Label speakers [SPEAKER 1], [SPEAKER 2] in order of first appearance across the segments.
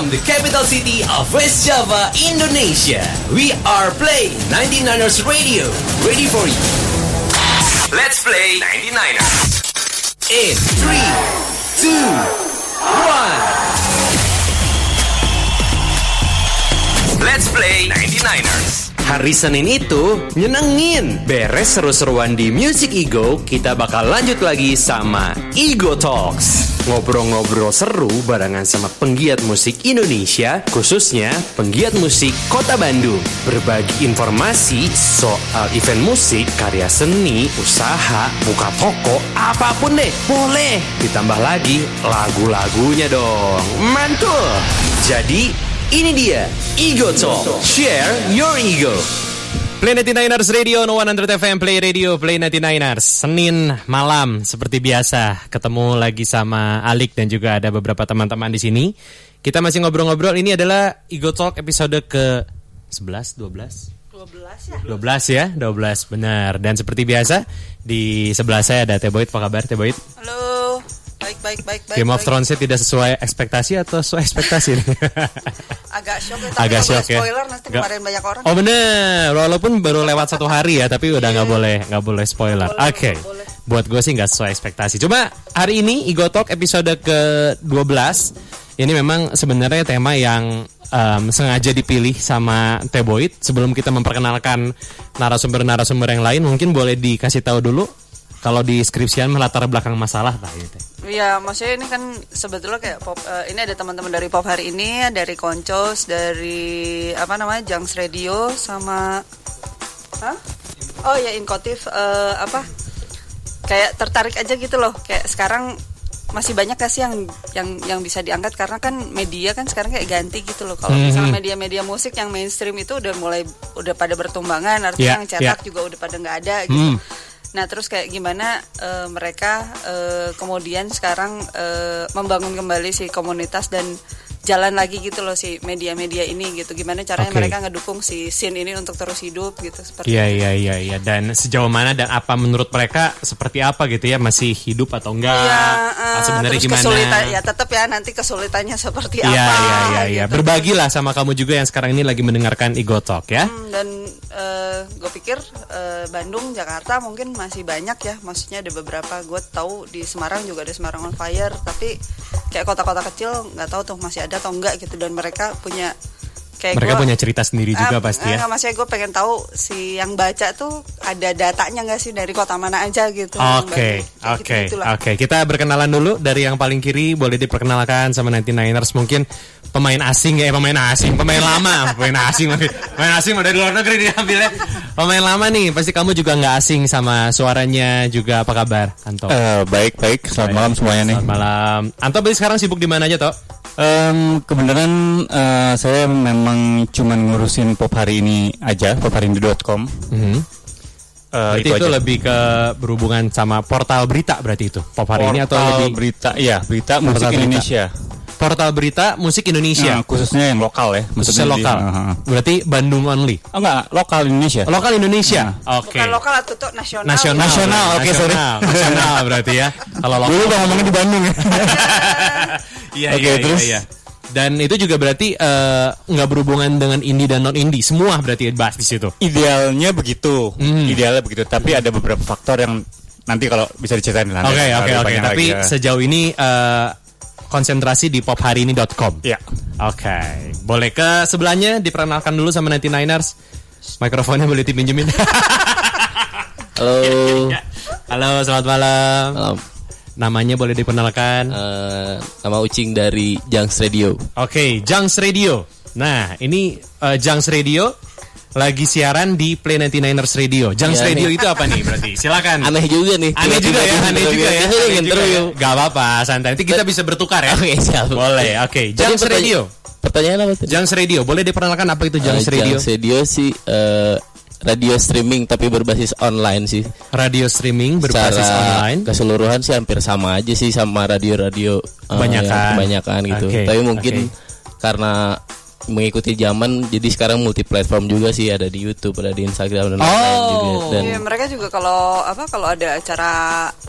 [SPEAKER 1] From the capital city of West Java, Indonesia, we are playing 99ers Radio. Ready for you. Let's play 99ers. In 3, 2, 1. Let's play 99ers. Hari Senin itu nyenengin. Beres seru-seruan di Music Ego, kita bakal lanjut lagi sama Ego Talks. Ngobrol-ngobrol seru barengan sama penggiat musik Indonesia, khususnya penggiat musik Kota Bandung. Berbagi informasi soal event musik, karya seni, usaha, buka toko, apa pun deh, boleh. Ditambah lagi lagu-lagunya dong. Mantul! Jadi ini dia Ego Talk. Share your ego.
[SPEAKER 2] Play 99ers Radio, No 100 FM, Play Radio, Play 99ers. Senin malam, seperti biasa, ketemu lagi sama Alik dan juga ada beberapa teman-teman di sini. Kita masih ngobrol-ngobrol, ini adalah Ego Talk episode ke 11, 12?
[SPEAKER 3] 12 ya?
[SPEAKER 2] 12 ya, 12 benar. Dan seperti biasa, di sebelah saya ada Teboit, apa kabar Teboit?
[SPEAKER 3] Halo. Baik, baik, baik, baik.
[SPEAKER 2] Game of
[SPEAKER 3] baik.
[SPEAKER 2] Thrones tidak sesuai ekspektasi atau sesuai ekspektasi?
[SPEAKER 3] Agak shock ya, tapi
[SPEAKER 2] Agak shock ya.
[SPEAKER 3] spoiler nanti
[SPEAKER 2] Nggak-
[SPEAKER 3] kemarin banyak orang.
[SPEAKER 2] Oh bener, walaupun baru lewat satu hari ya, tapi udah nggak boleh nggak boleh spoiler. Oke,
[SPEAKER 3] boleh.
[SPEAKER 2] buat gue sih nggak sesuai ekspektasi. Cuma hari ini Igo Talk episode ke 12 ini memang sebenarnya tema yang em, sengaja dipilih sama Teboid. Sebelum kita memperkenalkan narasumber-narasumber yang lain, mungkin boleh dikasih tahu dulu kalau di skripsian melatar belakang masalah tak gitu.
[SPEAKER 3] Iya, maksudnya ini kan sebetulnya kayak pop. eh, ini ada teman-teman dari pop hari ini, dari Koncos, dari apa namanya, Jungs Radio, sama, Hah? Oh ya Inkotif, eh, apa? Kayak tertarik aja gitu loh. Kayak sekarang masih banyak gak sih yang yang yang bisa diangkat karena kan media kan sekarang kayak ganti gitu loh. Kalau misalnya media-media musik yang mainstream itu udah mulai udah pada bertumbangan, artinya
[SPEAKER 2] Iya,
[SPEAKER 3] yang cetak
[SPEAKER 2] iya.
[SPEAKER 3] juga udah pada nggak ada gitu.
[SPEAKER 2] Hmm.
[SPEAKER 3] Nah terus kayak gimana eh, mereka eh, kemudian sekarang eh, membangun kembali si komunitas dan jalan lagi gitu loh si media-media ini gitu. Gimana caranya
[SPEAKER 2] Oke.
[SPEAKER 3] mereka ngedukung si scene ini untuk terus hidup gitu seperti
[SPEAKER 2] Iya iya iya iya dan sejauh mana dan apa menurut mereka seperti apa gitu ya masih hidup atau enggak?
[SPEAKER 3] Iya, eh,
[SPEAKER 2] sebenarnya
[SPEAKER 3] terus
[SPEAKER 2] gimana?
[SPEAKER 3] kesulitan ya tetap ya nanti kesulitannya seperti
[SPEAKER 2] Iya
[SPEAKER 3] apa.
[SPEAKER 2] iya iya iya.
[SPEAKER 3] gitu.
[SPEAKER 2] Berbagilah sama kamu juga yang sekarang ini lagi mendengarkan Ego Talk ya.
[SPEAKER 3] Hmm, dan gue pikir eh, Bandung, Jakarta mungkin masih banyak ya. Maksudnya ada beberapa. Gue tahu di Semarang juga ada Semarang on Fire. Tapi kayak kota-kota kecil nggak tahu tuh masih ada atau enggak gitu. Dan mereka punya kayak
[SPEAKER 2] Mereka
[SPEAKER 3] gua-
[SPEAKER 2] punya cerita sendiri juga
[SPEAKER 3] Ah,
[SPEAKER 2] pasti
[SPEAKER 3] ah,
[SPEAKER 2] ya.
[SPEAKER 3] nggak, maksudnya gue pengen tahu si yang baca tuh ada datanya nggak sih dari kota mana aja gitu.
[SPEAKER 2] Oke, oke, oke. Kita berkenalan dulu dari yang paling kiri. Boleh diperkenalkan sama 99ers mungkin pemain asing ya, eh, pemain asing, pemain lama, pemain asing, pemain asing udah di luar negeri diambilnya. Pemain lama nih, pasti kamu juga nggak asing sama suaranya juga. Apa kabar, Anto?
[SPEAKER 4] Eh, baik baik selamat malam semuanya nih.
[SPEAKER 2] Selamat malam. Anto berarti sekarang sibuk di mana aja, Toh?
[SPEAKER 4] Em, kebenaran eh, saya memang cuman ngurusin pop hari ini aja pophariini.com.
[SPEAKER 2] Mhm.
[SPEAKER 4] Eh,
[SPEAKER 2] Berarti itu,
[SPEAKER 4] aja.
[SPEAKER 2] lebih ke berhubungan sama portal berita berarti itu pop hari ini atau
[SPEAKER 4] Portal
[SPEAKER 2] lebih
[SPEAKER 4] berita iya berita musik
[SPEAKER 2] Portal berita.
[SPEAKER 4] Indonesia.
[SPEAKER 2] Portal berita musik Indonesia
[SPEAKER 4] Nah, khususnya yang lokal ya.
[SPEAKER 2] khususnya
[SPEAKER 4] maksudnya di-
[SPEAKER 2] lokal
[SPEAKER 4] Ah, ah.
[SPEAKER 2] berarti Bandung only
[SPEAKER 4] Oh enggak, lokal Indonesia.
[SPEAKER 2] lokal Indonesia oke
[SPEAKER 3] Bukan lokal atau tuh nasional.
[SPEAKER 2] nasional
[SPEAKER 4] Nasional, oke, sorry.
[SPEAKER 2] nasional, berarti ya kalau lokal
[SPEAKER 4] Dulu udah ngomongin di Bandung ya.
[SPEAKER 2] iya
[SPEAKER 4] Oke,
[SPEAKER 2] iya, iya,
[SPEAKER 4] terus?
[SPEAKER 2] iya. dan itu juga berarti eh, nggak berhubungan dengan indie dan non indie semua berarti dibahas di situ
[SPEAKER 4] Idealnya begitu.
[SPEAKER 2] Hmm.
[SPEAKER 4] Idealnya begitu, tapi ada beberapa faktor yang nanti kalau bisa diceritain nanti.
[SPEAKER 2] oke oke oke tapi
[SPEAKER 4] lagi ya.
[SPEAKER 2] sejauh ini eh, konsentrasi di popharini.com
[SPEAKER 4] ya.
[SPEAKER 2] Oke, boleh ke sebelahnya diperkenalkan dulu sama 99ers. Mikrofonnya boleh dipinjemin.
[SPEAKER 5] Halo,
[SPEAKER 2] Halo, selamat malam.
[SPEAKER 5] malam.
[SPEAKER 2] Namanya boleh diperkenalkan.
[SPEAKER 5] Eh, nama Ucing dari Jungs Radio.
[SPEAKER 2] Oke, Jungs Radio. Nah, ini eh, Jungs Radio lagi siaran di Play 99ers Radio. Jungs
[SPEAKER 5] Iya,
[SPEAKER 2] Radio
[SPEAKER 5] nih.
[SPEAKER 2] itu apa nih berarti? Silakan.
[SPEAKER 5] Aneh juga nih.
[SPEAKER 2] Aneh juga ya, aneh juga ya. Aneh juga ya. Gak apa-apa, santai. Nanti kita bisa bertukar ya.
[SPEAKER 5] Oke, siap.
[SPEAKER 2] Boleh, oke.
[SPEAKER 5] Pertanya-
[SPEAKER 2] Radio.
[SPEAKER 5] Pertanyaan apa tadi?
[SPEAKER 2] Jungs Radio, boleh diperkenalkan apa itu Jungs
[SPEAKER 5] Eh,
[SPEAKER 2] Radio?
[SPEAKER 5] Jungs Radio sih eh, radio streaming tapi berbasis online sih.
[SPEAKER 2] Radio streaming berbasis
[SPEAKER 5] Secara
[SPEAKER 2] online.
[SPEAKER 5] keseluruhan sih hampir sama aja sih sama radio-radio eh,
[SPEAKER 2] Kebanyakan.
[SPEAKER 5] kebanyakan gitu.
[SPEAKER 2] Oke,
[SPEAKER 5] Tapi mungkin
[SPEAKER 2] oke.
[SPEAKER 5] karena mengikuti zaman jadi sekarang multi platform juga sih ada di YouTube ada di Instagram dan
[SPEAKER 2] Oh.
[SPEAKER 5] lain-lain juga dan
[SPEAKER 3] Iya, mereka juga kalau apa kalau ada acara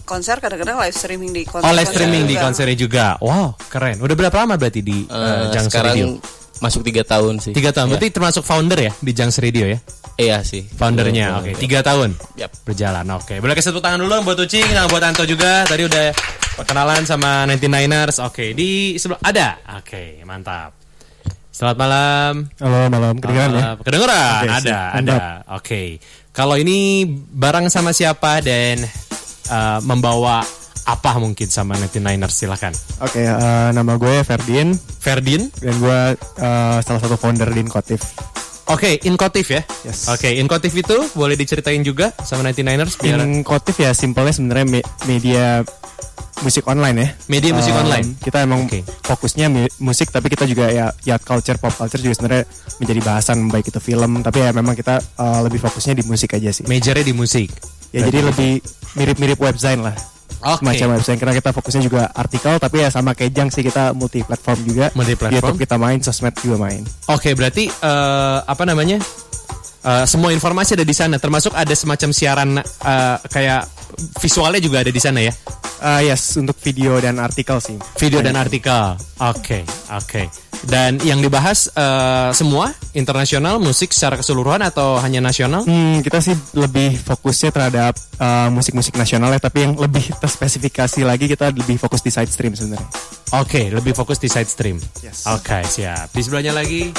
[SPEAKER 3] konser kadang-kadang live streaming di konser.
[SPEAKER 2] Oh live streaming di
[SPEAKER 3] juga.
[SPEAKER 2] konsernya juga. Wow, keren. Udah berapa lama berarti di
[SPEAKER 5] eh,
[SPEAKER 2] uh,
[SPEAKER 5] sekarang
[SPEAKER 2] Radio?
[SPEAKER 5] masuk tiga tahun sih
[SPEAKER 2] Tiga tahun.
[SPEAKER 5] Ya.
[SPEAKER 2] Berarti termasuk founder ya di Jungs Radio ya?
[SPEAKER 5] iya sih
[SPEAKER 2] Foundernya. Oke, tiga tahun.
[SPEAKER 5] Yap.
[SPEAKER 2] Berjalan. Oke. Boleh kasih tepuk tangan dulu buat Ucing, nah, buat Anto juga. Tadi udah perkenalan sama 99ers. Oke, di sebelah ada. Oke, mantap. Selamat malam.
[SPEAKER 6] Halo malam, kedengeran ya?
[SPEAKER 2] Uh, kedengeran?
[SPEAKER 6] Oke,
[SPEAKER 2] ada,
[SPEAKER 6] siap.
[SPEAKER 2] ada. Oke. Kalau ini bareng sama siapa dan uh, membawa apa mungkin sama 99ers silahkan.
[SPEAKER 6] Oke, eh, nama gue Ferdin
[SPEAKER 2] Ferdin.
[SPEAKER 6] dan gue eh, salah satu founder di Inkotif.
[SPEAKER 2] Oke, Inkotif ya.
[SPEAKER 6] Yes.
[SPEAKER 2] Oke, Inkotif itu boleh diceritain juga sama 99ers biar
[SPEAKER 6] Inkotif ya simpelnya sebenarnya me- media musik online ya.
[SPEAKER 2] media musik
[SPEAKER 6] Um,
[SPEAKER 2] online.
[SPEAKER 6] Kita emang
[SPEAKER 2] Oke.
[SPEAKER 6] fokusnya musik tapi kita juga ya yacht culture, pop culture juga sebenarnya menjadi bahasan baik itu film tapi ya memang kita eh, lebih fokusnya di musik aja sih.
[SPEAKER 2] Majornya di musik.
[SPEAKER 6] Ya jadi lebih mirip-mirip webzine lah.
[SPEAKER 2] Oke.
[SPEAKER 6] Semacam website karena kita fokusnya juga artikel tapi ya sama kayak Jang sih kita multi platform juga.
[SPEAKER 2] Multi-platform.
[SPEAKER 6] Di YouTube kita main, sosmed juga main.
[SPEAKER 2] Oke, berarti eh, apa namanya? Eh, semua informasi ada di sana, termasuk ada semacam siaran eh, kayak visualnya juga ada di sana ya.
[SPEAKER 6] Ah yes, untuk video dan artikel sih.
[SPEAKER 2] Video dan artikel. Oke, oke. Dan yang dibahas eh, semua internasional musik secara keseluruhan atau hanya nasional?
[SPEAKER 6] Hmm, kita sih lebih fokusnya terhadap uh, musik-musik nasional ya, tapi yang lebih terspesifikasi lagi kita lebih fokus di side stream sebenarnya.
[SPEAKER 2] Oke, lebih fokus di side stream.
[SPEAKER 6] Yes.
[SPEAKER 2] Oke, siap. Di sebelahnya lagi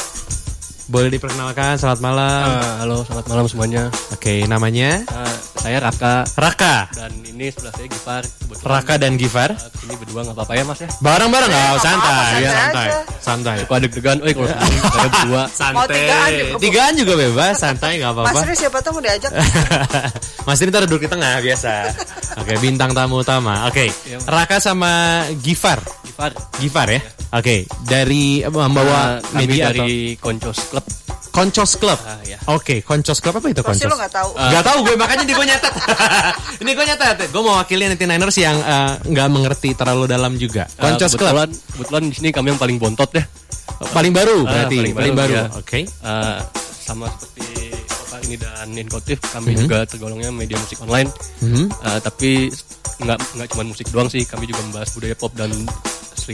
[SPEAKER 2] boleh diperkenalkan. Selamat malam.
[SPEAKER 7] Ah, halo, selamat malam semuanya.
[SPEAKER 2] Oke, namanya
[SPEAKER 7] Ah, saya Raka
[SPEAKER 2] Raka.
[SPEAKER 7] dan ini sebelah saya Gifar. Kebetulan
[SPEAKER 2] Raka dan Gifar.
[SPEAKER 7] ah, Ini berdua nggak apa-apa ya Mas ya?
[SPEAKER 2] Bareng-bareng nggak?
[SPEAKER 3] nggak
[SPEAKER 2] santai, ya,
[SPEAKER 3] santai
[SPEAKER 2] santai,
[SPEAKER 3] aja.
[SPEAKER 2] santai.
[SPEAKER 7] Suka deg-degan, eh kalau saya berdua.
[SPEAKER 2] Santai.
[SPEAKER 3] tigaan juga.
[SPEAKER 2] Tigaan juga bebas, santai nggak
[SPEAKER 3] Mas
[SPEAKER 2] apa-apa.
[SPEAKER 3] Riz siapa tahu mau diajak.
[SPEAKER 2] Mas ini ntar duduk di tengah biasa. Oke, bintang tamu utama. Oke, Raka sama Gifar.
[SPEAKER 7] Gifar.
[SPEAKER 2] Gifar ya. Oke, dari eh, membawa
[SPEAKER 7] kami
[SPEAKER 2] media atau
[SPEAKER 7] dari Koncos Club.
[SPEAKER 2] Koncos Club.
[SPEAKER 7] Ah, ya.
[SPEAKER 2] Oke, Koncos Club apa itu
[SPEAKER 3] Pasti
[SPEAKER 2] Koncos?
[SPEAKER 3] lo nggak tahu.
[SPEAKER 2] Gak tahu gue makanya di gue nyatet. Ini gue nyatet. Gue mau wakili 99ers yang eh, nggak mengerti terlalu dalam juga.
[SPEAKER 7] Ah,
[SPEAKER 2] Koncos Club.
[SPEAKER 7] kebetulan, kebetulan di sini kami yang paling bontot ya.
[SPEAKER 2] Paling baru
[SPEAKER 7] Ah,
[SPEAKER 2] berarti.
[SPEAKER 7] paling
[SPEAKER 2] paling baru.
[SPEAKER 7] baru, ya.
[SPEAKER 2] Oke.
[SPEAKER 7] Ah, sama seperti ini dan Inkotif, kami juga tergolongnya media musik online.
[SPEAKER 2] Mhm.
[SPEAKER 7] Ah, tapi nggak nggak cuma musik doang sih, kami juga membahas budaya pop dan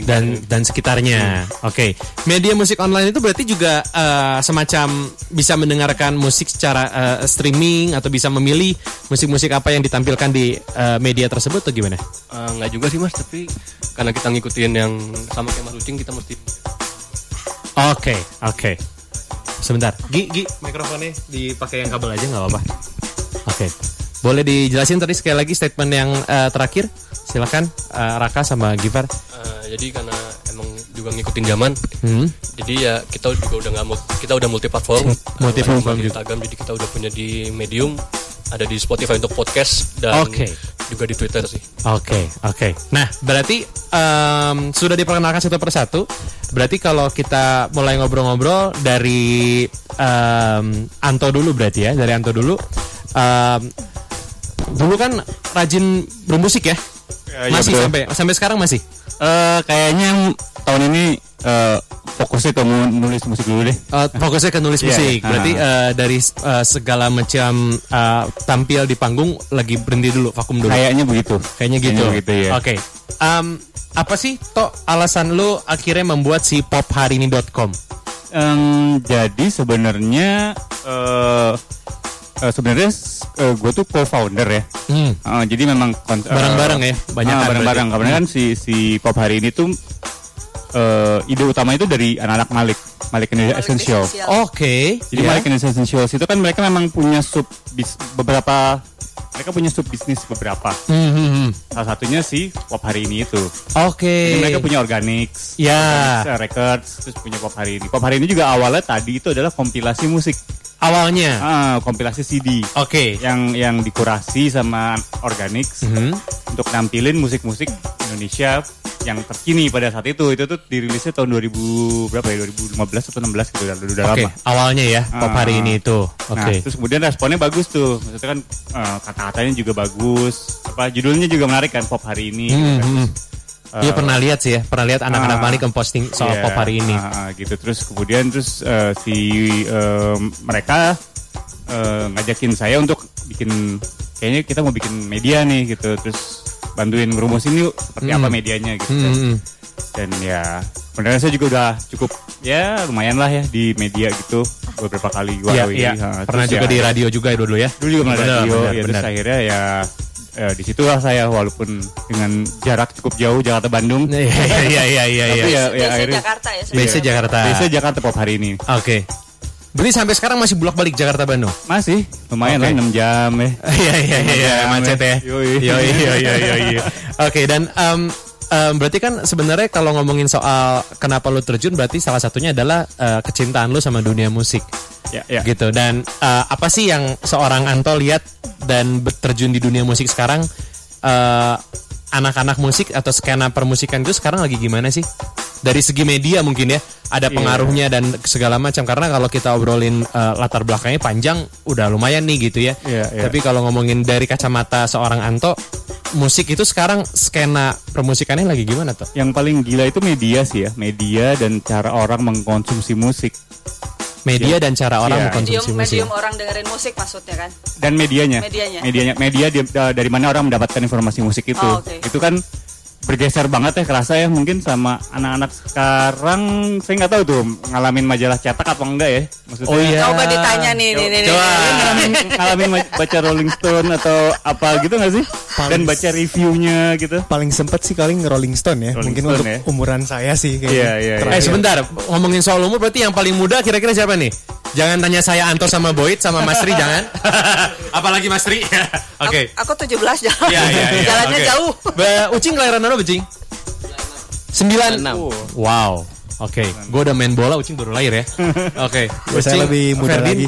[SPEAKER 2] dan dan sekitarnya. Oke, media musik online itu berarti juga eh, semacam bisa mendengarkan musik secara eh, streaming atau bisa memilih musik-musik apa yang ditampilkan di eh, media tersebut atau gimana?
[SPEAKER 7] Nggak juga sih mas, tapi karena kita ngikutin yang sama kayak Mas Ucing, kita mesti
[SPEAKER 2] Oke, oke. Sebentar, Gi, Gi, mikrofonnya dipakai yang kabel aja nggak apa-apa. Oke, boleh dijelasin tadi sekali lagi statement yang eh, terakhir? Silakan eh, Raka sama Gifar.
[SPEAKER 7] Jadi karena emang juga ngikutin zaman,
[SPEAKER 2] Hmm.
[SPEAKER 7] jadi ya kita juga udah nggak kita udah multi platform,
[SPEAKER 2] Multi platform
[SPEAKER 7] di
[SPEAKER 2] juga.
[SPEAKER 7] Instagram, jadi kita udah punya di Medium, ada di Spotify untuk podcast dan
[SPEAKER 2] Oke.
[SPEAKER 7] juga di Twitter sih.
[SPEAKER 2] Oke, oke. Nah, berarti em, sudah diperkenalkan satu persatu. Berarti kalau kita mulai ngobrol-ngobrol dari em, Anto dulu berarti ya, dari Anto dulu. Em, dulu kan rajin bermusik ya?
[SPEAKER 4] Iya,
[SPEAKER 2] masih
[SPEAKER 4] betul.
[SPEAKER 2] sampai sampai sekarang masih.
[SPEAKER 4] Eh, kayaknya tahun ini eh, fokusnya ke nulis musik dulu deh.
[SPEAKER 2] Eh, fokusnya ke nulis
[SPEAKER 4] Iya,
[SPEAKER 2] musik. Berarti eh, dari eh, segala macam eh, tampil di panggung lagi berhenti dulu, vakum dulu.
[SPEAKER 4] Kayaknya begitu.
[SPEAKER 2] Kayaknya gitu.
[SPEAKER 4] begitu ya.
[SPEAKER 2] Oke. Em, apa sih toh alasan lu akhirnya membuat si popharini.com?
[SPEAKER 4] Em, jadi sebenarnya eh eh, sebenarnya gue tuh co-founder ya.
[SPEAKER 2] Hmm.
[SPEAKER 4] Eh, jadi memang eh,
[SPEAKER 2] Bareng-bareng ya?
[SPEAKER 4] Ah, bareng-bareng.
[SPEAKER 2] berarti.
[SPEAKER 4] Karena kan si si pop hari ini tuh eh, ide utama itu dari anak-anak Malik, Malik Indonesia
[SPEAKER 3] Malik
[SPEAKER 4] Essential.
[SPEAKER 3] Essential.
[SPEAKER 2] Oke.
[SPEAKER 4] Jadi
[SPEAKER 2] ya.
[SPEAKER 4] Malik Indonesia Essentials itu kan mereka memang punya sub bis, beberapa mereka punya sub bisnis beberapa.
[SPEAKER 2] Hmm, hmm.
[SPEAKER 4] Salah satunya si pop hari ini itu.
[SPEAKER 2] Oke.
[SPEAKER 4] Jadi mereka punya Organics,
[SPEAKER 2] Ya.
[SPEAKER 4] Organics, eh, Records, terus punya pop hari ini. Pop hari ini juga awalnya tadi itu adalah kompilasi musik,
[SPEAKER 2] awalnya.
[SPEAKER 4] ah, kompilasi CD
[SPEAKER 2] Oke.
[SPEAKER 4] yang yang dikurasi sama Organics
[SPEAKER 2] Mhm.
[SPEAKER 4] untuk nampilin musik-musik Indonesia yang terkini pada saat itu. Itu tuh dirilisnya tahun 2000 berapa ya? 2015 atau 16 gitu udah, udah
[SPEAKER 2] Oke,
[SPEAKER 4] lama.
[SPEAKER 2] awalnya ya pop hari
[SPEAKER 4] Ah.
[SPEAKER 2] ini itu.
[SPEAKER 4] Nah,
[SPEAKER 2] Oke.
[SPEAKER 4] terus kemudian responnya bagus tuh. Maksudnya kan eh, kata-katanya juga bagus. Apa judulnya juga menarik kan pop hari ini.
[SPEAKER 2] Hmm,
[SPEAKER 4] gitu
[SPEAKER 2] hmm. Iya pernah lihat sih ya, pernah lihat anak-anak
[SPEAKER 4] Ah.
[SPEAKER 2] panik memposting soal
[SPEAKER 4] Iya,
[SPEAKER 2] pop hari ini.
[SPEAKER 4] ah, gitu terus kemudian terus eh, si eh, mereka eh, ngajakin saya untuk bikin kayaknya kita mau bikin media nih gitu terus bantuin ngerumusin yuk seperti apa medianya gitu
[SPEAKER 2] Hmm,
[SPEAKER 4] kan.
[SPEAKER 2] hmm.
[SPEAKER 4] dan ya sebenarnya saya juga udah cukup ya lumayan lah ya di media gitu beberapa kali gua
[SPEAKER 2] Iya,
[SPEAKER 4] ini.
[SPEAKER 2] iya.
[SPEAKER 4] Ah,
[SPEAKER 2] Pernah
[SPEAKER 4] terus
[SPEAKER 2] juga
[SPEAKER 4] ya,
[SPEAKER 2] di radio juga dulu ya.
[SPEAKER 4] dulu juga pernah radio
[SPEAKER 2] benar,
[SPEAKER 4] ya terus
[SPEAKER 2] benar.
[SPEAKER 4] akhirnya ya eh, di situlah saya walaupun dengan jarak cukup jauh Jakarta Bandung
[SPEAKER 2] Iya iya iya iya iya.
[SPEAKER 4] tapi ya, ya
[SPEAKER 3] Biasanya
[SPEAKER 4] akhirnya
[SPEAKER 3] Jakarta ya.
[SPEAKER 2] Base Jakarta.
[SPEAKER 4] biasanya Jakarta pop hari ini
[SPEAKER 2] Oke. Berarti sampai sekarang masih bolak-balik Jakarta Bandung.
[SPEAKER 4] Masih, lumayan
[SPEAKER 2] Oke.
[SPEAKER 4] lah 6 jam ya.
[SPEAKER 2] Iya iya iya macet ya.
[SPEAKER 4] Yoi.
[SPEAKER 2] Yoi yoi yoi yoi. Oke dan em, em, berarti kan sebenarnya kalau ngomongin soal kenapa lu terjun berarti salah satunya adalah eh, kecintaan lu sama dunia musik.
[SPEAKER 4] Ya, ya.
[SPEAKER 2] Gitu dan eh, apa sih yang seorang Anto lihat dan terjun di dunia musik sekarang eh, anak-anak musik atau skena permusikan itu sekarang lagi gimana sih? Dari segi media mungkin ya ada
[SPEAKER 4] Iya.
[SPEAKER 2] pengaruhnya dan segala macam karena kalau kita obrolin eh, latar belakangnya panjang udah lumayan nih gitu ya.
[SPEAKER 4] Iya, iya.
[SPEAKER 2] Tapi kalau ngomongin dari kacamata seorang Anto, musik itu sekarang skena permusikannya lagi gimana tuh?
[SPEAKER 4] Yang paling gila itu media sih ya, media dan cara orang mengkonsumsi musik
[SPEAKER 2] Media dan cara orang
[SPEAKER 4] Iya.
[SPEAKER 2] mengkonsumsi
[SPEAKER 3] Medium,
[SPEAKER 2] musik.
[SPEAKER 3] medium orang dengerin musik maksudnya kan.
[SPEAKER 4] dan medianya.
[SPEAKER 3] Medianya.
[SPEAKER 4] Medianya, media di- da- dari mana orang mendapatkan informasi musik itu.
[SPEAKER 3] Oh, oke.
[SPEAKER 4] Itu kan bergeser banget ya kerasa ya mungkin sama anak-anak sekarang saya nggak tahu tuh ngalamin majalah cetak apa enggak ya maksudnya
[SPEAKER 2] Oh iya.
[SPEAKER 3] Coba ditanya nih, nih, nih, nih.
[SPEAKER 2] Coba.
[SPEAKER 4] ngalamin, ngalamin ma- baca Rolling Stone atau apa gitu nggak sih dan baca reviewnya gitu
[SPEAKER 6] Paling sempet sih kali Rolling Stone ya.
[SPEAKER 4] Rolling
[SPEAKER 6] Mungkin
[SPEAKER 4] Stone
[SPEAKER 6] untuk
[SPEAKER 4] ya.
[SPEAKER 6] umuran saya sih kayaknya.
[SPEAKER 4] Iya, iya,
[SPEAKER 6] Terakhir.
[SPEAKER 2] Eh sebentar, ngomongin soal umur berarti yang paling muda kira-kira siapa nih? Jangan tanya saya Anto sama Boyd sama Mas Tri jangan. Apalagi Mas Tri. Oke.
[SPEAKER 3] Aku 17 jalan.
[SPEAKER 2] Iya iya iya.
[SPEAKER 3] Jalannya
[SPEAKER 2] oke.
[SPEAKER 3] jauh.
[SPEAKER 2] Ba, Ucing kelahiran apa Ucing? 96.
[SPEAKER 5] Enam.
[SPEAKER 2] Wow. Oke, gue udah main bola, Ucing baru lahir ya. Oke,
[SPEAKER 6] Ya, saya
[SPEAKER 2] Ucing,
[SPEAKER 6] lebih muda
[SPEAKER 2] Ferdin,
[SPEAKER 6] lagi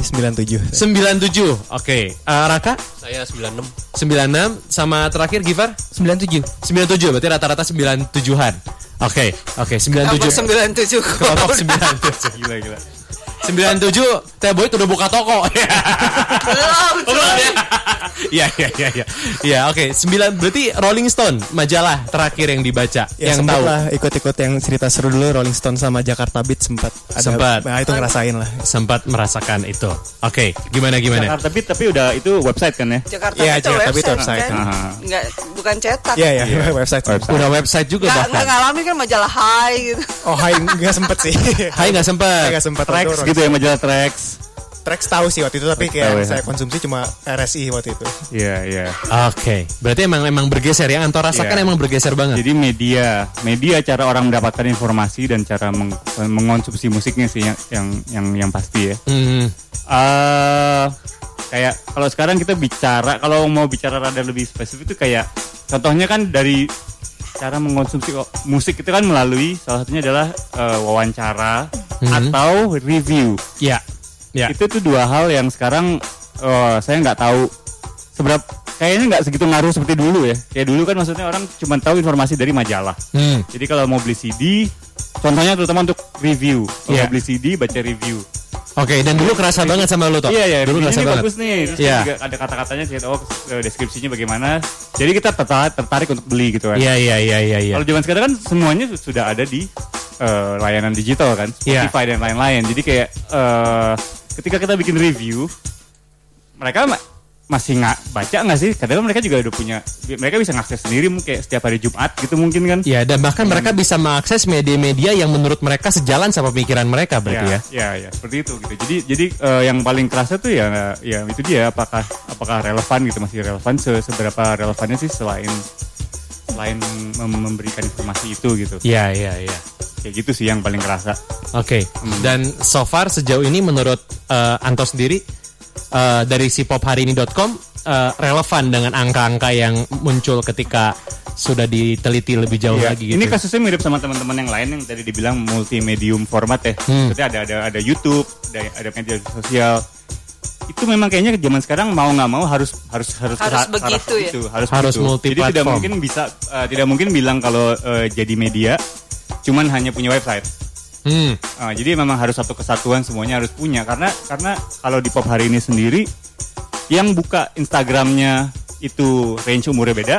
[SPEAKER 6] 97.
[SPEAKER 2] 97. Oke, Eh, Raka
[SPEAKER 7] Saya 96.
[SPEAKER 2] 96 sama terakhir Givar
[SPEAKER 6] 97.
[SPEAKER 2] 97 berarti rata-rata 97-an. Oke, oke 97.
[SPEAKER 3] Kelompok 97.
[SPEAKER 2] Kelompok 97.
[SPEAKER 4] gila gila
[SPEAKER 2] 97 Teh Boyd udah buka toko.
[SPEAKER 3] Belum.
[SPEAKER 2] Belum ya? Iya iya iya iya. Iya oke. Sembilan berarti Rolling Stone majalah terakhir yang dibaca
[SPEAKER 6] Ya,
[SPEAKER 2] yang tahu.
[SPEAKER 6] lah ikut-ikut yang cerita seru dulu Rolling Stone sama Jakarta Beat sempat ada.
[SPEAKER 2] Sempat.
[SPEAKER 6] Nah, itu ngerasain lah.
[SPEAKER 2] Sempat merasakan itu. Oke, gimana gimana?
[SPEAKER 4] Jakarta Beat tapi udah itu website kan ya
[SPEAKER 3] Jakarta
[SPEAKER 6] Iya,
[SPEAKER 3] itu
[SPEAKER 6] Jakarta
[SPEAKER 3] website,
[SPEAKER 6] itu website.
[SPEAKER 3] kan?
[SPEAKER 4] Aha.
[SPEAKER 3] Nggak, bukan cetak.
[SPEAKER 6] Iya ya, website.
[SPEAKER 2] Udah website juga
[SPEAKER 3] Nggak, nggak
[SPEAKER 2] bahkan.
[SPEAKER 3] ngalamin kan majalah Hai gitu.
[SPEAKER 6] Oh, hai enggak sempet sih.
[SPEAKER 2] Hai nggak sempet.
[SPEAKER 6] Enggak sempet Waktu
[SPEAKER 4] gitu ya majalah Trax
[SPEAKER 6] Trax tahu sih waktu itu tapi
[SPEAKER 4] Trax
[SPEAKER 6] kayak
[SPEAKER 4] tahu ya.
[SPEAKER 6] saya konsumsi cuma RSI waktu itu.
[SPEAKER 4] iya iya
[SPEAKER 2] Oke, berarti emang emang bergeser ya. Anto rasakan
[SPEAKER 4] Iya.
[SPEAKER 2] emang bergeser banget.
[SPEAKER 4] Jadi media, media cara orang mendapatkan informasi dan cara meng- mengonsumsi musiknya sih yang yang yang, yang pasti ya.
[SPEAKER 2] Hmm.
[SPEAKER 4] eh kayak kalau sekarang kita bicara, kalau mau bicara rada lebih spesifik itu kayak contohnya kan dari cara mengonsumsi musik itu kan melalui salah satunya adalah eh, wawancara
[SPEAKER 2] Mhm.
[SPEAKER 4] atau review.
[SPEAKER 2] Ya. Ya.
[SPEAKER 4] Itu tuh dua hal yang sekarang eh, saya nggak tahu seberapa kayaknya nggak segitu ngaruh seperti dulu ya. Kayak dulu kan maksudnya orang cuma tahu informasi dari majalah.
[SPEAKER 2] Hmm.
[SPEAKER 4] Jadi kalau mau beli CD, contohnya terutama untuk review. Kalau
[SPEAKER 2] Iya.
[SPEAKER 4] mau beli CD, baca review.
[SPEAKER 2] Oke, dan dulu kerasa banget sama lu toh.
[SPEAKER 4] Iya, iya.
[SPEAKER 2] Dulu kerasa
[SPEAKER 4] ini
[SPEAKER 2] banget.
[SPEAKER 4] bagus nih. Terus
[SPEAKER 2] Iya.
[SPEAKER 4] juga ada kata-katanya sih, oh eh, deskripsinya bagaimana. Jadi kita tertarik, tertarik untuk beli gitu kan.
[SPEAKER 2] Iya iya iya iya iya.
[SPEAKER 4] Kalau zaman sekarang kan semuanya su- sudah ada di eh, layanan digital kan,
[SPEAKER 2] Iya.
[SPEAKER 4] Spotify dan lain-lain. Jadi kayak eh, ketika kita bikin review, mereka masih nggak baca nggak sih? Kadang mereka juga udah punya, mereka bisa ngakses sendiri mungkin kayak setiap hari Jumat gitu mungkin kan.
[SPEAKER 2] Ya, dan bahkan mereka bisa mengakses media-media yang menurut mereka sejalan sama pemikiran mereka berarti ya.
[SPEAKER 4] ya, ya, seperti itu gitu. Jadi jadi eh, yang paling kerasa tuh ya ya itu dia apakah apakah relevan gitu masih relevan se- seberapa relevannya sih selain selain mem- memberikan informasi itu gitu.
[SPEAKER 2] Iya, iya, iya.
[SPEAKER 4] Kayak gitu sih yang paling kerasa.
[SPEAKER 2] Oke. Dan so far sejauh ini menurut eh, Anto sendiri eh, dari si popharini.com eh, relevan dengan angka-angka yang muncul ketika sudah diteliti lebih jauh
[SPEAKER 4] Iya.
[SPEAKER 2] lagi gitu.
[SPEAKER 4] Ini kasusnya mirip sama teman-teman yang lain yang tadi dibilang multimedium format ya.
[SPEAKER 2] Hmm.
[SPEAKER 4] Maksudnya ada ada ada YouTube, ada ada media sosial. Itu memang kayaknya zaman sekarang mau nggak mau harus harus harus
[SPEAKER 3] Harus begitu
[SPEAKER 4] arah
[SPEAKER 3] ya?
[SPEAKER 4] itu, harus
[SPEAKER 2] Harus
[SPEAKER 4] begitu. Jadi tidak mungkin bisa eh, tidak mungkin bilang kalau eh, jadi media cuman hanya punya website.
[SPEAKER 2] Hmm.
[SPEAKER 4] Ah, jadi memang harus satu kesatuan semuanya harus punya karena karena kalau di pop hari ini sendiri yang buka Instagramnya itu range umurnya beda,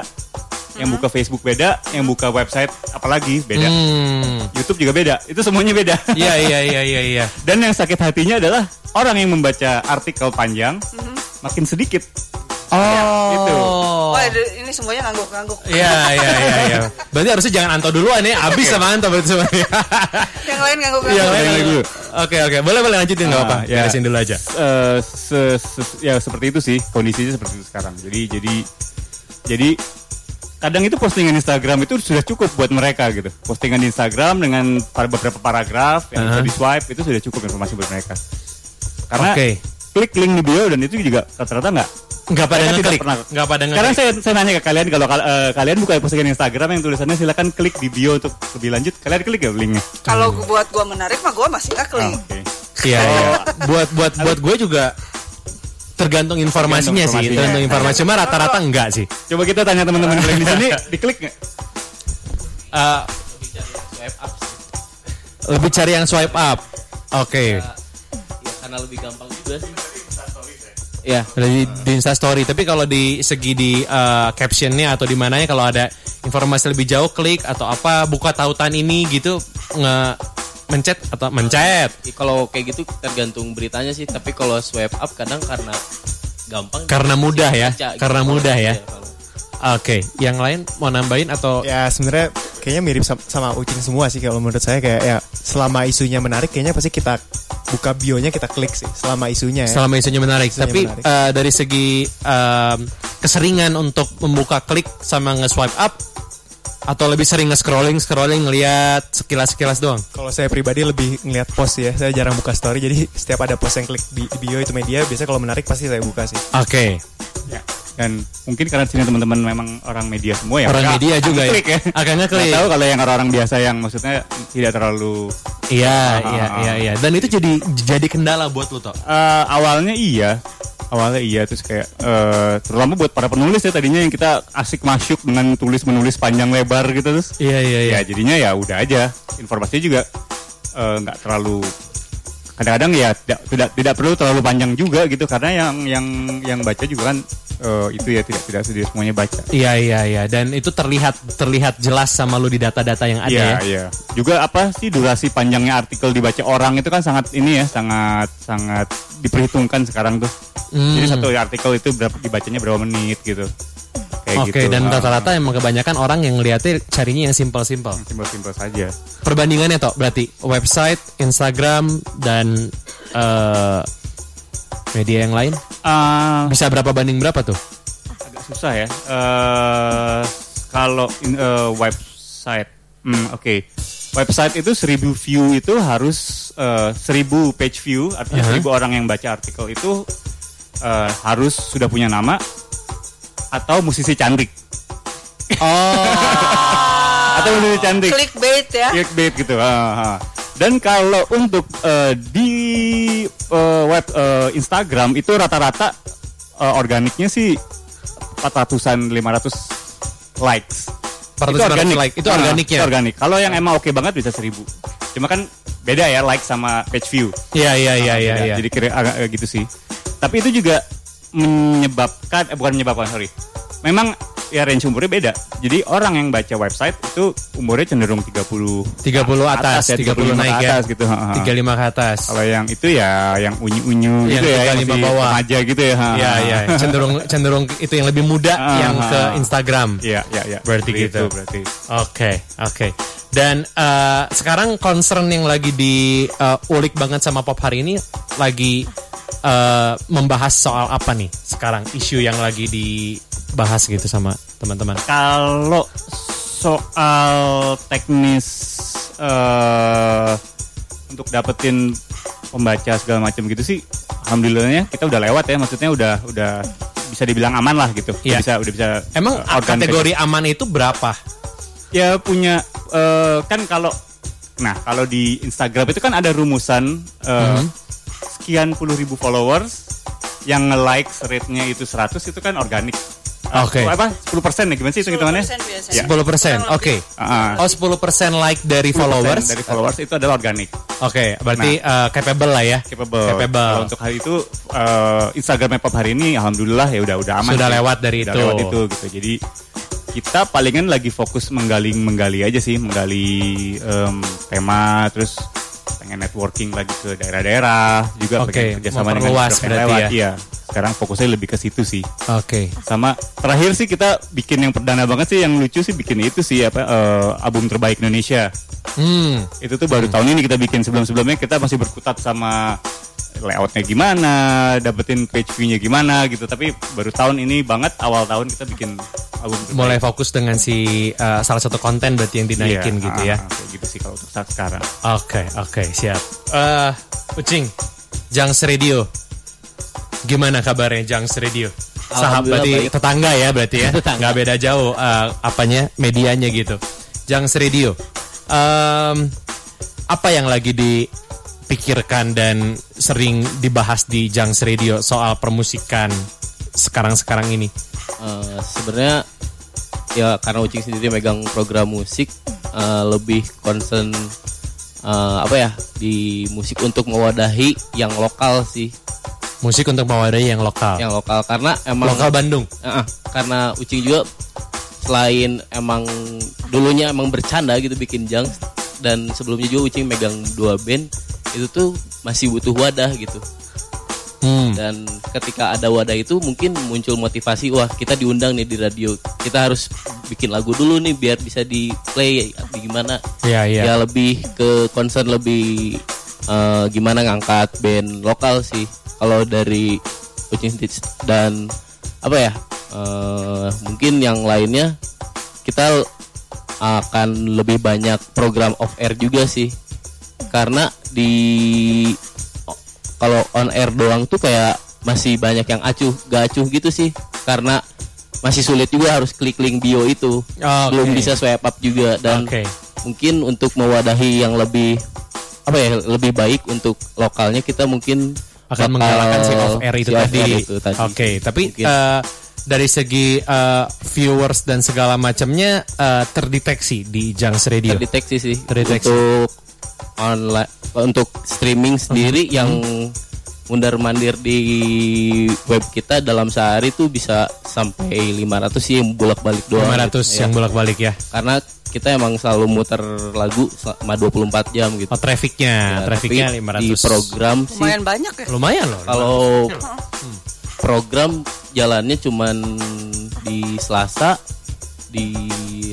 [SPEAKER 4] yang buka Facebook beda, yang buka website apalagi beda.
[SPEAKER 2] Hmm.
[SPEAKER 4] YouTube juga beda. Itu semuanya beda.
[SPEAKER 2] Iya iya iya iya iya.
[SPEAKER 4] Dan yang sakit hatinya adalah orang yang membaca artikel panjang makin sedikit.
[SPEAKER 2] Oh.
[SPEAKER 4] Gitu.
[SPEAKER 3] Wah, ini semuanya ngangguk-ngangguk.
[SPEAKER 2] Iya iya iya iya. Berarti harusnya jangan Anto duluan ya. Abis sama Anto berarti semuanya.
[SPEAKER 3] Yang lain ngangguk-ngangguk.
[SPEAKER 2] Yang lain dulu.
[SPEAKER 4] lain
[SPEAKER 2] Oke oke. Boleh boleh lanjutin nggak
[SPEAKER 4] Ah,
[SPEAKER 2] apa?
[SPEAKER 4] ya.
[SPEAKER 2] Beresin dulu aja.
[SPEAKER 4] Eh, se- se- ya seperti itu sih kondisinya seperti itu sekarang. Jadi jadi jadi kadang itu postingan Instagram itu sudah cukup buat mereka gitu. Postingan di Instagram dengan beberapa paragraf yang bisa
[SPEAKER 2] Aha.
[SPEAKER 4] di swipe itu sudah cukup informasi buat mereka. Karena
[SPEAKER 2] Oke.
[SPEAKER 4] Klik link di bio dan itu juga rata-rata nggak
[SPEAKER 2] Nggak pada ngeklik.
[SPEAKER 4] pernah-
[SPEAKER 2] Nggak pada
[SPEAKER 4] Sekarang
[SPEAKER 2] ngeklik.
[SPEAKER 4] saya, saya nanya ke kalian kalau kal- eh, kalian buka postingan Instagram yang tulisannya silakan klik di bio untuk lebih lanjut. Kalian klik ya linknya?
[SPEAKER 3] Kalau gua- buat gua menarik mah gua masih nggak
[SPEAKER 4] Ah,
[SPEAKER 3] klik.
[SPEAKER 4] Oke.
[SPEAKER 2] Iya iya. Buat buat buat gue juga tergantung informasinya sih.
[SPEAKER 4] informasinya.
[SPEAKER 2] Tergantung informasi. Cuma rata-rata enggak sih.
[SPEAKER 4] Coba kita tanya teman-teman kalian di sini, diklik nggak?
[SPEAKER 2] Eh, lebih cari yang swipe up. Oke.
[SPEAKER 5] Ya, karena lebih gampang juga sih. Ya,
[SPEAKER 2] Di, di Insta Story. Tapi kalau di segi di eh, captionnya atau di mananya kalau ada informasi lebih jauh klik atau apa buka tautan ini gitu nge mencet atau mencet.
[SPEAKER 5] Ya, kalau kayak gitu tergantung beritanya sih. Tapi kalau swipe up kadang karena gampang.
[SPEAKER 2] Karena mudah ya.
[SPEAKER 5] Baca gitu.
[SPEAKER 2] Karena mudah ya.
[SPEAKER 5] Iya, kalau-
[SPEAKER 2] Oke, yang lain mau nambahin atau
[SPEAKER 6] Ya sebenarnya kayaknya mirip sama, sama Ucin semua sih kalau menurut saya kayak ya selama isunya menarik kayaknya pasti kita buka bionya kita klik sih selama isunya ya.
[SPEAKER 2] selama isunya menarik.
[SPEAKER 6] Isunya
[SPEAKER 2] Tapi
[SPEAKER 6] menarik.
[SPEAKER 2] eh, dari segi em, keseringan untuk membuka klik sama nge-swipe up atau lebih sering nge-scrolling scrolling ngelihat sekilas-sekilas doang.
[SPEAKER 6] Kalau saya pribadi lebih ngelihat post ya, saya jarang buka story jadi setiap ada post yang klik di, di bio itu media biasanya kalau menarik pasti saya buka sih.
[SPEAKER 2] Oke.
[SPEAKER 4] Ya. Dan mungkin karena sini teman-teman memang orang media semua ya.
[SPEAKER 2] Orang media juga ya.
[SPEAKER 4] klik ya.
[SPEAKER 2] Akan ngeklik.
[SPEAKER 4] Nggak tahu kalau yang orang-orang biasa yang maksudnya tidak terlalu
[SPEAKER 2] Iya,
[SPEAKER 4] Ah,
[SPEAKER 2] iya,
[SPEAKER 4] ah,
[SPEAKER 2] iya, iya. Dan itu jadi jadi kendala buat lu toh.
[SPEAKER 4] Eh, awalnya iya awalnya iya terus kayak eh, terutama buat para penulis ya tadinya yang kita asik masuk dengan tulis menulis panjang lebar gitu terus
[SPEAKER 2] Iya, iya, iya.
[SPEAKER 4] ya jadinya ya udah aja informasinya juga eh, nggak terlalu kadang-kadang ya tidak tidak tidak perlu terlalu panjang juga gitu karena yang yang yang baca juga kan eh, itu ya tidak tidak tidak semuanya baca
[SPEAKER 2] Iya, iya, iya. Dan itu terlihat terlihat jelas sama lu di data-data yang ada
[SPEAKER 4] Iya,
[SPEAKER 2] ya.
[SPEAKER 4] iya. Juga apa sih durasi panjangnya artikel dibaca orang itu kan sangat ini ya, sangat sangat diperhitungkan sekarang tuh.
[SPEAKER 2] Hmm.
[SPEAKER 4] Jadi satu artikel itu berapa dibacanya berapa menit gitu.
[SPEAKER 2] Oke,
[SPEAKER 4] gitu.
[SPEAKER 2] dan rata-rata emang kebanyakan orang yang ngeliatnya carinya yang simpel-simpel.
[SPEAKER 4] simpel-simpel saja.
[SPEAKER 2] Perbandingannya toh berarti website, Instagram dan eh, media yang lain
[SPEAKER 4] Ah,
[SPEAKER 2] bisa berapa banding berapa tuh?
[SPEAKER 4] agak susah ya. Eh kalau in- eh, website, hmm, oke. Website itu 1000 view itu harus eh, 1000 page view, artinya
[SPEAKER 2] Aha.
[SPEAKER 4] 1000 orang yang baca artikel itu eh, harus sudah punya nama atau musisi cantik.
[SPEAKER 2] Oh,
[SPEAKER 4] atau musisi cantik.
[SPEAKER 3] Clickbait ya.
[SPEAKER 4] Clickbait gitu. ah, ah. Dan kalau untuk eh, di eh, web eh, Instagram itu rata-rata eh, organiknya sih 400-an 500 likes.
[SPEAKER 2] 400 like. Itu
[SPEAKER 4] Ah,
[SPEAKER 2] organiknya?
[SPEAKER 4] itu organik. Kalau yang emang oke banget bisa 1000. Cuma kan beda ya like sama page view.
[SPEAKER 2] iya iya iya
[SPEAKER 4] Ah,
[SPEAKER 2] iya. iya.
[SPEAKER 4] Jadi kira agak agak gitu sih. Tapi itu juga menyebabkan eh, bukan menyebabkan sorry. Memang ya range umurnya beda. Jadi orang yang baca website itu umurnya cenderung 30
[SPEAKER 2] 30 atas,
[SPEAKER 4] ya,
[SPEAKER 2] 30
[SPEAKER 4] 35
[SPEAKER 2] naik
[SPEAKER 4] ke
[SPEAKER 2] ya.
[SPEAKER 4] atas gitu. ha, ha.
[SPEAKER 2] 35 ke atas.
[SPEAKER 4] Kalau yang itu ya yang unyu-unyu gitu ya,
[SPEAKER 2] 35
[SPEAKER 4] yang
[SPEAKER 2] bawah.
[SPEAKER 4] remaja gitu ya.
[SPEAKER 2] Iya iya, cenderung cenderung itu yang lebih muda yang ke. Instagram.
[SPEAKER 4] Iya, iya, iya.
[SPEAKER 2] Berarti gitu.
[SPEAKER 4] itu, berarti.
[SPEAKER 2] Oke, oke. Dan eh, sekarang concern yang lagi diulik banget sama Pop hari ini lagi eh, membahas soal apa nih sekarang isu yang lagi dibahas gitu sama teman-teman.
[SPEAKER 4] Kalau soal teknis eh untuk dapetin pembaca segala macam gitu sih, alhamdulillahnya kita udah lewat ya. Maksudnya udah udah bisa dibilang aman lah gitu. Udah
[SPEAKER 2] Iya.
[SPEAKER 4] bisa udah bisa.
[SPEAKER 2] Emang
[SPEAKER 4] organik
[SPEAKER 2] kategori aman itu berapa?
[SPEAKER 4] ya punya eh, kan kalau nah kalau di Instagram itu kan ada rumusan eh,
[SPEAKER 2] Mhm.
[SPEAKER 4] Sekian puluh ribu followers yang nge-like rate-nya itu 100 itu kan organik. Eh,
[SPEAKER 2] Oke.
[SPEAKER 4] Apa? 10% ya gimana sih itu hitungannya?
[SPEAKER 3] 10% biasanya.
[SPEAKER 4] Ya.
[SPEAKER 2] 10 persen, oke.
[SPEAKER 4] Ah,
[SPEAKER 2] Oh 10 persen like dari
[SPEAKER 4] 10%
[SPEAKER 2] followers.
[SPEAKER 4] dari followers itu adalah organik.
[SPEAKER 2] Oke, berarti eh, capable lah ya.
[SPEAKER 4] Capable.
[SPEAKER 2] Capable.
[SPEAKER 4] Kalau untuk hal itu eh, Instagram Pop hari ini alhamdulillah ya udah udah aman.
[SPEAKER 2] Sudah
[SPEAKER 4] sih.
[SPEAKER 2] lewat dari
[SPEAKER 4] Udah
[SPEAKER 2] itu.
[SPEAKER 4] lewat itu gitu. Jadi kita palingan lagi fokus menggali menggali aja sih menggali em, tema terus pengen networking lagi ke daerah-daerah juga
[SPEAKER 2] Oke,
[SPEAKER 4] pengen kerjasama dengan yang lewat.
[SPEAKER 2] ya.
[SPEAKER 4] Iya, sekarang fokusnya lebih ke situ sih
[SPEAKER 2] Oke.
[SPEAKER 4] sama terakhir sih kita bikin yang perdana banget sih yang lucu sih bikin itu sih apa eh, album terbaik Indonesia
[SPEAKER 2] Hmm.
[SPEAKER 4] itu tuh baru tahun ini kita bikin sebelum-sebelumnya kita masih berkutat sama layoutnya gimana, dapetin page view-nya gimana gitu. Tapi baru tahun ini banget awal tahun kita bikin album terbaik.
[SPEAKER 2] Mulai fokus dengan si uh, salah satu konten berarti yang dinaikin
[SPEAKER 4] Iya,
[SPEAKER 2] gitu
[SPEAKER 4] ah,
[SPEAKER 2] ya.
[SPEAKER 4] ah, kayak gitu sih kalau untuk saat sekarang.
[SPEAKER 2] Oke, oke, siap. Eh, Ucing, Jangs Radio. Gimana kabarnya Jangs Radio? Sahabat
[SPEAKER 5] Alhamdulillah
[SPEAKER 2] berarti
[SPEAKER 5] baik.
[SPEAKER 2] tetangga ya berarti ya.
[SPEAKER 5] Tetangga.
[SPEAKER 2] Nggak beda jauh eh, apanya medianya gitu. Jangs Radio. Em, apa yang lagi dipikirkan dan sering dibahas di Jangs Radio soal permusikan sekarang-sekarang ini?
[SPEAKER 5] Eh, sebenarnya ya karena Ucing sendiri megang program musik eh, lebih concern eh, apa ya di musik untuk mewadahi yang lokal sih
[SPEAKER 2] Musik untuk mewadahi yang lokal.
[SPEAKER 5] yang lokal karena emang
[SPEAKER 2] lokal Bandung.
[SPEAKER 5] Eh, karena Ucing juga selain emang dulunya emang bercanda gitu bikin jang dan sebelumnya juga Ucing megang dua band itu tuh masih butuh wadah gitu
[SPEAKER 2] Hmm.
[SPEAKER 5] dan ketika ada wadah itu mungkin muncul motivasi wah kita diundang nih di radio kita harus bikin lagu dulu nih biar bisa di play gimana
[SPEAKER 2] Iya, iya.
[SPEAKER 5] ya lebih ke concern lebih eh, gimana ngangkat band lokal sih? Kalau dari Kucing Stitch dan apa ya? Eh, mungkin yang lainnya kita akan lebih banyak program off air juga sih. Karena di kalau on air doang tuh kayak masih banyak yang acuh gak acuh gitu sih. Karena masih sulit juga harus klik link bio itu.
[SPEAKER 2] Oke.
[SPEAKER 5] belum bisa swipe up juga dan
[SPEAKER 2] Oke.
[SPEAKER 5] mungkin untuk mewadahi yang lebih apa ya lebih baik untuk lokalnya kita mungkin
[SPEAKER 2] akan menggalakkan si off air itu tadi.
[SPEAKER 5] itu tadi.
[SPEAKER 2] Oke, tapi
[SPEAKER 5] Mungkin.
[SPEAKER 2] eh, dari segi eh, viewers dan segala macamnya eh, terdeteksi di Jangs Radio.
[SPEAKER 5] terdeteksi sih
[SPEAKER 2] Terdeteksi.
[SPEAKER 5] untuk online untuk streaming sendiri
[SPEAKER 2] Hmm.
[SPEAKER 5] yang mundar mandir di web kita dalam sehari tuh bisa sampai 500 sih yang bolak balik doang
[SPEAKER 2] 500
[SPEAKER 5] gitu.
[SPEAKER 2] yang
[SPEAKER 5] Ya.
[SPEAKER 2] bolak-balik ya.
[SPEAKER 5] karena kita emang selalu muter lagu selama 24 jam gitu
[SPEAKER 2] Oh, trafficnya,
[SPEAKER 5] Ya,
[SPEAKER 2] trafficnya
[SPEAKER 5] tapi
[SPEAKER 2] 500.
[SPEAKER 5] di program sih
[SPEAKER 3] Lumayan banyak ya.
[SPEAKER 2] Lumayan loh.
[SPEAKER 5] kalau program jalannya cuman di Selasa, di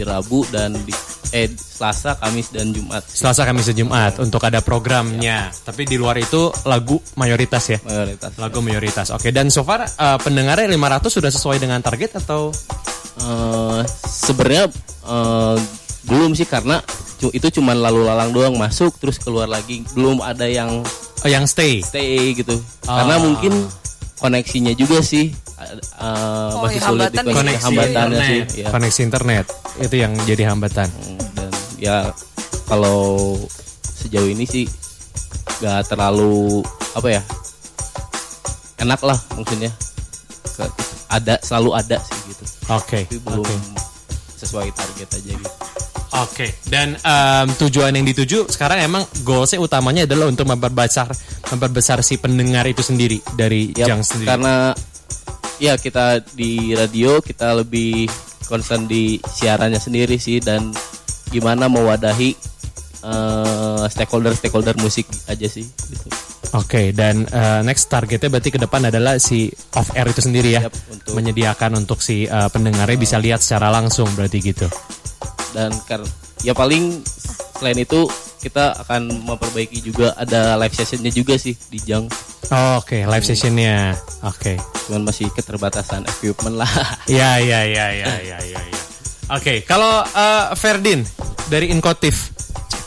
[SPEAKER 5] Rabu dan di eh Selasa, Kamis dan Jumat
[SPEAKER 2] Selasa Kamis dan Jumat untuk ada programnya. Tapi di luar itu lagu mayoritas ya.
[SPEAKER 5] mayoritas.
[SPEAKER 2] Lagu mayoritas. Oke, dan so far eh, pendengarnya 500 sudah sesuai dengan target atau
[SPEAKER 5] Eh, sebenarnya eh, belum sih karena itu cuman lalu lalang doang masuk terus keluar lagi belum ada yang
[SPEAKER 2] oh, yang stay?
[SPEAKER 5] stay gitu
[SPEAKER 2] Ah.
[SPEAKER 5] karena mungkin koneksinya juga sih eh,
[SPEAKER 3] Oh,
[SPEAKER 5] masih
[SPEAKER 3] ya,
[SPEAKER 5] sulit
[SPEAKER 3] hambatan
[SPEAKER 2] Koneksi
[SPEAKER 5] hambatannya
[SPEAKER 2] internet.
[SPEAKER 5] sih ya.
[SPEAKER 2] Koneksi internet. Itu yang jadi hambatan.
[SPEAKER 5] dan ya kalau sejauh ini sih gak terlalu apa ya enak lah maksudnya ada selalu ada sih gitu
[SPEAKER 2] Oke.
[SPEAKER 5] tapi belum
[SPEAKER 2] Oke.
[SPEAKER 5] Sesuai target aja gitu
[SPEAKER 2] Oke, dan em, tujuan yang dituju sekarang emang goalsnya utamanya adalah untuk memperbesar memperbesar si pendengar itu sendiri dari
[SPEAKER 5] Yap,
[SPEAKER 2] Jang sendiri.
[SPEAKER 5] karena ya kita di radio kita lebih concern di siarannya sendiri sih dan gimana mewadahi eh, stakeholder stakeholder musik aja sih gitu.
[SPEAKER 2] Oke, dan eh, next targetnya berarti ke depan adalah si off air itu sendiri ya,
[SPEAKER 5] untuk-
[SPEAKER 2] menyediakan untuk si eh, pendengarnya bisa lihat secara langsung berarti gitu.
[SPEAKER 5] dan ya paling selain itu kita akan memperbaiki juga ada live sessionnya juga sih di Jang
[SPEAKER 2] Oh, Oke, live sessionnya. Oke.
[SPEAKER 5] cuman masih keterbatasan equipment lah
[SPEAKER 2] Ya, ya, ya, ya, ya, ya, ya. Oke, kalau eh, Ferdin dari Inkotif,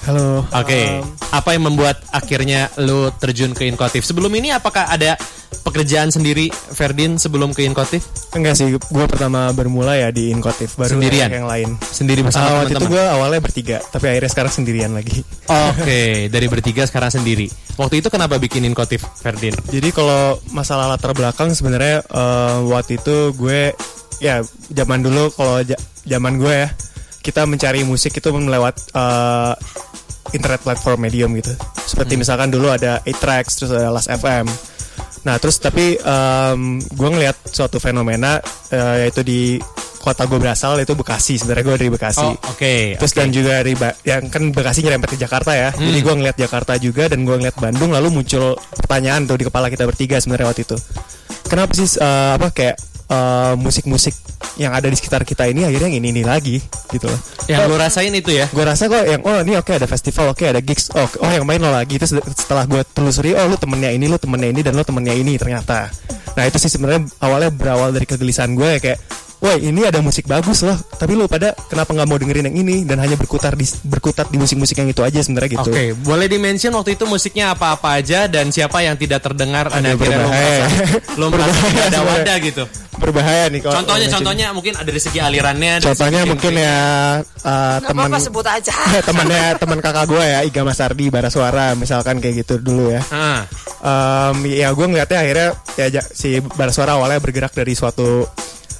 [SPEAKER 6] Halo.
[SPEAKER 2] Oke,
[SPEAKER 6] Um,
[SPEAKER 2] apa yang membuat akhirnya lu terjun ke Inkotif? Sebelum ini apakah ada pekerjaan sendiri Ferdin sebelum ke Inkotif?
[SPEAKER 6] enggak sih, gue pertama bermula ya di Inkotif, baru
[SPEAKER 2] Sendirian?
[SPEAKER 6] yang lain.
[SPEAKER 2] Sendiri bersama
[SPEAKER 6] Ah, waktu itu
[SPEAKER 2] teman-teman?
[SPEAKER 6] gue awalnya bertiga, tapi akhirnya sekarang sendirian lagi.
[SPEAKER 2] Oke, dari bertiga sekarang sendiri. Waktu itu kenapa bikin Inkotif, Ferdin?
[SPEAKER 6] Jadi kalau masalah latar belakang sebenarnya eh, waktu itu gue ya zaman dulu kalau zaman gue ya kita mencari musik itu melewat eh, internet platform medium gitu. Seperti misalkan dulu ada 8 tracks terus ada Last FM. Nah terus tapi em, gue ngeliat suatu fenomena eh, yaitu di kota gue berasal itu Bekasi sebenarnya gue dari Bekasi
[SPEAKER 2] Oh, oke.
[SPEAKER 6] terus
[SPEAKER 2] oke.
[SPEAKER 6] dan juga dari Ba- yang kan Bekasi nyerempet ke Jakarta ya jadi gue ngeliat Jakarta juga dan gue ngeliat Bandung lalu muncul pertanyaan tuh di kepala kita bertiga sebenarnya waktu itu kenapa sih eh, apa kayak eh, musik-musik yang ada di sekitar kita ini akhirnya yang ini ini lagi gitu loh.
[SPEAKER 2] Yang lu rasain itu ya?
[SPEAKER 6] gue rasa kok yang oh ini oke ada festival oke ada gigs oh oh yang main lo lagi. Terus setelah gue telusuri oh lu temennya ini lu temennya ini dan lu temennya ini ternyata. Nah itu sih sebenarnya awalnya berawal dari kegelisahan gue ya kayak Woi ini ada musik bagus loh Tapi lu pada kenapa nggak mau dengerin yang ini Dan hanya berkutar di berkutat di musik-musik yang itu aja sebenarnya gitu
[SPEAKER 2] Oke, boleh dimention waktu itu musiknya apa-apa aja dan siapa yang tidak terdengar akhirnya lu
[SPEAKER 6] berbahaya.
[SPEAKER 2] merasa, lu merasa ada wadah gitu.
[SPEAKER 6] Berbahaya nih kalau
[SPEAKER 2] Contohnya,
[SPEAKER 6] mention.
[SPEAKER 2] contohnya mungkin ada dari segi alirannya. dari
[SPEAKER 6] Contohnya
[SPEAKER 2] segi
[SPEAKER 6] mungkin ya uh,
[SPEAKER 3] Nggak
[SPEAKER 6] teman
[SPEAKER 3] sebut aja.
[SPEAKER 6] temannya teman kakak gue ya Iga Masardi Barasuara misalkan kayak gitu dulu ya
[SPEAKER 2] Ah,
[SPEAKER 6] um, ya gue ngeliatnya akhirnya ya si Barasuara awalnya bergerak dari suatu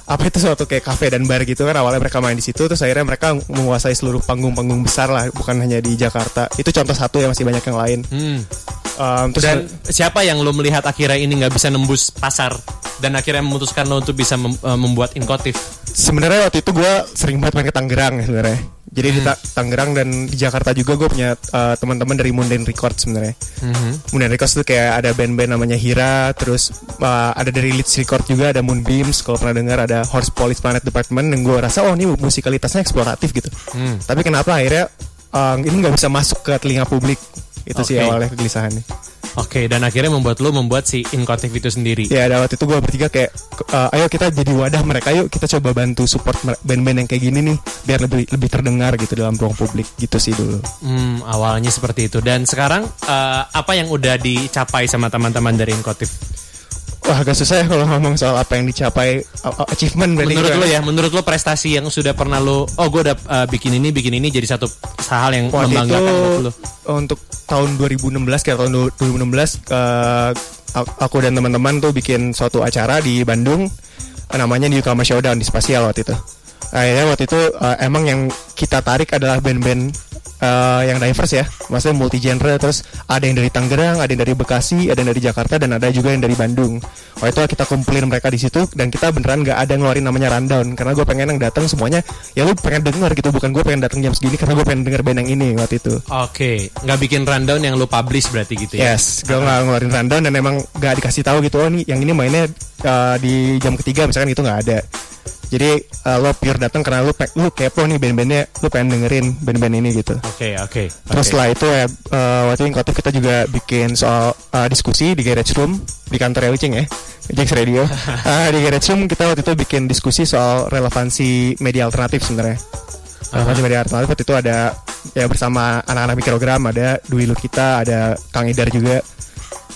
[SPEAKER 6] apa itu suatu kayak kafe dan bar gitu kan awalnya mereka main di situ terus akhirnya mereka menguasai seluruh panggung-panggung besar lah bukan hanya di Jakarta itu contoh satu ya masih banyak yang lain
[SPEAKER 2] hmm.
[SPEAKER 6] Um, terus
[SPEAKER 2] Dan siapa yang lo melihat akhirnya ini nggak bisa nembus pasar dan akhirnya memutuskan lo untuk bisa mem- eh, membuat inkotif?
[SPEAKER 6] sebenarnya waktu itu gue sering banget main ke Tangerang ya sebenarnya jadi di Ta- Tangerang dan di Jakarta juga gue punya uh, teman-teman dari Mundane Records sebenarnya. Mundane Records itu kayak ada band-band namanya Hira terus uh, ada dari Leeds Record juga ada Moonbeams kalau pernah dengar ada Horse Police Planet Department dan gue rasa oh ini musikalitasnya eksploratif gitu. Tapi kenapa akhirnya uh, ini nggak bisa masuk ke telinga publik? Itu sih
[SPEAKER 2] Oke.
[SPEAKER 6] awalnya kegelisahannya
[SPEAKER 2] Oke, dan akhirnya membuat lo membuat si inkotif itu sendiri.
[SPEAKER 6] ya ada waktu itu gue bertiga kayak uh, ayo kita jadi wadah mereka yuk kita coba bantu support band-band yang kayak gini nih biar lebih lebih terdengar gitu dalam ruang publik gitu sih dulu
[SPEAKER 2] Hmm, awalnya seperti itu. Dan sekarang eh, apa yang udah dicapai sama teman-teman dari inkotif?
[SPEAKER 6] Wah agak susah ya kalau ngomong soal apa yang dicapai uh, uh, achievement berarti
[SPEAKER 2] Menurut lo ya, menurut lo prestasi yang sudah pernah lo, oh gue udah eh, bikin ini, bikin ini jadi satu hal yang
[SPEAKER 6] Waktu itu
[SPEAKER 2] membanggakan buat lo.
[SPEAKER 6] untuk tahun 2016 kayak tahun 2016 eh, a- aku dan teman-teman tuh bikin suatu acara di Bandung eh, namanya Newcomer Showdown di Spasial waktu itu. Akhirnya waktu itu eh, emang yang kita tarik adalah band-band eh, yang diverse ya, maksudnya multi genre terus ada yang dari Tangerang, ada yang dari Bekasi, ada yang dari Jakarta dan ada juga yang dari Bandung. Waktu itu kita kumpulin mereka di situ dan kita beneran nggak ada ngeluarin namanya rundown karena gue pengen yang datang semuanya ya lu pengen denger gitu bukan gue pengen datang jam segini karena gue pengen denger band yang ini waktu itu.
[SPEAKER 2] Oke, nggak bikin rundown yang lo publish berarti gitu ya?
[SPEAKER 6] Yes, gue nggak ngeluarin rundown dan emang gak dikasih tahu gitu. Oh nih, yang ini mainnya uh, di jam ketiga misalkan itu nggak ada. Jadi uh, lo pure datang karena lo pe- lo kepo nih band-bandnya, lo pengen dengerin band-band ini gitu.
[SPEAKER 2] Oke, oke.
[SPEAKER 6] Terus
[SPEAKER 2] oke.
[SPEAKER 6] setelah itu ya uh, waktu itu Inkotif kita juga bikin soal uh, diskusi di garage room di kantor Ucing ya, Jax Radio. Uh, di garage room kita waktu itu bikin diskusi soal relevansi media alternatif sebenarnya. Relevansi media alternatif waktu itu ada ya bersama anak-anak mikrogram ada Dwi Lukita, ada Kang Idar juga.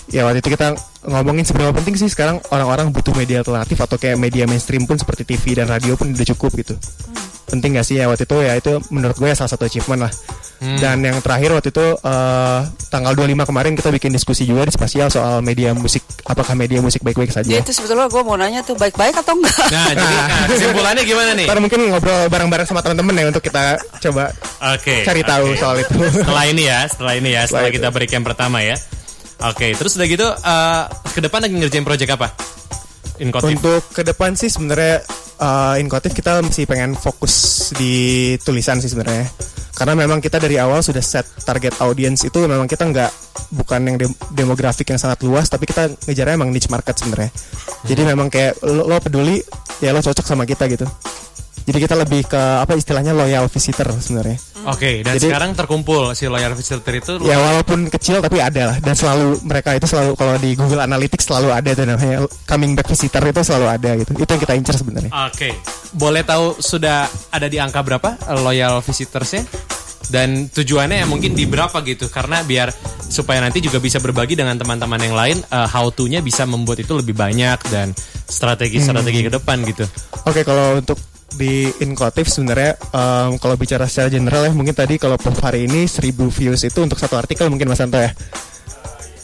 [SPEAKER 6] Ya waktu itu kita ngomongin seberapa penting sih sekarang orang-orang butuh media alternatif atau kayak media mainstream pun seperti TV dan radio pun udah cukup gitu. Penting gak sih ya waktu itu ya itu menurut gue ya salah satu achievement lah. Dan yang terakhir waktu itu eh, tanggal 25 kemarin kita bikin diskusi juga di spasial soal media musik apakah media musik baik-baik saja.
[SPEAKER 3] Ya itu sebetulnya gue mau nanya tuh baik-baik atau enggak?
[SPEAKER 2] Nah, jadi nah, kesimpulannya gimana nih?
[SPEAKER 6] Ntar mungkin ngobrol bareng-bareng sama teman-teman ya untuk kita coba
[SPEAKER 2] Oke.
[SPEAKER 6] cari tahu soal itu.
[SPEAKER 2] Setelah ini ya, setelah ini ya, setelah
[SPEAKER 6] Setelah
[SPEAKER 2] kita break yang pertama ya. Oke, terus udah gitu eh ke depan lagi ngerjain project apa? Inkotif.
[SPEAKER 6] Untuk ke depan sih sebenarnya uh, Inkotif kita masih pengen fokus di tulisan sih sebenarnya. Karena memang kita dari awal sudah set target audience itu memang kita nggak bukan yang dem- demografik yang sangat luas, tapi kita ngejarnya emang niche market sebenarnya. Jadi memang kayak lo, lo peduli, ya lo cocok sama kita gitu. Jadi kita lebih ke apa istilahnya loyal visitor sebenarnya.
[SPEAKER 2] Oke, dan
[SPEAKER 6] Jadi-
[SPEAKER 2] sekarang terkumpul si loyal visitor itu
[SPEAKER 6] Ya walaupun kecil tapi ada lah dan selalu mereka itu selalu kalau di Google Analytics selalu ada tuh namanya coming back visitor itu selalu ada gitu. Itu yang kita incer sebenarnya.
[SPEAKER 2] Oke. Boleh tahu sudah ada di angka berapa loyal visitorsnya? Dan tujuannya ya mungkin di berapa gitu karena biar supaya nanti juga bisa berbagi dengan teman-teman yang lain eh, how to-nya bisa membuat itu lebih banyak dan strategi-strategi ke depan gitu.
[SPEAKER 6] Oke kalau untuk di Inkotif sebenarnya em, kalau bicara secara general ya mungkin tadi kalau per hari ini 1000 views itu untuk satu artikel mungkin Mas Santo ya.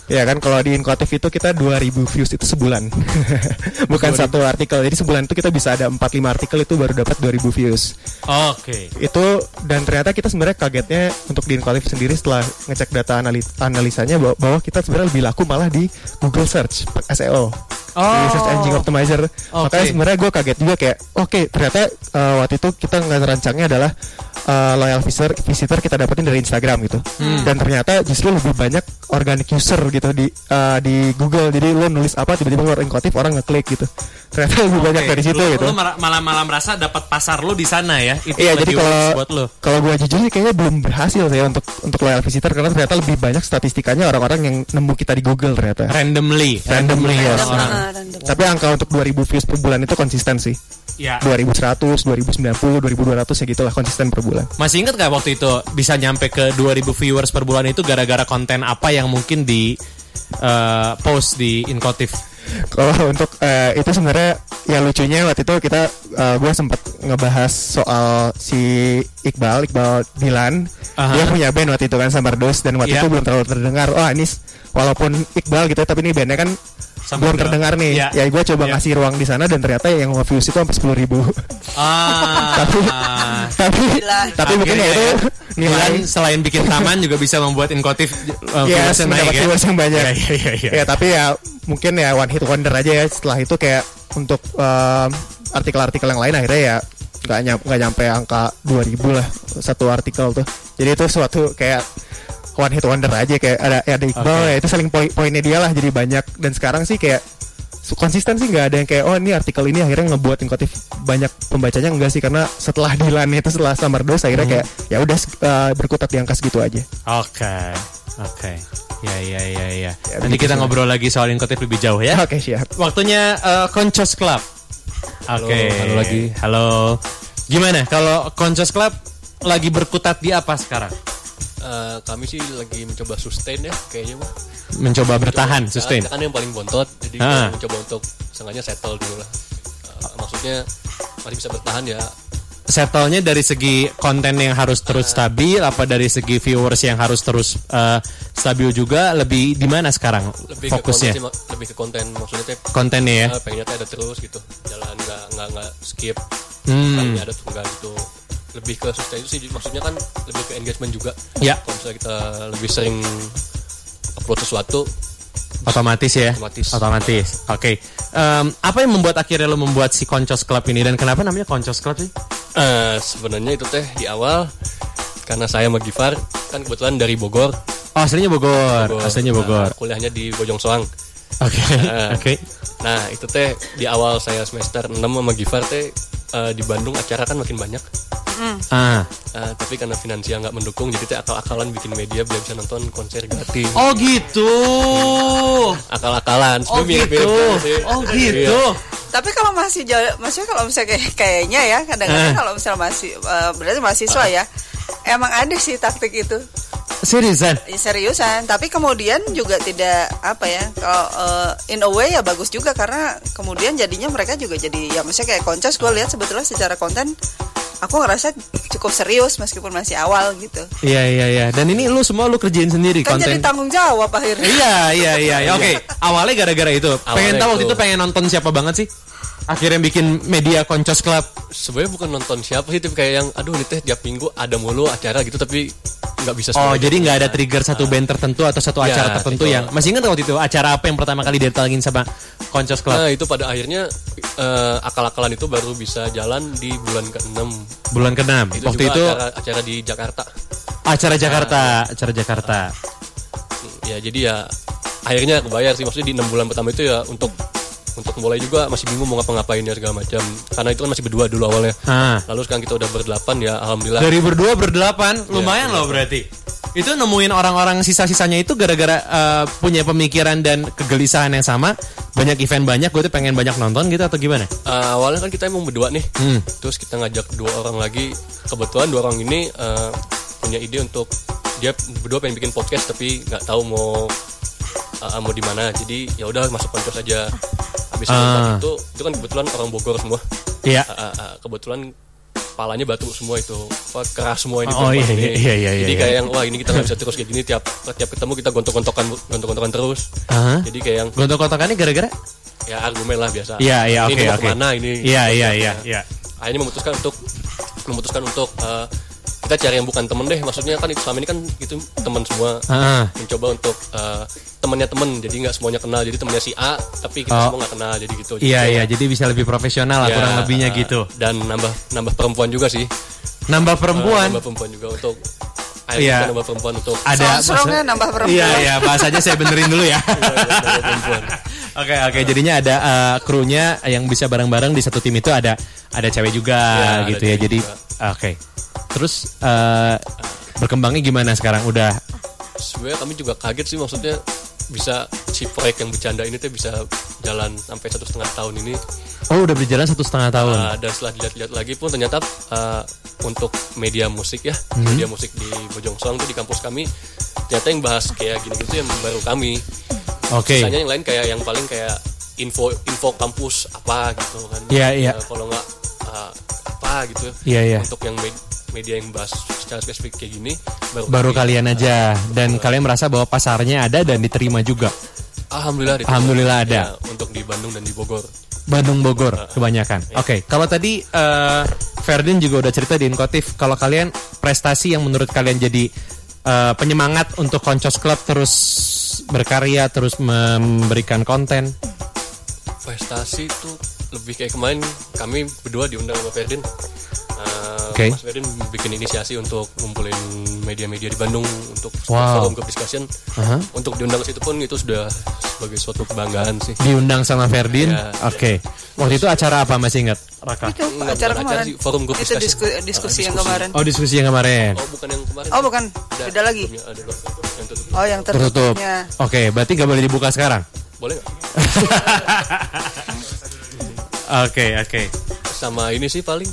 [SPEAKER 6] Ya kan kalau di Inkotif itu kita 2000 views itu sebulan. Bukan satu artikel. Jadi sebulan itu kita bisa ada 4 5 artikel itu baru dapat 2000 views.
[SPEAKER 2] Oke.
[SPEAKER 6] Itu dan ternyata kita sebenarnya kagetnya untuk di Inkotif sendiri setelah ngecek data anali- analisanya bahwa, bahwa kita sebenarnya lebih laku malah di Google Search SEO. Di search engine optimizer. Makanya
[SPEAKER 2] Oke.
[SPEAKER 6] sebenarnya gue kaget juga kayak, oke ternyata uh, waktu itu kita ngerancangnya adalah uh, loyal visitor visitor kita dapetin dari Instagram gitu.
[SPEAKER 2] Hmm.
[SPEAKER 6] Dan ternyata justru lebih banyak organic user gitu di uh, di Google. Jadi lo nulis apa tiba-tiba keluar inkotif orang ngeklik gitu. Ternyata lebih banyak
[SPEAKER 2] Oke,
[SPEAKER 6] dari situ
[SPEAKER 2] lu,
[SPEAKER 6] gitu.
[SPEAKER 2] Malah malah merasa dapat pasar lu di sana ya. Itu
[SPEAKER 6] Iya, jadi kalau kalau gue jujur sih kayaknya belum berhasil saya untuk untuk loyal visitor karena ternyata lebih banyak statistikanya orang-orang yang nemu kita di Google ternyata.
[SPEAKER 2] Randomly.
[SPEAKER 6] Randomly, yes.
[SPEAKER 2] orang-orang.
[SPEAKER 6] Tapi angka untuk 2000 views per bulan itu konsisten sih.
[SPEAKER 2] Ya.
[SPEAKER 6] 2100, 2090, 2200 ya gitulah konsisten per bulan.
[SPEAKER 2] Masih inget gak waktu itu bisa nyampe ke 2000 viewers per bulan itu gara-gara konten apa yang mungkin di eh, post di Inkotif?
[SPEAKER 6] Kalau untuk eh, itu sebenarnya ya lucunya waktu itu kita gue sempat ngebahas soal si Iqbal, Iqbal Dilan.
[SPEAKER 2] Aha.
[SPEAKER 6] Dia punya band waktu itu kan Sambardos dan waktu
[SPEAKER 2] Iya.
[SPEAKER 6] itu belum terlalu terdengar. Oh, ini walaupun Iqbal gitu tapi ini bandnya kan belum
[SPEAKER 2] Sambardos.
[SPEAKER 6] terdengar nih.
[SPEAKER 2] Iya.
[SPEAKER 6] Ya gue coba
[SPEAKER 2] Iya.
[SPEAKER 6] ngasih ruang di sana dan ternyata yang nge-views itu sampai 10 ribu.
[SPEAKER 2] Ah.
[SPEAKER 6] tapi
[SPEAKER 3] Gila.
[SPEAKER 6] tapi mungkin ya itu nilai
[SPEAKER 2] Dilan selain bikin taman juga bisa membuat Inkotif uh,
[SPEAKER 6] Yes,
[SPEAKER 2] naik
[SPEAKER 6] mendapat
[SPEAKER 2] ya.
[SPEAKER 6] yang banyak.
[SPEAKER 2] Iya, iya, iya, iya.
[SPEAKER 6] Ya tapi ya mungkin ya one hit wonder aja ya. Setelah itu kayak untuk um, artikel-artikel yang lain akhirnya ya nggak nyampe nyampe angka 2000 lah satu artikel tuh. Jadi itu suatu kayak one hit wonder aja kayak ada ya ada Iqbal
[SPEAKER 2] Oke.
[SPEAKER 6] ya itu saling poin poinnya dia lah jadi banyak dan sekarang sih kayak konsisten sih nggak ada yang kayak oh ini artikel ini akhirnya ngebuat Inkotif banyak pembacanya enggak sih karena setelah Dilan itu setelah Samardos akhirnya kayak ya udah uh, berkutat di angka segitu aja.
[SPEAKER 2] Oke. Oke. Ya ya ya ya.
[SPEAKER 6] Ya,
[SPEAKER 2] Nanti kita ngobrol lagi soal Inkotif lebih jauh ya.
[SPEAKER 6] Oke siap.
[SPEAKER 2] Waktunya uh, Koncos Club. Oke.
[SPEAKER 7] halo lagi.
[SPEAKER 2] Halo. Gimana kalau Koncos Club lagi berkutat di apa sekarang?
[SPEAKER 7] Eh, kami sih lagi mencoba sustain ya kayaknya mah.
[SPEAKER 2] Mencoba bertahan,
[SPEAKER 7] Ya,
[SPEAKER 2] sustain.
[SPEAKER 7] kita kan yang paling bontot, jadi
[SPEAKER 2] Ah.
[SPEAKER 7] mencoba untuk sengaja settle dulu lah. Eh, maksudnya masih bisa bertahan ya.
[SPEAKER 2] Settle-nya dari segi konten yang harus terus stabil, apa dari segi viewers yang harus terus uh, stabil juga? Lebih di mana sekarang
[SPEAKER 7] Lebih ke konten
[SPEAKER 2] fokusnya?
[SPEAKER 7] sih, mak- lebih ke konten maksudnya teh
[SPEAKER 2] Kontennya ya.
[SPEAKER 7] pengennya teh ada terus gitu. Jalan nggak nggak nggak skip.
[SPEAKER 2] Hmm.
[SPEAKER 7] Ada tuh enggak gitu. Lebih ke sustain itu sih maksudnya kan lebih ke engagement juga.
[SPEAKER 2] Ya.
[SPEAKER 7] Kalau misalnya kita lebih sering upload sesuatu
[SPEAKER 2] Otomatis ya.
[SPEAKER 7] Otomatis.
[SPEAKER 2] Otomatis. Oke. Em, apa yang membuat akhirnya lo membuat si Koncos Club ini dan kenapa namanya Koncos Club sih?
[SPEAKER 7] Eh, sebenarnya itu teh di awal karena saya sama Gifar kan kebetulan dari Bogor.
[SPEAKER 2] Oh, aslinya Bogor. Aslinya Bogor.
[SPEAKER 7] Nah, kuliahnya di Bojong Soang.
[SPEAKER 2] Oke.
[SPEAKER 7] Eh,
[SPEAKER 2] Oke.
[SPEAKER 7] Nah, itu teh di awal saya semester 6 sama Gifar teh eh, di Bandung acara kan makin banyak.
[SPEAKER 2] Ah.
[SPEAKER 7] Eh, tapi karena finansial nggak mendukung jadi teh akal-akalan bikin media biar bisa nonton konser gratis.
[SPEAKER 2] Oh gitu.
[SPEAKER 7] Akal-akalan.
[SPEAKER 2] Oh gitu.
[SPEAKER 7] sih.
[SPEAKER 2] Oh gitu.
[SPEAKER 3] Tapi kalau masih jauh, maksudnya kalau misalnya kayak, kayaknya ya kadang-kadang
[SPEAKER 2] Eh.
[SPEAKER 3] kalau misalnya masih eh, berarti mahasiswa ya, emang ada sih taktik itu
[SPEAKER 2] Seriusan?
[SPEAKER 3] Ya, seriusan. Tapi kemudian juga tidak apa ya, kalau eh, in a way ya bagus juga karena kemudian jadinya mereka juga jadi ya maksudnya kayak koncos gue lihat sebetulnya secara konten aku ngerasa cukup serius meskipun masih awal gitu.
[SPEAKER 2] Iya iya iya. Dan ini lu semua lu kerjain sendiri
[SPEAKER 3] Kan jadi
[SPEAKER 2] konten.
[SPEAKER 3] tanggung jawab akhirnya.
[SPEAKER 2] Iya iya iya. Ya, Oke, awalnya gara-gara itu. Pengen
[SPEAKER 7] Awalnya
[SPEAKER 2] tahu waktu
[SPEAKER 7] itu
[SPEAKER 2] pengen nonton siapa banget sih? Akhirnya bikin media Koncos Club.
[SPEAKER 7] Sebenarnya bukan nonton siapa sih, tapi kayak yang aduh ini teh tiap minggu ada mulu acara gitu tapi nggak bisa
[SPEAKER 2] Oh, jadi nggak ada trigger satu band tertentu atau satu
[SPEAKER 7] Ya,
[SPEAKER 2] acara tertentu
[SPEAKER 7] itu.
[SPEAKER 2] yang masih ingat waktu itu acara apa yang pertama kali didatengin sama Koncos Club?
[SPEAKER 7] Nah, itu pada akhirnya eh, akal-akalan itu baru bisa jalan di bulan ke-6.
[SPEAKER 2] Bulan ke-6.
[SPEAKER 7] Itu
[SPEAKER 2] Waktu itu
[SPEAKER 7] acara, acara di Jakarta.
[SPEAKER 2] acara Jakarta, acara Jakarta.
[SPEAKER 7] Ya, jadi ya akhirnya kebayar sih maksudnya di enam bulan pertama itu ya untuk untuk mulai juga masih bingung mau ngapa-ngapain ya segala macam. Karena itu kan masih berdua dulu awalnya.
[SPEAKER 2] Ah.
[SPEAKER 7] Lalu sekarang kita udah berdelapan ya alhamdulillah.
[SPEAKER 2] Dari berdua berdelapan, lumayan
[SPEAKER 7] iya.
[SPEAKER 2] loh berarti. Itu nemuin orang-orang sisa-sisanya itu gara-gara eh, punya pemikiran dan kegelisahan yang sama, banyak event banyak, gue tuh pengen banyak nonton gitu atau gimana?
[SPEAKER 7] Eh, awalnya kan kita emang berdua nih.
[SPEAKER 2] Hmm.
[SPEAKER 7] Terus kita ngajak dua orang lagi. Kebetulan dua orang ini eh, punya ide untuk dia berdua pengen bikin podcast tapi nggak tahu mau eh, mau di mana. Jadi ya udah masuk konco saja. Habis
[SPEAKER 2] Ah.
[SPEAKER 7] itu itu kan kebetulan orang Bogor semua.
[SPEAKER 2] Iya.
[SPEAKER 7] Eh, eh, kebetulan palanya batu semua itu Wah, keras semua ini
[SPEAKER 2] Oh, iya,
[SPEAKER 7] ini.
[SPEAKER 2] iya, iya, iya,
[SPEAKER 7] jadi
[SPEAKER 2] iya.
[SPEAKER 7] kayak yang wah ini kita nggak bisa terus kayak gini tiap tiap ketemu kita gontok-gontokan gontok-gontokan terus
[SPEAKER 2] Hah?
[SPEAKER 7] jadi kayak yang
[SPEAKER 2] Gontok-gontokannya gara-gara?
[SPEAKER 7] ya argumen lah biasa
[SPEAKER 2] Iya, iya,
[SPEAKER 7] ini
[SPEAKER 2] oke,
[SPEAKER 7] mau
[SPEAKER 2] oke.
[SPEAKER 7] ke mana ini
[SPEAKER 2] Iya, iya, iya, iya.
[SPEAKER 7] akhirnya memutuskan untuk memutuskan untuk eh, kita cari yang bukan temen deh maksudnya kan itu selama ini kan itu teman semua
[SPEAKER 2] Ah,
[SPEAKER 7] mencoba untuk eh, temennya temen jadi nggak semuanya kenal jadi temennya si A tapi kita
[SPEAKER 2] Oh.
[SPEAKER 7] semua nggak kenal jadi gitu
[SPEAKER 2] iya
[SPEAKER 7] Jadi
[SPEAKER 2] iya,
[SPEAKER 7] kayak,
[SPEAKER 2] jadi bisa lebih profesional lah
[SPEAKER 7] ya,
[SPEAKER 2] kurang lebihnya
[SPEAKER 7] eh,
[SPEAKER 2] gitu.
[SPEAKER 7] dan nambah nambah perempuan juga sih
[SPEAKER 2] Nambah perempuan.
[SPEAKER 7] nambah perempuan juga untuk ayo
[SPEAKER 2] Iya.
[SPEAKER 7] nambah perempuan untuk
[SPEAKER 2] ada
[SPEAKER 3] Strong-strongnya nambah perempuan.
[SPEAKER 2] Iya iya bahasanya saya benerin dulu ya.
[SPEAKER 7] nambah perempuan
[SPEAKER 2] Oke oke jadinya ada eh, krunya yang bisa bareng-bareng di satu tim itu ada ada cewek juga
[SPEAKER 7] Ya, ada
[SPEAKER 2] gitu ya. Jadi oke. Terus eh, berkembangnya gimana sekarang? Udah
[SPEAKER 7] sebenarnya kami juga kaget sih maksudnya bisa si proyek yang bercanda ini tuh bisa jalan sampai satu setengah tahun ini
[SPEAKER 2] oh udah berjalan satu setengah tahun.
[SPEAKER 7] Uh, dan setelah dilihat-lihat lagi pun ternyata uh, untuk media musik ya
[SPEAKER 2] Hmm.
[SPEAKER 7] media musik di Bojongsong tuh di kampus kami ternyata yang bahas kayak gini gitu yang baru kami
[SPEAKER 2] Oke.
[SPEAKER 7] sisanya yang lain kayak yang paling kayak info info kampus apa gitu kan
[SPEAKER 2] Iya, iya.
[SPEAKER 7] Uh, kalau nggak uh, apa gitu
[SPEAKER 2] Iya, iya.
[SPEAKER 7] untuk yang med- media yang bahas secara spesifik kayak gini baru,
[SPEAKER 2] Baru kalian aja dan kalian merasa bahwa pasarnya ada dan diterima juga.
[SPEAKER 7] alhamdulillah diterima.
[SPEAKER 2] Alhamdulillah ada.
[SPEAKER 7] Ya, untuk di Bandung dan di Bogor
[SPEAKER 2] Bandung Bogor kebanyakan. Oke, kalau tadi eh Ferdin juga udah cerita di Inkotif kalau kalian prestasi yang menurut kalian jadi eh, penyemangat untuk Koncos Club terus berkarya, terus memberikan konten.
[SPEAKER 7] prestasi itu lebih kayak kemarin kami berdua diundang sama Ferdin Uh,
[SPEAKER 2] Oke.
[SPEAKER 7] Mas Ferdin bikin inisiasi untuk ngumpulin media-media di Bandung untuk
[SPEAKER 2] Wow.
[SPEAKER 7] forum group discussion
[SPEAKER 2] Aha.
[SPEAKER 7] untuk diundang ke situ pun itu sudah sebagai suatu kebanggaan sih
[SPEAKER 2] Diundang sama Ferdin.
[SPEAKER 7] Ya.
[SPEAKER 2] Oke. Waktu itu acara apa masih ingat? Raka.
[SPEAKER 3] Itu
[SPEAKER 7] Enggak,
[SPEAKER 3] acara kemarin.
[SPEAKER 7] sih, forum group
[SPEAKER 3] itu
[SPEAKER 7] discussion.
[SPEAKER 3] disku- diskusi
[SPEAKER 7] Ah,
[SPEAKER 3] yang
[SPEAKER 7] diskusi.
[SPEAKER 3] kemarin.
[SPEAKER 2] Oh, diskusi yang kemarin.
[SPEAKER 7] oh bukan yang kemarin
[SPEAKER 3] Oh bukan,
[SPEAKER 7] Ada,
[SPEAKER 3] beda lagi.
[SPEAKER 7] ada yang tutup
[SPEAKER 3] Oh yang
[SPEAKER 2] Tertutup.
[SPEAKER 3] tertutupnya.
[SPEAKER 2] Oke, berarti gak boleh dibuka sekarang.
[SPEAKER 7] boleh nggak
[SPEAKER 2] Oke, oke.
[SPEAKER 7] sama ini sih paling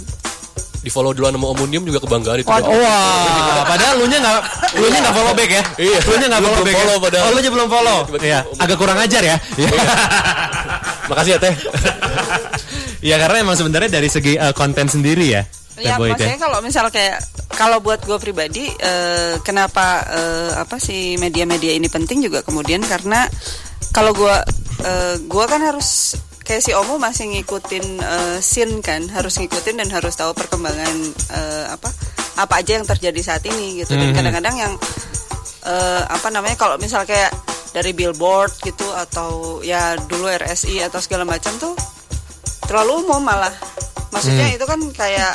[SPEAKER 7] di follow duluan sama Omonium juga kebanggaan itu
[SPEAKER 2] Oh, wah, padahal lu nya nggak, lu nya nggak follow back ya?
[SPEAKER 7] Iya.
[SPEAKER 2] Lu nya nggak
[SPEAKER 7] Lu
[SPEAKER 2] follow back. ya?
[SPEAKER 7] follow padahal.
[SPEAKER 2] Oh, lu nya belum follow.
[SPEAKER 7] Tiba-tiba
[SPEAKER 2] Iya,
[SPEAKER 7] om-
[SPEAKER 2] agak kurang ajar ya. Iya.
[SPEAKER 7] makasih ya teh
[SPEAKER 2] Iya, karena emang sebenarnya dari segi eh, konten sendiri ya.
[SPEAKER 3] Ya, maksudnya kalau misal kayak kalau buat gue pribadi, eh, kenapa eh, apa sih media-media ini penting juga kemudian karena kalau gue eh, gue kan harus kayak si Omo masih ngikutin eh, scene kan, harus ngikutin dan harus tahu perkembangan eh, apa apa aja yang terjadi saat ini gitu. Dan
[SPEAKER 2] Mhm.
[SPEAKER 3] kadang-kadang yang eh, apa namanya kalau misal kayak dari billboard gitu atau ya dulu RSI atau segala macam tuh terlalu umum malah maksudnya
[SPEAKER 2] Hmm.
[SPEAKER 3] itu kan kayak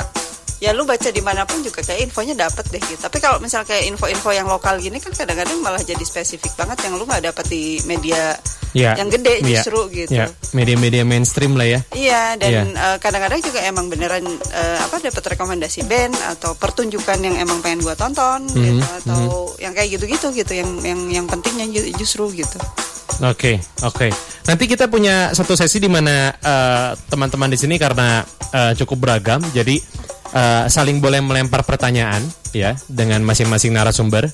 [SPEAKER 3] ya lu baca di mana pun juga kayak infonya dapet deh gitu tapi kalau misal kayak info-info yang lokal gini kan kadang-kadang malah jadi spesifik banget yang lu nggak dapet di media
[SPEAKER 2] Iya.
[SPEAKER 3] yang gede
[SPEAKER 2] Iya.
[SPEAKER 3] justru gitu
[SPEAKER 2] Iya, media-media mainstream lah ya.
[SPEAKER 3] Iya dan
[SPEAKER 2] Iya.
[SPEAKER 3] eh, kadang-kadang juga emang beneran eh, apa dapat rekomendasi band atau pertunjukan yang emang pengen gua tonton
[SPEAKER 2] Mhm,
[SPEAKER 3] gitu atau yang kayak gitu-gitu gitu yang yang yang pentingnya ju- justru gitu.
[SPEAKER 2] Oke, oke. Nanti kita punya satu sesi di mana eh, teman-teman di sini karena eh, cukup beragam, jadi eh, saling boleh melempar pertanyaan ya dengan masing-masing narasumber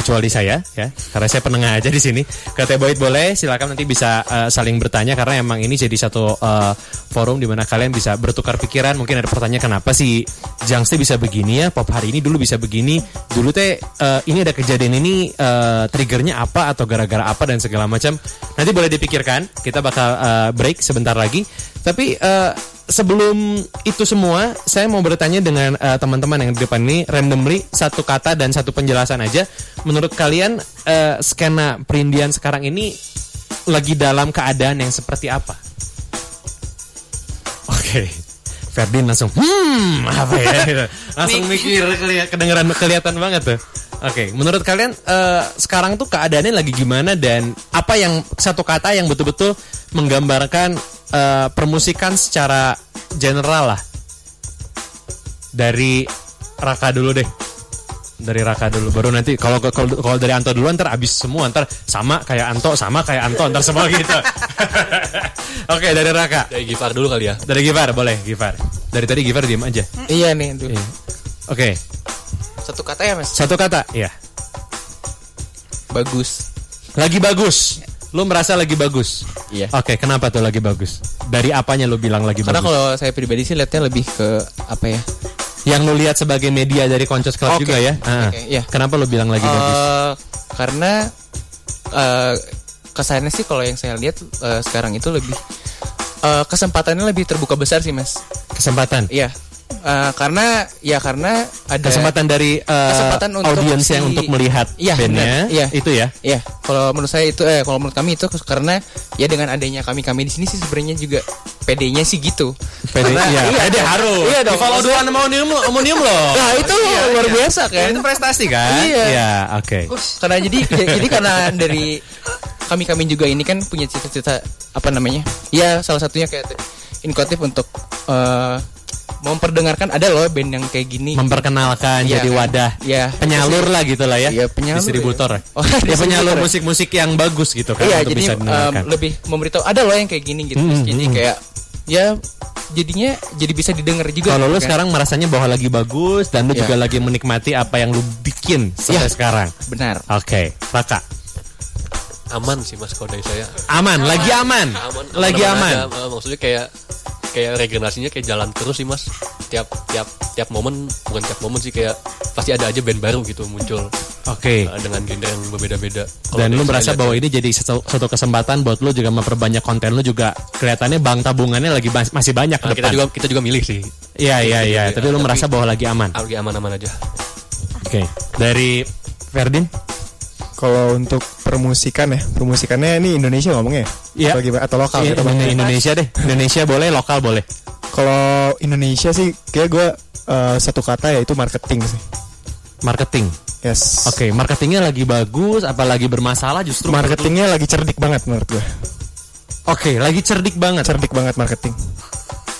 [SPEAKER 2] kecuali saya ya. Karena saya penengah aja di sini. Ke Teboid boleh silakan nanti bisa eh, saling bertanya karena emang ini jadi satu eh, forum di mana kalian bisa bertukar pikiran. Mungkin ada pertanyaan kenapa sih Jangste bisa begini ya? Pop hari ini dulu bisa begini. Dulu teh eh, ini ada kejadian ini eh, triggernya apa atau gara-gara apa dan segala macam. Nanti boleh dipikirkan. Kita bakal eh, break sebentar lagi. Tapi eh, sebelum itu semua saya mau bertanya dengan eh, teman-teman yang di depan ini randomly satu kata dan satu penjelasan aja. Menurut kalian eh, skena perindian sekarang ini lagi dalam keadaan yang seperti apa? Oke Ferdin langsung hmm apa ya? Gitu. langsung mikir keli- kedengeran kelihatan banget tuh Oke, menurut kalian eh, sekarang tuh keadaannya lagi gimana dan apa yang satu kata yang betul-betul menggambarkan eh, permusikan secara general lah? Dari Raka dulu deh. Dari Raka dulu baru nanti kalau kalau kalau dari Anto dulu ntar abis semua ntar sama kayak Anto sama kayak Anto ntar semua gitu. Oke dari Raka.
[SPEAKER 7] Dari Gifar dulu kali ya.
[SPEAKER 2] Dari Gifar boleh Gifar dari tadi Gifar diem aja.
[SPEAKER 8] Iya nih tuh.
[SPEAKER 2] Iya. oke
[SPEAKER 8] Satu kata ya mas.
[SPEAKER 2] satu kata ya
[SPEAKER 8] Bagus.
[SPEAKER 2] lagi bagus lu merasa lagi bagus
[SPEAKER 8] Iya.
[SPEAKER 2] oke kenapa tuh lagi bagus dari apanya lu bilang lagi
[SPEAKER 8] Karena
[SPEAKER 2] bagus
[SPEAKER 8] kalau saya pribadi sih lihatnya lebih ke apa ya?
[SPEAKER 2] yang lu lihat sebagai media dari Koncos Club
[SPEAKER 8] Oke.
[SPEAKER 2] juga ya Ah.
[SPEAKER 8] Oke, iya.
[SPEAKER 2] kenapa lu bilang lagi bagus
[SPEAKER 8] Eh, karena eh, kesannya sih kalau yang saya lihat eh, sekarang itu lebih eh, kesempatannya lebih terbuka besar sih mas.
[SPEAKER 2] kesempatan
[SPEAKER 8] Iya. Eh, karena ya karena ada
[SPEAKER 2] Kesempatan dari eh,
[SPEAKER 8] Kesempatan untuk
[SPEAKER 2] audiens yang untuk melihat
[SPEAKER 8] Iya,
[SPEAKER 2] bandnya.
[SPEAKER 8] Iya.
[SPEAKER 2] itu ya.
[SPEAKER 8] Ya, kalau menurut saya itu eh kalau menurut kami itu karena ya dengan adanya kami-kami di sini sih sebenarnya juga PD-nya sih gitu.
[SPEAKER 2] PD,
[SPEAKER 8] Karena-
[SPEAKER 2] iya,
[SPEAKER 8] iya
[SPEAKER 2] PD harus.
[SPEAKER 8] Iya dong.
[SPEAKER 2] Duluan sama Omnium, Omnium loh.
[SPEAKER 8] Nah, itu luar biasa kan.
[SPEAKER 2] Itu prestasi kan?
[SPEAKER 8] Iya.
[SPEAKER 2] oke.
[SPEAKER 8] Karena jadi jadi karena dari kami-kami juga ini kan punya cita-cita apa namanya? Ya salah satunya kayak inkotif untuk eh, memperdengarkan ada loh band yang kayak gini.
[SPEAKER 2] Memperkenalkan
[SPEAKER 8] Iya,
[SPEAKER 2] jadi
[SPEAKER 8] kan?
[SPEAKER 2] wadah
[SPEAKER 8] Iya.
[SPEAKER 2] penyalur lah gitu lah ya.
[SPEAKER 8] Iya, penyalur,
[SPEAKER 2] Distributor.
[SPEAKER 8] ya. Oh,
[SPEAKER 2] ya
[SPEAKER 8] distributor
[SPEAKER 2] penyalur
[SPEAKER 8] ya.
[SPEAKER 2] musik-musik yang bagus gitu kan
[SPEAKER 8] Iya,
[SPEAKER 2] untuk
[SPEAKER 8] jadi
[SPEAKER 2] bisa didengarkan.
[SPEAKER 8] lebih memberitahu ada loh yang kayak gini gitu.
[SPEAKER 2] Hmm,
[SPEAKER 8] jadi
[SPEAKER 2] hmm.
[SPEAKER 8] kayak ya jadinya jadi bisa didengar juga.
[SPEAKER 2] Kalau lu
[SPEAKER 8] kan.
[SPEAKER 2] sekarang merasanya bahwa lagi bagus dan lu
[SPEAKER 8] Iya.
[SPEAKER 2] juga lagi menikmati apa yang lu bikin sampai
[SPEAKER 8] Iya.
[SPEAKER 2] sekarang.
[SPEAKER 8] benar.
[SPEAKER 2] Oke, Raka.
[SPEAKER 7] aman sih mas kalau dari saya
[SPEAKER 2] Aman, lagi aman.
[SPEAKER 7] aman
[SPEAKER 2] Lagi aman.
[SPEAKER 7] aja. Eh, maksudnya kayak kayak regenerasinya kayak jalan terus sih mas tiap tiap tiap momen bukan tiap momen sih kayak pasti ada aja band baru gitu muncul
[SPEAKER 2] Oke.
[SPEAKER 7] eh, dengan genre yang berbeda-beda
[SPEAKER 2] Dan lu merasa bahwa ini jadi satu, satu kesempatan buat lu juga memperbanyak konten lu juga kelihatannya bank tabungannya lagi bas- masih banyak ke
[SPEAKER 7] eh, kita
[SPEAKER 2] depan.
[SPEAKER 7] juga kita juga milih sih
[SPEAKER 2] Iya iya iya,
[SPEAKER 7] Iya,
[SPEAKER 2] tapi lu
[SPEAKER 7] tapi-
[SPEAKER 2] merasa bahwa lagi aman.
[SPEAKER 7] lagi aman-aman aja
[SPEAKER 2] Oke. Dari Ferdin?
[SPEAKER 6] Kalau untuk permusikan ya, permusikannya ini Indonesia ngomongnya ya?
[SPEAKER 2] Iya.
[SPEAKER 6] Atau, gimana? atau lokal
[SPEAKER 2] Iya,
[SPEAKER 6] atau mana?
[SPEAKER 2] Indonesia deh. Indonesia boleh, lokal boleh.
[SPEAKER 6] Kalau Indonesia sih kayak gue eh, satu kata ya itu marketing sih.
[SPEAKER 2] Marketing.
[SPEAKER 6] Yes.
[SPEAKER 2] Oke, marketingnya lagi bagus, apalagi bermasalah justru
[SPEAKER 6] Marketingnya lagi cerdik banget menurut gue.
[SPEAKER 2] Oke, lagi cerdik banget.
[SPEAKER 6] Cerdik banget marketing.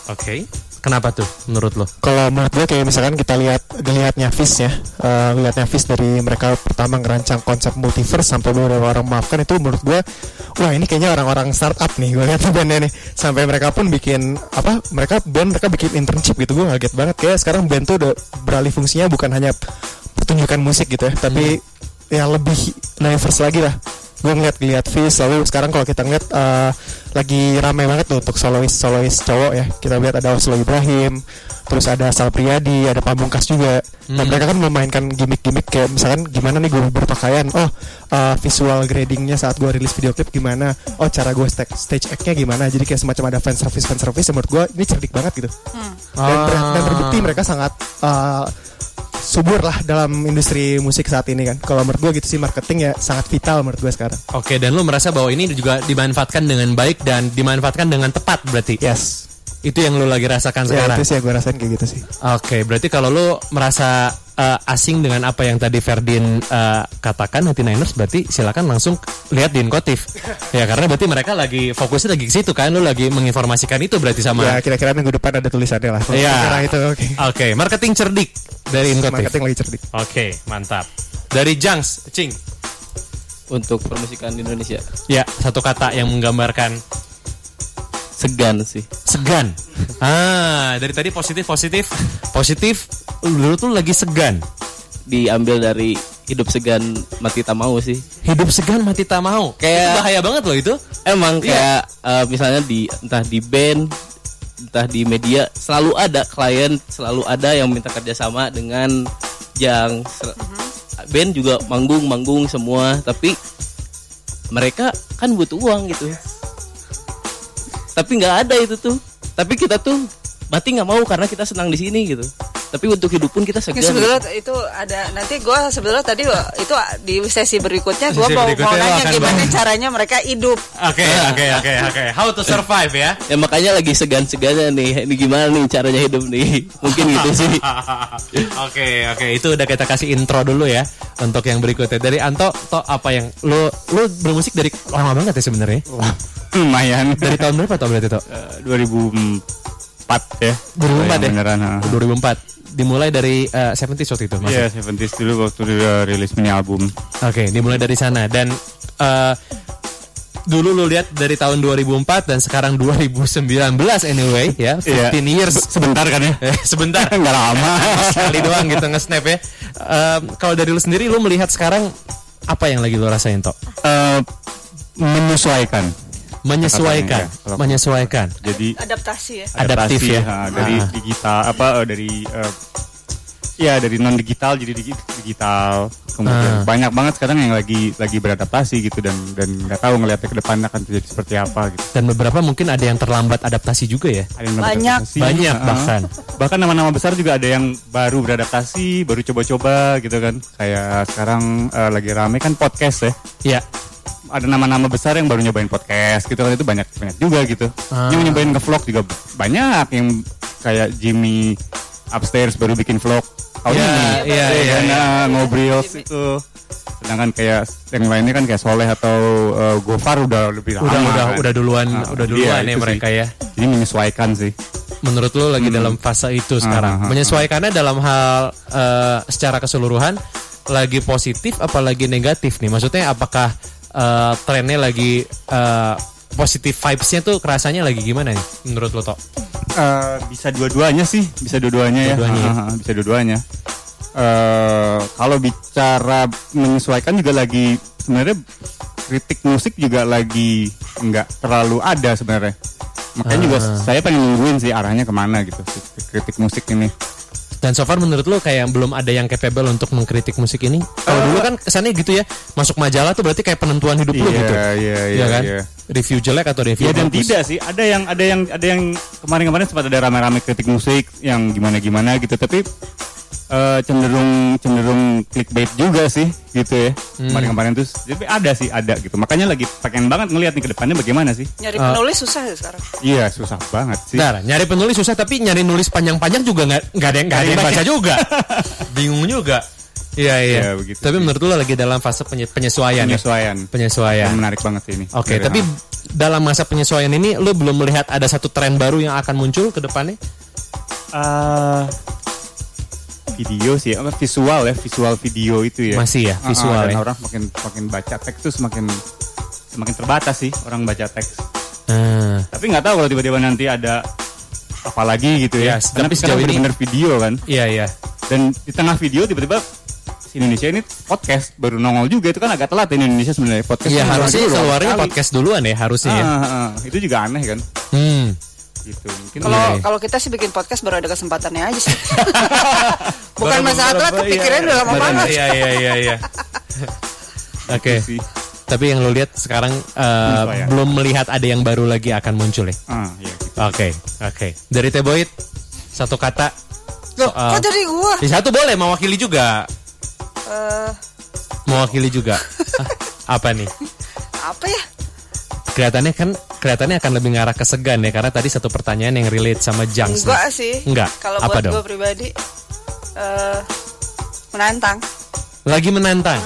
[SPEAKER 2] Oke. Kenapa tuh menurut lo?
[SPEAKER 6] Kalau menurut gue kayak misalkan kita lihat ngelihatnya Fish ya, eh, ngelihatnya Fish dari mereka pertama ngerancang konsep multiverse sampai beberapa orang maafkan itu menurut gue, wah ini kayaknya orang-orang startup nih gue lihat bandnya nih. Sampai mereka pun bikin apa? Mereka band mereka bikin internship gitu gue ngaget banget kayak sekarang band tuh udah beralih fungsinya bukan hanya pertunjukan musik gitu ya, tapi ya lebih diverse lagi lah. Gue ngeliat ngeliat Fish lalu sekarang kalau kita ngeliat eh, lagi ramai banget tuh untuk solois solois cowok ya. Kita lihat ada Oslo Ibrahim, terus ada Sal Priadi, ada Pamungkas juga. Nah mereka kan memainkan gimmick-gimmick kayak misalkan gimana nih gue berpakaian, oh eh, visual gradingnya saat gue rilis video klip gimana, oh cara gue stage, stage act-nya gimana. Jadi kayak semacam ada fan service fan service. Menurut gue ini cerdik banget gitu. Dan, ter- dan terbukti mereka sangat eh, subur lah dalam industri musik saat ini kan. Kalau menurut gue gitu sih marketing ya sangat vital menurut gue sekarang.
[SPEAKER 2] Oke, dan lu merasa bahwa ini juga dimanfaatkan dengan baik dan dimanfaatkan dengan tepat berarti.
[SPEAKER 6] Yes.
[SPEAKER 2] Itu yang lu lagi rasakan
[SPEAKER 6] Ya,
[SPEAKER 2] sekarang.
[SPEAKER 6] itu sih yang gue rasain kayak gitu sih.
[SPEAKER 2] Oke, berarti kalau lu merasa eh, asing dengan apa yang tadi Ferdin eh, katakan 99ers berarti silakan langsung lihat di Inkotif. ya karena berarti mereka lagi fokusnya lagi ke situ kan lu lagi menginformasikan itu berarti sama
[SPEAKER 6] Ya kira-kira minggu depan ada tulisannya lah.
[SPEAKER 2] Iya.
[SPEAKER 6] kira itu oke.
[SPEAKER 2] Oke, marketing cerdik dari Inkotif.
[SPEAKER 6] Marketing lagi cerdik.
[SPEAKER 2] Oke, mantap. Dari Jangs, Cing.
[SPEAKER 5] untuk permusikan di Indonesia
[SPEAKER 2] Ya, satu kata yang menggambarkan
[SPEAKER 5] segan sih
[SPEAKER 2] segan. Ah, dari tadi positif positif positif. Dulu tuh lagi segan.
[SPEAKER 5] diambil dari hidup segan mati tak mau sih
[SPEAKER 2] Hidup segan mati tak mau.
[SPEAKER 5] Kayak-
[SPEAKER 2] Itu bahaya banget loh itu.
[SPEAKER 5] emang
[SPEAKER 2] Iya.
[SPEAKER 5] kayak eh, misalnya di entah di band entah di media selalu ada klien selalu ada yang minta kerjasama dengan yang sel- band juga manggung manggung semua tapi mereka kan butuh uang gitu tapi nggak ada itu tuh. Tapi kita tuh mati nggak mau karena kita senang di sini gitu tapi untuk hidup pun kita segan
[SPEAKER 3] sebetulnya itu ada nanti gue sebetulnya tadi itu di sesi berikutnya gue
[SPEAKER 2] Sesi
[SPEAKER 3] mau,
[SPEAKER 2] berikutnya
[SPEAKER 3] mau nanya gimana
[SPEAKER 2] bahas.
[SPEAKER 3] caranya mereka hidup.
[SPEAKER 2] Oke, oke, oke, oke. How to survive ya.
[SPEAKER 5] ya makanya lagi segan-segannya nih ini gimana nih caranya hidup nih mungkin gitu sih
[SPEAKER 2] Oke, oke. Itu udah kita kasih intro dulu ya untuk yang berikutnya. Dari Anto, to apa yang lu lu bermusik dari lama banget ya sebenarnya?
[SPEAKER 4] lumayan
[SPEAKER 2] Dari tahun berapa tuh berarti tuh?
[SPEAKER 4] Eh, 2004 ya
[SPEAKER 2] 2004 ya?
[SPEAKER 4] beneran ha.
[SPEAKER 2] 2004. Dimulai dari uh, 70s waktu itu, Mas.
[SPEAKER 4] Iya 70s dulu waktu dia rilis mini album
[SPEAKER 2] Oke, dimulai dari sana dan eh, dulu lu lihat dari tahun 2004 dan sekarang 2019 anyway ya, 15
[SPEAKER 4] Iya.
[SPEAKER 2] years.
[SPEAKER 4] sebentar kan ya
[SPEAKER 2] Eh, sebentar.
[SPEAKER 4] nggak lama
[SPEAKER 2] Sekali doang gitu nge-snap ya. Em, kalau dari lu sendiri lu melihat sekarang apa yang lagi lu rasain, Tok?
[SPEAKER 4] Eh, menyesuaikan
[SPEAKER 2] Menyesuaikan,
[SPEAKER 4] ya, kalau-
[SPEAKER 2] menyesuaikan.
[SPEAKER 4] jadi
[SPEAKER 3] Adaptasi ya.
[SPEAKER 2] Adaptif
[SPEAKER 4] adaptasi,
[SPEAKER 2] ya.
[SPEAKER 4] ha, dari
[SPEAKER 2] Ah.
[SPEAKER 4] digital apa eh, dari eh, Iya dari non digital jadi digi- digital. Kemudian
[SPEAKER 2] Ah.
[SPEAKER 4] banyak banget sekarang yang lagi lagi beradaptasi gitu dan dan nggak tahu ngelihatnya ke depan akan terjadi seperti apa gitu.
[SPEAKER 2] Dan beberapa mungkin ada yang terlambat adaptasi juga ya.
[SPEAKER 4] Ada yang
[SPEAKER 3] Banyak.
[SPEAKER 4] beradaptasi.
[SPEAKER 2] Banyak
[SPEAKER 4] Ah.
[SPEAKER 2] bahkan.
[SPEAKER 4] Bahkan nama-nama besar juga ada yang baru beradaptasi, baru coba-coba gitu kan. Kayak sekarang eh, lagi rame kan podcast ya.
[SPEAKER 2] Iya.
[SPEAKER 4] Ada nama-nama besar yang baru nyobain podcast gitu kan itu banyak banyak juga gitu.
[SPEAKER 2] Ah.
[SPEAKER 4] Yang nyobain ke vlog juga banyak yang kayak Jimmy upstairs baru bikin vlog. Tahun
[SPEAKER 2] Iya,
[SPEAKER 4] ini.
[SPEAKER 2] iya, iya,
[SPEAKER 4] Dan,
[SPEAKER 2] iya.
[SPEAKER 4] uh, ngobrol itu. Sedangkan kayak yang lainnya kan kayak Soleh atau uh, Gofar udah lebih lama.
[SPEAKER 2] Udah udah
[SPEAKER 4] kan.
[SPEAKER 2] udah duluan
[SPEAKER 4] Ah,
[SPEAKER 2] udah
[SPEAKER 4] iya,
[SPEAKER 2] duluan ya
[SPEAKER 4] itu sih.
[SPEAKER 2] mereka ya.
[SPEAKER 4] Jadi menyesuaikan sih.
[SPEAKER 2] Menurut lo lagi dalam fase itu sekarang.
[SPEAKER 4] ah, ah.
[SPEAKER 2] Menyesuaikannya dalam hal eh, secara keseluruhan lagi positif apalagi negatif nih. Maksudnya apakah eh, trennya lagi eh, positif vibes-nya tuh kerasanya lagi gimana nih menurut lo Tok?
[SPEAKER 4] Eh, bisa dua-duanya sih, bisa dua-duanya ya.
[SPEAKER 2] Dua-duanya ya.
[SPEAKER 4] Ah, ah, bisa dua-duanya. Eh, kalau bicara menyesuaikan juga lagi sebenarnya kritik musik juga lagi nggak terlalu ada sebenarnya. Makanya juga
[SPEAKER 2] Ah.
[SPEAKER 4] saya pengen nungguin sih arahnya ke mana gitu kritik musik ini.
[SPEAKER 2] Dan so far menurut lo kayak belum ada yang capable untuk mengkritik musik ini? Kalau dulu kan kesannya gitu ya, masuk majalah tuh berarti kayak penentuan hidup lo
[SPEAKER 4] Iya,
[SPEAKER 2] gitu.
[SPEAKER 4] iya,
[SPEAKER 2] Iya
[SPEAKER 4] iya,
[SPEAKER 2] kan?
[SPEAKER 4] iya.
[SPEAKER 2] Review jelek atau review
[SPEAKER 4] Iya dan
[SPEAKER 2] bagus?
[SPEAKER 4] tidak sih. Ada yang ada yang ada yang kemarin-kemarin sempat ada rame-rame kritik musik yang gimana-gimana gitu. Tapi eh, cenderung cenderung clickbait juga sih gitu ya.
[SPEAKER 2] Hmm.
[SPEAKER 4] Kemarin-kemarin tuh tapi ada sih ada gitu. Makanya lagi pengen banget ngelihat nih ke depannya bagaimana sih.
[SPEAKER 3] Nyari penulis susah ya sekarang.
[SPEAKER 4] Iya susah banget sih.
[SPEAKER 2] Nah, nyari penulis susah tapi nyari nulis panjang-panjang juga nggak nggak ada yang nggak ada yang baca juga. Bingung juga. Iya iya.
[SPEAKER 4] Iya, begitu
[SPEAKER 2] tapi
[SPEAKER 4] sih.
[SPEAKER 2] menurut lo lagi dalam fase penye- penyesuaian. ya?
[SPEAKER 4] Penyesuaian.
[SPEAKER 2] Penyesuaian.
[SPEAKER 4] Yang menarik banget sih ini.
[SPEAKER 2] Oke,
[SPEAKER 4] Dari-
[SPEAKER 2] tapi
[SPEAKER 4] ah.
[SPEAKER 2] dalam masa penyesuaian ini lo belum melihat ada satu tren baru yang akan muncul ke depannya?
[SPEAKER 4] Eh, video sih apa visual ya visual video itu ya
[SPEAKER 2] Masih ya,
[SPEAKER 4] Ah, ah,
[SPEAKER 2] visual
[SPEAKER 4] dan
[SPEAKER 2] ya.
[SPEAKER 4] orang makin makin baca teks tuh semakin semakin terbatas sih orang baca teks
[SPEAKER 2] Nah,
[SPEAKER 4] tapi nggak tahu kalau tiba-tiba nanti ada apa lagi gitu ya,
[SPEAKER 2] Ya,
[SPEAKER 4] karena
[SPEAKER 2] tapi sejauh ini-
[SPEAKER 4] bener-bener video kan
[SPEAKER 2] iya iya.
[SPEAKER 4] dan di tengah video tiba-tiba si Indonesia ini podcast baru nongol juga itu kan agak telat ya Indonesia sebenarnya podcast
[SPEAKER 2] Iya
[SPEAKER 4] kan
[SPEAKER 2] harusnya keluarnya podcast duluan ya harusnya ya.
[SPEAKER 4] Ah, ah, ah. itu juga aneh kan
[SPEAKER 2] Hmm.
[SPEAKER 4] Gitu mungkin
[SPEAKER 3] Kalau
[SPEAKER 2] Iya, iya.
[SPEAKER 3] kalau kita sih bikin podcast baru ada kesempatannya aja sih. Bukan
[SPEAKER 2] Baru
[SPEAKER 3] masalah telat, kepikiran
[SPEAKER 2] iya,
[SPEAKER 3] udah lama banget.
[SPEAKER 2] Iya iya iya iya. Oke.
[SPEAKER 4] Itu sih.
[SPEAKER 2] Tapi yang lo lihat sekarang eh,
[SPEAKER 4] Penyesuaian.
[SPEAKER 2] belum melihat ada yang baru lagi akan muncul ya.
[SPEAKER 4] ah ya gitu.
[SPEAKER 2] Oke, oke. Dari Teboid satu kata.
[SPEAKER 3] Loh,
[SPEAKER 2] soal-
[SPEAKER 3] kok dari gua?
[SPEAKER 2] Ya, satu boleh mewakili juga.
[SPEAKER 3] Eh,
[SPEAKER 2] Mewakili juga. Ah, apa nih?
[SPEAKER 3] apa ya?
[SPEAKER 2] Kelihatannya kan kelihatannya akan lebih ngarah ke segan ya karena tadi satu pertanyaan yang relate sama Jungs.
[SPEAKER 3] Enggak sih.
[SPEAKER 2] Enggak.
[SPEAKER 3] Kalau
[SPEAKER 2] Apa
[SPEAKER 3] buat
[SPEAKER 2] dong?
[SPEAKER 3] gua pribadi eh menantang.
[SPEAKER 2] Lagi menantang.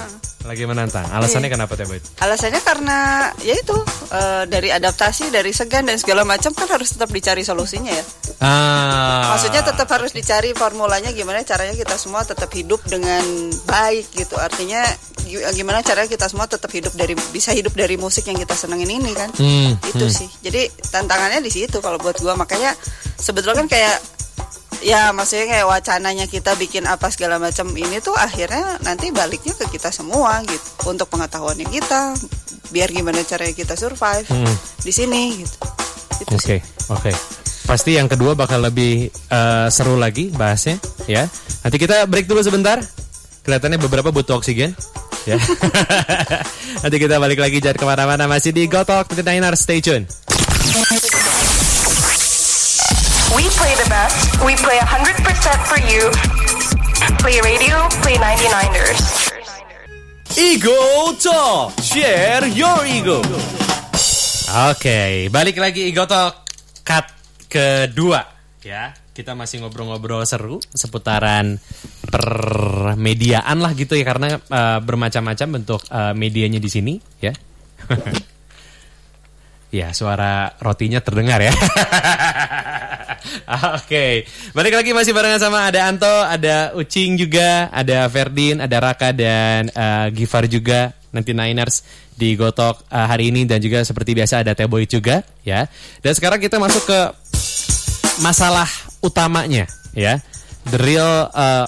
[SPEAKER 2] Lagi menantang. Alasannya
[SPEAKER 3] Iya.
[SPEAKER 2] kenapa Teboid?
[SPEAKER 3] Alasannya karena ya itu eh, dari adaptasi, dari segan dan segala macam kan harus tetap dicari solusinya ya.
[SPEAKER 2] Ah.
[SPEAKER 3] Maksudnya tetap harus dicari formulanya gimana caranya kita semua tetap hidup dengan baik gitu. Artinya gi- gimana caranya kita semua tetap hidup dari bisa hidup dari musik yang kita senengin ini kan.
[SPEAKER 2] Hmm,
[SPEAKER 3] Itu sih. Jadi tantangannya di situ kalau buat gua makanya sebetulnya kan kayak ya maksudnya kayak wacananya kita bikin apa segala macam ini tuh akhirnya nanti baliknya ke kita semua gitu untuk pengetahuannya kita biar gimana caranya kita survive
[SPEAKER 2] Hmm.
[SPEAKER 3] di sini gitu. Itu
[SPEAKER 2] Oke,
[SPEAKER 3] sih.
[SPEAKER 2] oke. Pasti yang kedua bakal lebih eh, seru lagi bahasnya, ya. Nanti kita break dulu sebentar. Kelihatannya beberapa butuh oksigen, ya. Nanti kita balik lagi jangan ke mana-mana masih di Gotok 39 Stay tune.
[SPEAKER 9] We play the best. We play 100% for you. Play radio, play 99ers.
[SPEAKER 1] Ego Talk, share your ego.
[SPEAKER 2] Oke, balik lagi Igotok cut kedua, ya. Kita masih ngobrol-ngobrol seru seputaran permediaan lah gitu ya karena eh, bermacam-macam bentuk eh, medianya di sini, ya. Ya, suara rotinya terdengar ya. Oke, balik lagi masih barengan sama ada Anto, ada Ucing juga, ada Ferdin, ada Raka dan eh, Gifar juga. Nanti Niners di Gotok eh, hari ini dan juga seperti biasa ada Teboy juga ya. Dan sekarang kita masuk ke masalah utamanya ya. The real eh,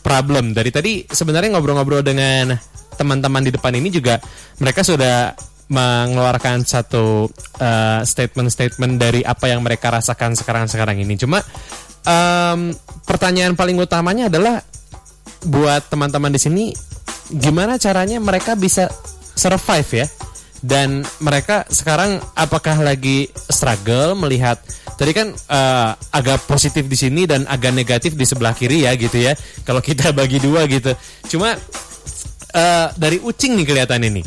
[SPEAKER 2] problem. Dari tadi sebenarnya ngobrol-ngobrol dengan teman-teman di depan ini juga mereka sudah mengeluarkan satu eh, statement-statement dari apa yang mereka rasakan sekarang-sekarang ini. Cuma em, pertanyaan paling utamanya adalah buat teman-teman di sini gimana caranya mereka bisa survive ya? Dan mereka sekarang apakah lagi struggle melihat tadi kan eh, agak positif di sini dan agak negatif di sebelah kiri ya gitu ya. Kalau kita bagi dua gitu. Cuma eh, dari Ucing nih kelihatan ini.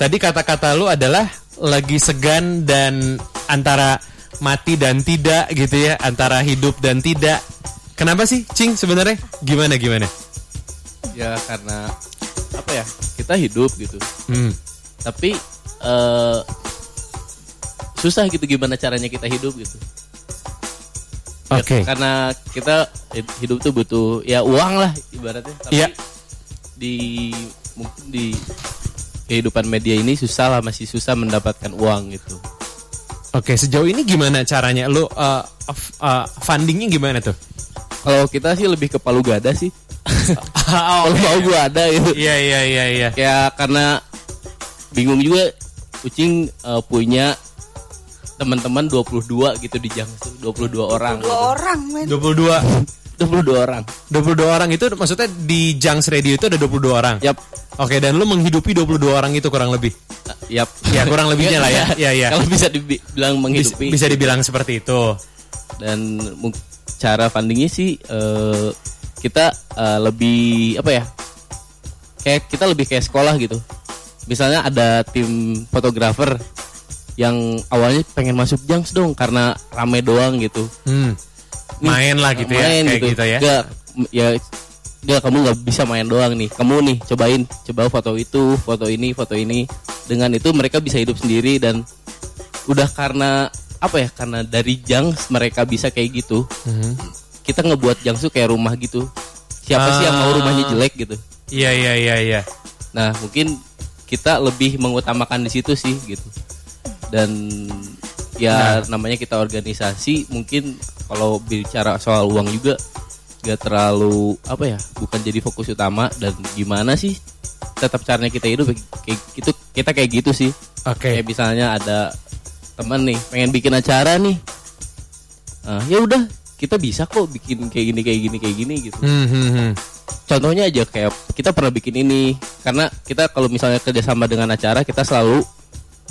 [SPEAKER 2] Tadi kata-kata lu adalah lagi segan dan antara mati dan tidak gitu ya, antara hidup dan tidak. Kenapa sih, Cing sebenarnya? Gimana gimana?
[SPEAKER 5] Ya karena apa ya? Kita hidup gitu.
[SPEAKER 2] Hmm.
[SPEAKER 5] Tapi eh susah gitu gimana caranya kita hidup gitu. Ya,
[SPEAKER 2] Oke.
[SPEAKER 5] karena kita hidup tuh butuh ya uang lah ibaratnya. Tapi
[SPEAKER 2] Iya.
[SPEAKER 5] di mungkin di kehidupan media ini susah lah masih susah mendapatkan uang gitu.
[SPEAKER 2] Oke, sejauh ini gimana caranya? Lu uh, uh, fundingnya gimana tuh?
[SPEAKER 5] Kalau kita sih lebih ke Palu Gada sih.
[SPEAKER 2] oh,
[SPEAKER 5] Kalau mau gua ada gitu.
[SPEAKER 2] Iya iya iya iya.
[SPEAKER 5] Kayak karena bingung juga Ucing eh, punya teman-teman 22 gitu di Jiangsu, 22 orang.
[SPEAKER 3] Dua orang, men.
[SPEAKER 2] 22
[SPEAKER 5] 22 orang.
[SPEAKER 2] 22 orang itu maksudnya di Jungs Radio itu ada 22 orang.
[SPEAKER 5] Yap.
[SPEAKER 2] Oke, dan lu menghidupi 22 orang itu kurang lebih.
[SPEAKER 5] Yap.
[SPEAKER 2] Ya, kurang lebihnya lah ya. Iya, iya.
[SPEAKER 5] Kalau bisa dibilang menghidupi
[SPEAKER 2] bisa dibilang seperti itu.
[SPEAKER 5] dan cara fundingnya sih eh, kita eh, lebih apa ya? Kayak kita lebih kayak sekolah gitu. Misalnya ada tim fotografer yang awalnya pengen masuk Jungs dong karena rame doang gitu.
[SPEAKER 2] Hmm. Main lah gitu ya,
[SPEAKER 5] main
[SPEAKER 2] kayak gitu ya.
[SPEAKER 5] Nggak, m- ya nggak kamu nggak bisa main doang nih kamu nih cobain coba foto itu foto ini foto ini dengan itu mereka bisa hidup sendiri dan udah karena apa ya karena dari Jangs mereka bisa kayak gitu
[SPEAKER 2] Mhm.
[SPEAKER 5] kita ngebuat Jangs tuh kayak rumah gitu siapa sih yang mau
[SPEAKER 2] Ah.
[SPEAKER 5] rumahnya jelek gitu
[SPEAKER 2] Iya iya iya iya.
[SPEAKER 5] nah mungkin kita lebih mengutamakan di situ sih gitu dan ya namanya kita organisasi mungkin kalau bicara soal uang juga gak terlalu apa ya bukan jadi fokus utama. Dan gimana sih tetap caranya kita hidup? Kayak gitu kita kayak gitu sih.
[SPEAKER 2] Oke.
[SPEAKER 5] kayak misalnya ada teman nih pengen bikin acara nih. Ah, ya udah kita bisa kok bikin kayak gini kayak gini kayak gini gitu.
[SPEAKER 2] Hmm, hmm, hmm.
[SPEAKER 5] contohnya aja kayak kita pernah bikin ini. Karena kita kalau misalnya kerjasama dengan acara kita selalu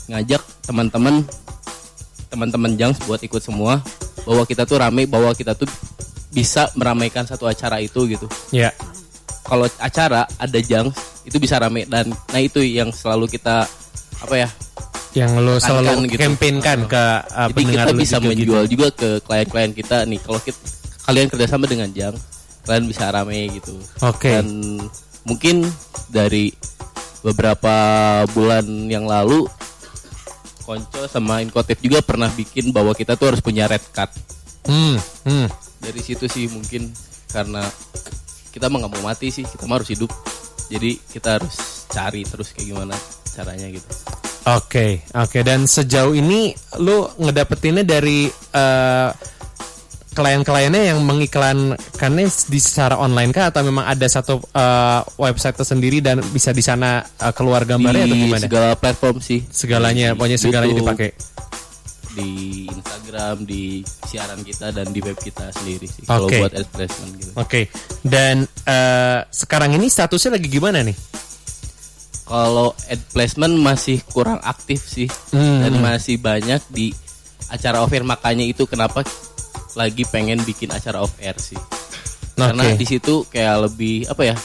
[SPEAKER 5] ngajak teman-teman teman-teman Jangs buat ikut semua bahwa kita tuh rame bahwa kita tuh bisa meramaikan satu acara itu gitu
[SPEAKER 2] Ya.
[SPEAKER 5] kalau acara ada Jangs itu bisa rame dan nah itu yang selalu kita apa ya
[SPEAKER 2] Yang
[SPEAKER 5] Tekankan
[SPEAKER 2] selalu
[SPEAKER 5] gitu.
[SPEAKER 2] campaignkan ke uh,
[SPEAKER 5] jadi
[SPEAKER 2] pendengar
[SPEAKER 5] kita bisa
[SPEAKER 2] juga gitu.
[SPEAKER 5] menjual juga ke klien-klien kita nih kalau kita, kalian kerjasama dengan Jang kalian bisa rame gitu
[SPEAKER 2] Oke.
[SPEAKER 5] dan mungkin dari beberapa bulan yang lalu Konco sama Inkotif juga pernah bikin bahwa kita tuh harus punya red card
[SPEAKER 2] Hmm, hmm.
[SPEAKER 5] dari situ sih mungkin karena kita mah nggak mau mati sih kita mah harus hidup jadi kita harus cari terus kayak gimana caranya gitu
[SPEAKER 2] Oke, oke. Dan sejauh ini lu ngedapetinnya dari eh, klien-kliennya yang mengiklankannya di secara online kah atau memang ada satu eh, website tersendiri dan bisa di sana eh, keluar gambarnya atau
[SPEAKER 5] di
[SPEAKER 2] gimana?
[SPEAKER 5] segala platform sih
[SPEAKER 2] Segalanya,
[SPEAKER 5] Di
[SPEAKER 2] pokoknya segalanya
[SPEAKER 5] YouTube,
[SPEAKER 2] dipakai.
[SPEAKER 5] di Instagram di siaran kita dan di web kita sendiri sih kalau
[SPEAKER 2] Oke.
[SPEAKER 5] buat advertisement gitu
[SPEAKER 2] Oke. Dan eh, sekarang ini statusnya lagi gimana nih?
[SPEAKER 5] kalau ad placement masih kurang aktif sih
[SPEAKER 2] Hmm.
[SPEAKER 5] dan masih banyak di acara off air makanya itu kenapa lagi pengen bikin acara off air sih karena
[SPEAKER 2] Oke.
[SPEAKER 5] di situ kayak lebih apa ya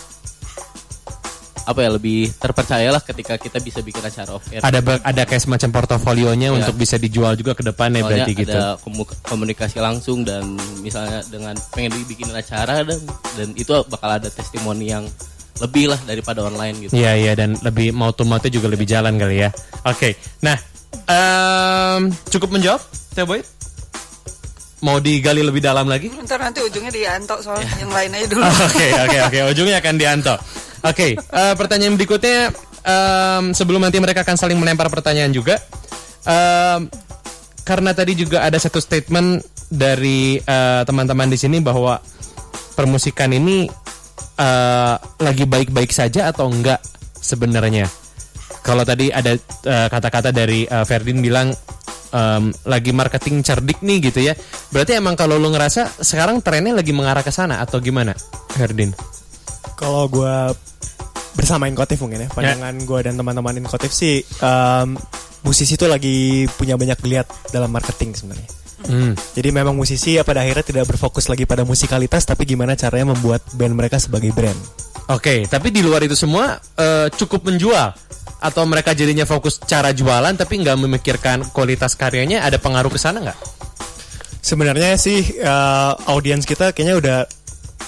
[SPEAKER 5] apa ya lebih terpercayalah ketika kita bisa bikin acara off air
[SPEAKER 2] Ada ada kayak semacam portofolionya
[SPEAKER 5] Ya.
[SPEAKER 2] untuk bisa dijual juga ke depannya
[SPEAKER 5] Soalnya
[SPEAKER 2] berarti gitu.
[SPEAKER 5] ada komu- komunikasi langsung dan misalnya dengan pengen dibikin acara dan dan itu bakal ada testimoni yang lebih lah daripada online gitu.
[SPEAKER 2] Iya iya dan lebih mau to mouth juga lebih jalan kali ya. Oke. Nah, em, cukup menjawab, Teh Boy? Mau digali lebih dalam lagi?
[SPEAKER 3] Ntar nanti ujungnya diantok soal yang lain aja dulu.
[SPEAKER 2] Oke oke oke ujungnya akan dianto. Oke eh, pertanyaan berikutnya em, sebelum nanti mereka akan saling melempar pertanyaan juga. em, karena tadi juga ada satu statement dari eh, teman-teman di sini bahwa permusikan ini eh, lagi baik-baik saja atau enggak sebenarnya. Kalau tadi ada kata-kata dari eh, Ferdin bilang em, lagi marketing cerdik nih gitu ya. Berarti emang kalau lu ngerasa sekarang trennya lagi mengarah ke sana atau gimana, Ferdin?
[SPEAKER 6] Kalau gue bersama Inkotif mungkin ya, pandangan gue dan teman-teman Inkotif sih, em, musisi itu lagi punya banyak geliat dalam marketing sebenarnya.
[SPEAKER 2] Hmm.
[SPEAKER 6] Jadi memang musisi ya pada akhirnya tidak berfokus lagi pada musikalitas, tapi gimana caranya membuat band mereka sebagai brand.
[SPEAKER 2] Oke, tapi di luar itu semua eh, cukup menjual atau mereka jadinya fokus cara jualan tapi nggak memikirkan kualitas karyanya ada pengaruh ke sana nggak?
[SPEAKER 6] Sebenarnya sih eh, audiens kita kayaknya udah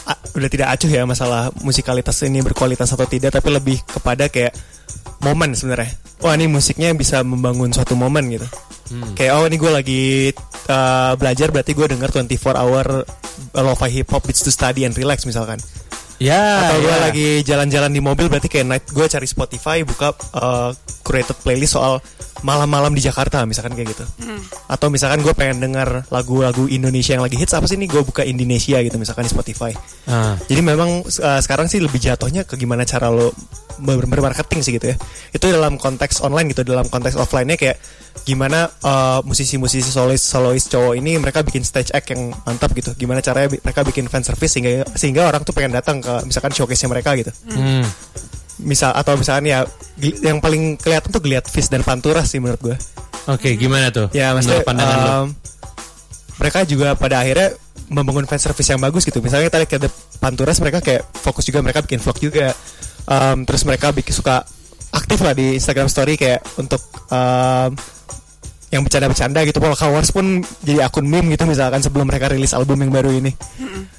[SPEAKER 6] a- udah tidak acuh ya masalah musikalitas ini berkualitas atau tidak, tapi lebih kepada kayak momen sebenarnya. Wah ini musiknya bisa membangun suatu momen gitu. Kayak oh ini gue lagi eh, belajar berarti gue denger 24 hour lo-fi hip hop beats to study and relax misalkan.
[SPEAKER 2] Ya.
[SPEAKER 6] Atau gue
[SPEAKER 2] ya.
[SPEAKER 6] lagi jalan-jalan di mobil berarti kayak night gue cari Spotify buka uh, curated playlist soal malam-malam di Jakarta misalkan kayak gitu. Atau misalkan gue pengen denger lagu-lagu Indonesia yang lagi hits apa sih nih gue buka Indonesia gitu misalkan di Spotify.
[SPEAKER 2] Ah.
[SPEAKER 6] Jadi memang uh, sekarang sih lebih jatuhnya ke gimana cara lo ber- bermarketing sih gitu ya. Itu dalam konteks online gitu, dalam konteks offline-nya kayak gimana uh, musisi-musisi solois solois cowok ini mereka bikin stage act yang mantap gitu. Gimana caranya bi- mereka bikin fan service sehingga sehingga orang tuh pengen datang ke misalkan showcase-nya mereka gitu.
[SPEAKER 2] Hmm.
[SPEAKER 6] Misal atau misalkan ya yang paling kelihatan tuh geliat Fish dan Pantura sih menurut gue.
[SPEAKER 2] Oke, gimana tuh?
[SPEAKER 6] Ya maksudnya
[SPEAKER 2] pandangan lo?
[SPEAKER 6] um, mereka juga pada akhirnya membangun fan service yang bagus gitu. Misalnya kita lihat ke Panturas mereka kayak fokus juga mereka bikin vlog juga. Um, terus mereka bikin suka aktif lah di Instagram Story kayak untuk um, yang bercanda-bercanda gitu. Paul Wars pun jadi akun meme gitu misalkan sebelum mereka rilis album yang baru ini.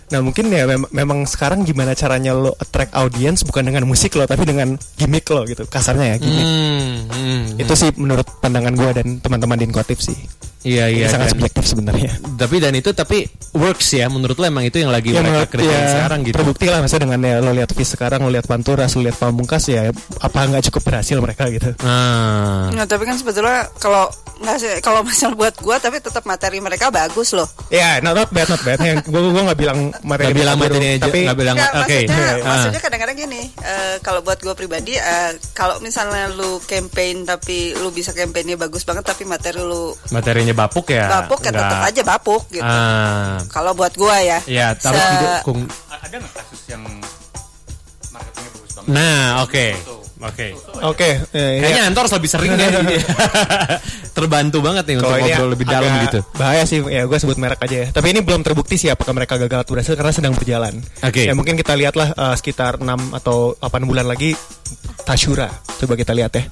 [SPEAKER 6] Nah mungkin ya mem- memang sekarang gimana caranya lo attract audience bukan dengan musik lo tapi dengan gimmick lo gitu kasarnya ya gimmick.
[SPEAKER 2] Hmm, hmm.
[SPEAKER 6] Itu sih menurut pandangan gue dan teman-teman di Inkotif sih.
[SPEAKER 2] Iya, iya.
[SPEAKER 6] Ini sangat
[SPEAKER 2] dan-
[SPEAKER 6] subjektif sebenarnya.
[SPEAKER 2] Tapi dan itu tapi works ya menurut lo emang itu yang lagi
[SPEAKER 6] Ya,
[SPEAKER 2] mereka
[SPEAKER 6] menurut-
[SPEAKER 2] kerjain
[SPEAKER 6] ya,
[SPEAKER 2] sekarang gitu.
[SPEAKER 6] Terbukti lah maksudnya dengan ya, lo lihat Fis sekarang, lo lihat Panturas, lo lihat Pamungkas ya apa nggak cukup berhasil mereka gitu.
[SPEAKER 2] Ah.
[SPEAKER 3] Nah, tapi kan sebetulnya kalau nggak sih kalau misal buat gua tapi tetap materi mereka bagus loh.
[SPEAKER 6] Ya, not, not bad, not bad. Yang gue gue nggak bilang materi
[SPEAKER 2] Nggak bilang materi aja,
[SPEAKER 6] tapi
[SPEAKER 2] nggak bilang oke.
[SPEAKER 3] maksudnya,
[SPEAKER 2] Ah.
[SPEAKER 3] maksudnya kadang-kadang gini, eh, kalau buat gue pribadi, eh, kalau misalnya lu campaign tapi lu bisa campaignnya bagus banget tapi materi lu
[SPEAKER 2] Materinya bapuk ya.
[SPEAKER 3] bapuk ya tetap aja bapuk gitu.
[SPEAKER 2] Ah.
[SPEAKER 3] Kalau buat gua ya.
[SPEAKER 2] Ya, tapi
[SPEAKER 3] Se-.
[SPEAKER 4] Ada nggak kasus yang marketingnya bagus banget?
[SPEAKER 2] Nah, oke. Oke.
[SPEAKER 6] Oke, eh,
[SPEAKER 2] Kayaknya
[SPEAKER 6] ini
[SPEAKER 2] Antor harus lebih sering deh. Terbantu banget nih untuk
[SPEAKER 6] kalau ini
[SPEAKER 2] ngobrol lebih dalam gitu.
[SPEAKER 6] Bahaya sih, ya gue sebut merek aja ya. Tapi ini belum terbukti sih apakah mereka gagal atau berhasil karena sedang berjalan.
[SPEAKER 2] Oke.
[SPEAKER 6] Ya mungkin kita lihatlah eh, sekitar 6 atau 8 bulan lagi Tashura. Coba kita lihat ya.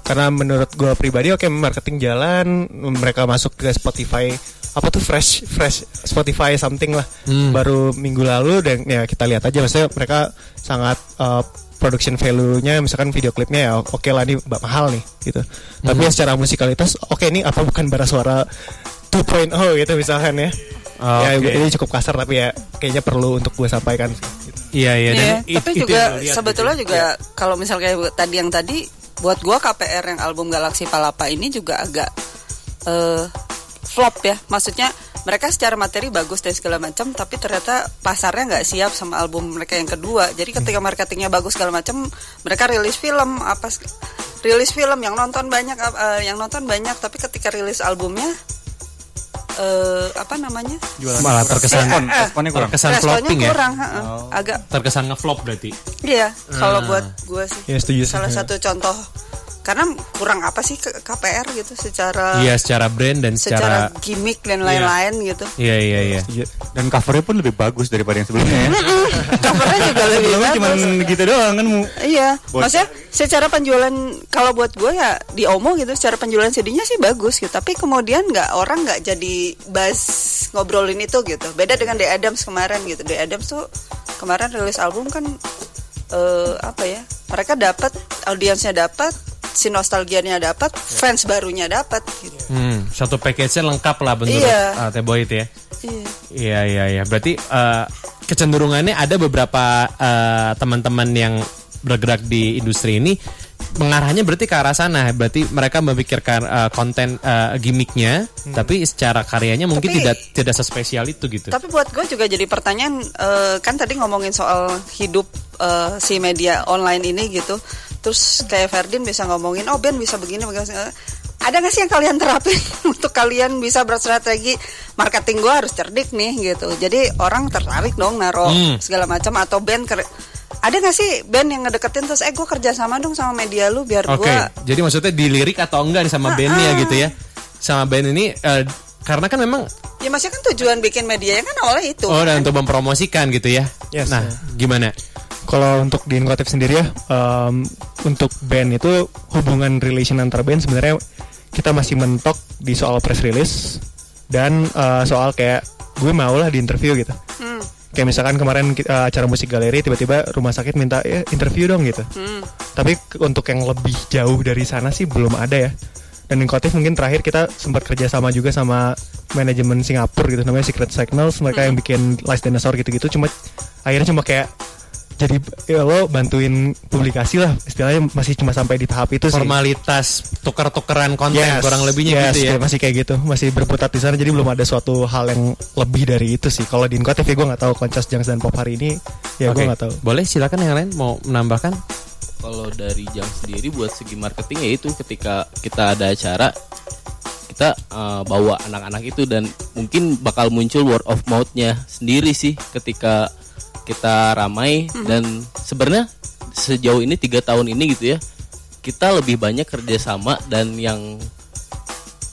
[SPEAKER 6] Karena menurut gue pribadi oke marketing jalan, mereka masuk ke Spotify apa tuh fresh fresh Spotify something lah
[SPEAKER 2] Hmm.
[SPEAKER 6] baru minggu lalu dan ya kita lihat aja maksudnya mereka sangat eh, production value-nya misalkan video klipnya ya oke lah ini mahal nih gitu. Tapi
[SPEAKER 2] Hmm.
[SPEAKER 6] ya secara musikalitas oke ini apa bukan bara suara 2.0 gitu misalkan ya. Ya
[SPEAKER 2] Oke.
[SPEAKER 6] ini cukup kasar tapi ya kayaknya perlu untuk gue sampaikan.
[SPEAKER 2] Iya, iya dan
[SPEAKER 3] Iya,
[SPEAKER 2] it-
[SPEAKER 3] tapi juga
[SPEAKER 2] lihat
[SPEAKER 3] sebetulnya
[SPEAKER 2] gitu.
[SPEAKER 3] juga kalau misalnya kayak tadi yang tadi buat gua KPR yang album Galaxy Palapa ini juga agak eh, flop ya. Maksudnya mereka secara materi bagus dan segala macam tapi ternyata pasarnya nggak siap sama album mereka yang kedua. Jadi ketika marketingnya bagus segala macam, mereka rilis film apa rilis film yang nonton banyak eh, yang nonton banyak tapi ketika rilis albumnya eh apa namanya?
[SPEAKER 2] malah terkesan
[SPEAKER 3] Eh, eh,
[SPEAKER 4] Responnya kurang.
[SPEAKER 2] terkesan flopping ya.
[SPEAKER 3] kurang, heeh. agak
[SPEAKER 2] Terkesan ngeflop berarti.
[SPEAKER 3] Iya, kalau
[SPEAKER 2] Ah.
[SPEAKER 3] buat gue sih.
[SPEAKER 6] Ya, setuju sih.
[SPEAKER 3] Salah satu contoh karena kurang apa sih KPR gitu secara
[SPEAKER 2] Iya, secara brand dan
[SPEAKER 3] secara
[SPEAKER 2] secara
[SPEAKER 3] gimmick dan lain-lain gitu.
[SPEAKER 2] Iya, iya, iya.
[SPEAKER 4] Dan covernya pun lebih bagus daripada yang sebelumnya ya.
[SPEAKER 3] Covernya juga lebih
[SPEAKER 4] Sebelumnya cuma
[SPEAKER 3] bagus.
[SPEAKER 4] gitu doang kan mu.
[SPEAKER 3] Iya,
[SPEAKER 4] Bos.
[SPEAKER 3] maksudnya secara penjualan kalau buat gue ya di Omo gitu, secara penjualan CD-nya sih bagus gitu. Tapi kemudian nggak orang nggak jadi bahas ngobrolin itu gitu. Beda dengan The Adams kemarin gitu. The Adams tuh kemarin rilis album kan eh, apa ya? Mereka dapat audiensnya dapat, si nostalgianya dapat, fans barunya dapat gitu.
[SPEAKER 2] Hmm, satu package-nya lengkap lah menurut
[SPEAKER 3] Iya.
[SPEAKER 2] uh, Teh Boyd ya.
[SPEAKER 3] Iya.
[SPEAKER 2] Iya, iya, iya. Berarti uh, kecenderungannya ada beberapa uh, teman-teman yang bergerak di industri ini mengarahnya berarti ke arah sana. Berarti mereka memikirkan uh, konten uh, gimmicknya, tapi secara karyanya mungkin
[SPEAKER 3] Tapi-
[SPEAKER 2] tidak tidak sespesial itu gitu.
[SPEAKER 3] Tapi buat gue juga jadi pertanyaan eh, kan tadi ngomongin soal hidup eh, si media online ini gitu. Terus kayak Ferdin bisa ngomongin oh Ben bisa begini begini. Ada nggak sih yang kalian terapin untuk kalian bisa berstrategi marketing gue harus cerdik nih gitu. Jadi orang tertarik dong naro
[SPEAKER 2] Hmm.
[SPEAKER 3] segala macam atau band ker- ada gak sih band yang ngedeketin terus eh gue kerja sama dong sama media lu biar
[SPEAKER 2] Oke,
[SPEAKER 3] gue
[SPEAKER 2] jadi maksudnya dilirik atau enggak nih sama bandnya gitu ya? Sama band ini eh, karena kan memang
[SPEAKER 3] ya maksudnya kan tujuan bikin media kan awalnya itu
[SPEAKER 2] oh dan untuk mempromosikan gitu ya.
[SPEAKER 6] Yes,
[SPEAKER 2] nah,
[SPEAKER 6] ya.
[SPEAKER 2] gimana?
[SPEAKER 6] Kalau untuk di Inkotif sendiri ya, em, untuk band itu hubungan relation antar band sebenarnya kita masih mentok di soal press release dan eh, soal kayak gue mau lah di interview gitu.
[SPEAKER 3] Hmm.
[SPEAKER 6] Kayak misalkan kemarin eh, acara musik galeri tiba-tiba rumah sakit minta ya interview dong gitu.
[SPEAKER 3] Hmm.
[SPEAKER 6] Tapi untuk yang lebih jauh dari sana sih belum ada ya. Dan Inkotif mungkin terakhir kita sempat kerja sama juga sama manajemen Singapura gitu namanya Secret Signals mereka yang bikin Last Dinosaur gitu-gitu cuma akhirnya cuma kayak jadi ya lo bantuin publikasi lah istilahnya masih cuma sampai di tahap itu sih.
[SPEAKER 2] Formalitas tuker-tukeran konten
[SPEAKER 6] Yes,
[SPEAKER 2] kurang lebihnya
[SPEAKER 6] yes,
[SPEAKER 2] gitu ya.
[SPEAKER 6] kayak Masih kayak gitu, masih berputar di sana. Jadi belum ada suatu hal yang lebih dari itu sih. Kalau di Inkotif ya gue nggak tahu Koncas Jangs dan Pop hari ini, ya
[SPEAKER 2] Oke.
[SPEAKER 6] gue nggak tahu.
[SPEAKER 2] Boleh silakan yang lain mau menambahkan?
[SPEAKER 5] Kalau dari jam sendiri buat segi marketing ya itu ketika kita ada acara kita eh, bawa anak-anak itu dan mungkin bakal muncul word of mouth-nya sendiri sih ketika kita ramai dan sebenarnya sejauh ini tiga tahun ini gitu ya kita lebih banyak kerjasama dan yang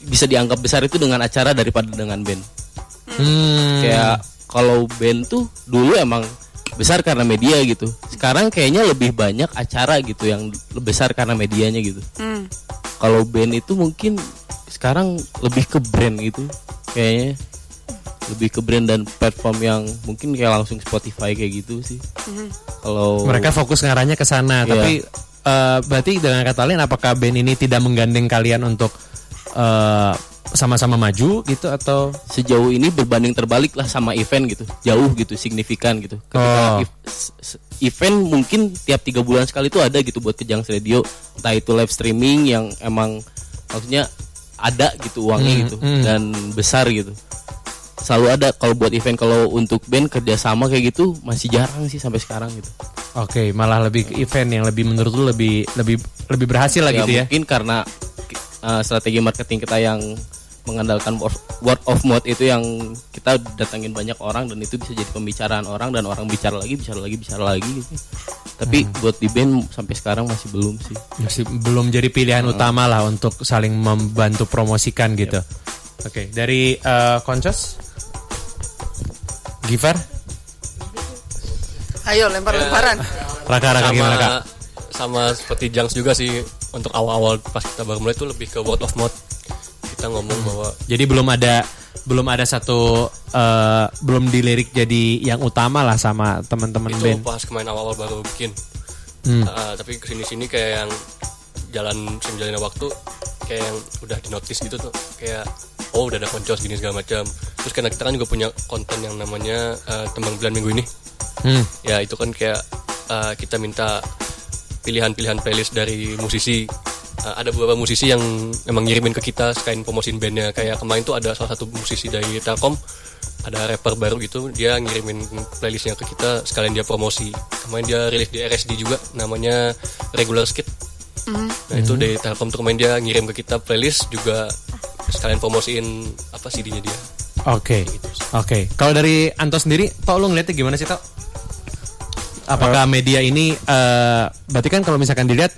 [SPEAKER 5] bisa dianggap besar itu dengan acara daripada dengan band.
[SPEAKER 2] Hmm.
[SPEAKER 5] kayak kalau band tuh dulu emang besar karena media gitu. Sekarang kayaknya lebih banyak acara gitu yang besar karena medianya gitu.
[SPEAKER 3] Hmm.
[SPEAKER 5] kalau band itu mungkin sekarang lebih ke brand gitu kayaknya lebih ke brand dan platform yang mungkin kayak langsung Spotify kayak gitu sih. Kalau
[SPEAKER 2] Mereka fokus ngarahnya ke sana,
[SPEAKER 5] Iya.
[SPEAKER 2] tapi eh, berarti dengan kata lain apakah band ini tidak menggandeng kalian untuk eh, sama-sama maju gitu atau?
[SPEAKER 5] Sejauh ini berbanding terbalik lah sama event gitu. Jauh gitu signifikan gitu. Ketika
[SPEAKER 2] Oh.
[SPEAKER 5] event mungkin tiap tiga bulan sekali itu ada gitu buat Kejang Radio. Entah itu live streaming yang emang maksudnya ada gitu uangnya
[SPEAKER 2] Hmm,
[SPEAKER 5] gitu
[SPEAKER 2] hmm.
[SPEAKER 5] dan besar gitu selalu ada kalau buat event kalau untuk band kerjasama kayak gitu masih jarang sih sampai sekarang gitu
[SPEAKER 2] Oke, malah lebih ke event yang lebih menurut lu lebih lebih lebih berhasil lah gitu ya.
[SPEAKER 5] mungkin karena uh, strategi marketing kita yang mengandalkan word of mouth itu yang kita datangin banyak orang dan itu bisa jadi pembicaraan orang dan orang bicara lagi bicara lagi bicara lagi gitu. Tapi
[SPEAKER 2] Hmm.
[SPEAKER 5] buat di band sampai sekarang masih belum sih.
[SPEAKER 2] Masih belum jadi pilihan utama lah untuk saling membantu promosikan gitu. Oke, dari eh, Koncos Givar,
[SPEAKER 3] ayo lempar-lemparan
[SPEAKER 2] Raka Raka gimana Kak?
[SPEAKER 7] sama seperti Jangs juga sih untuk awal-awal pas kita baru mulai itu lebih ke word of mouth kita ngomong bahwa
[SPEAKER 2] Jadi belum ada belum ada satu eh, belum dilirik jadi yang utama lah sama teman-teman
[SPEAKER 7] itu
[SPEAKER 2] band.
[SPEAKER 7] pas kemarin awal-awal baru bikin
[SPEAKER 2] Hmm.
[SPEAKER 7] Ah, tapi ke sini-sini kayak yang jalan seiring waktu kayak yang udah di notice gitu tuh kayak oh udah ada koncos gini segala macam. Terus karena kita kan juga punya konten yang namanya eh, tembang bulan minggu ini.
[SPEAKER 2] Hmm.
[SPEAKER 7] ya itu kan kayak eh, kita minta pilihan-pilihan playlist dari musisi. Eh, ada beberapa musisi yang emang ngirimin ke kita sekalian promosiin bandnya. Kayak kemarin tuh ada salah satu musisi dari Telkom ada rapper baru gitu dia ngirimin playlistnya ke kita sekalian dia promosi. Kemarin dia rilis di RSD juga namanya Regular Skit nah itu dari Telkom tuh kemarin dia ngirim ke kita playlist juga sekalian promosiin apa CD-nya dia
[SPEAKER 2] Oke.
[SPEAKER 7] Gitu sih.
[SPEAKER 2] Oke. Kalau dari Anto sendiri, Tok lu ngeliatnya gimana sih, Tok? Apakah media ini eh berarti kan kalau misalkan dilihat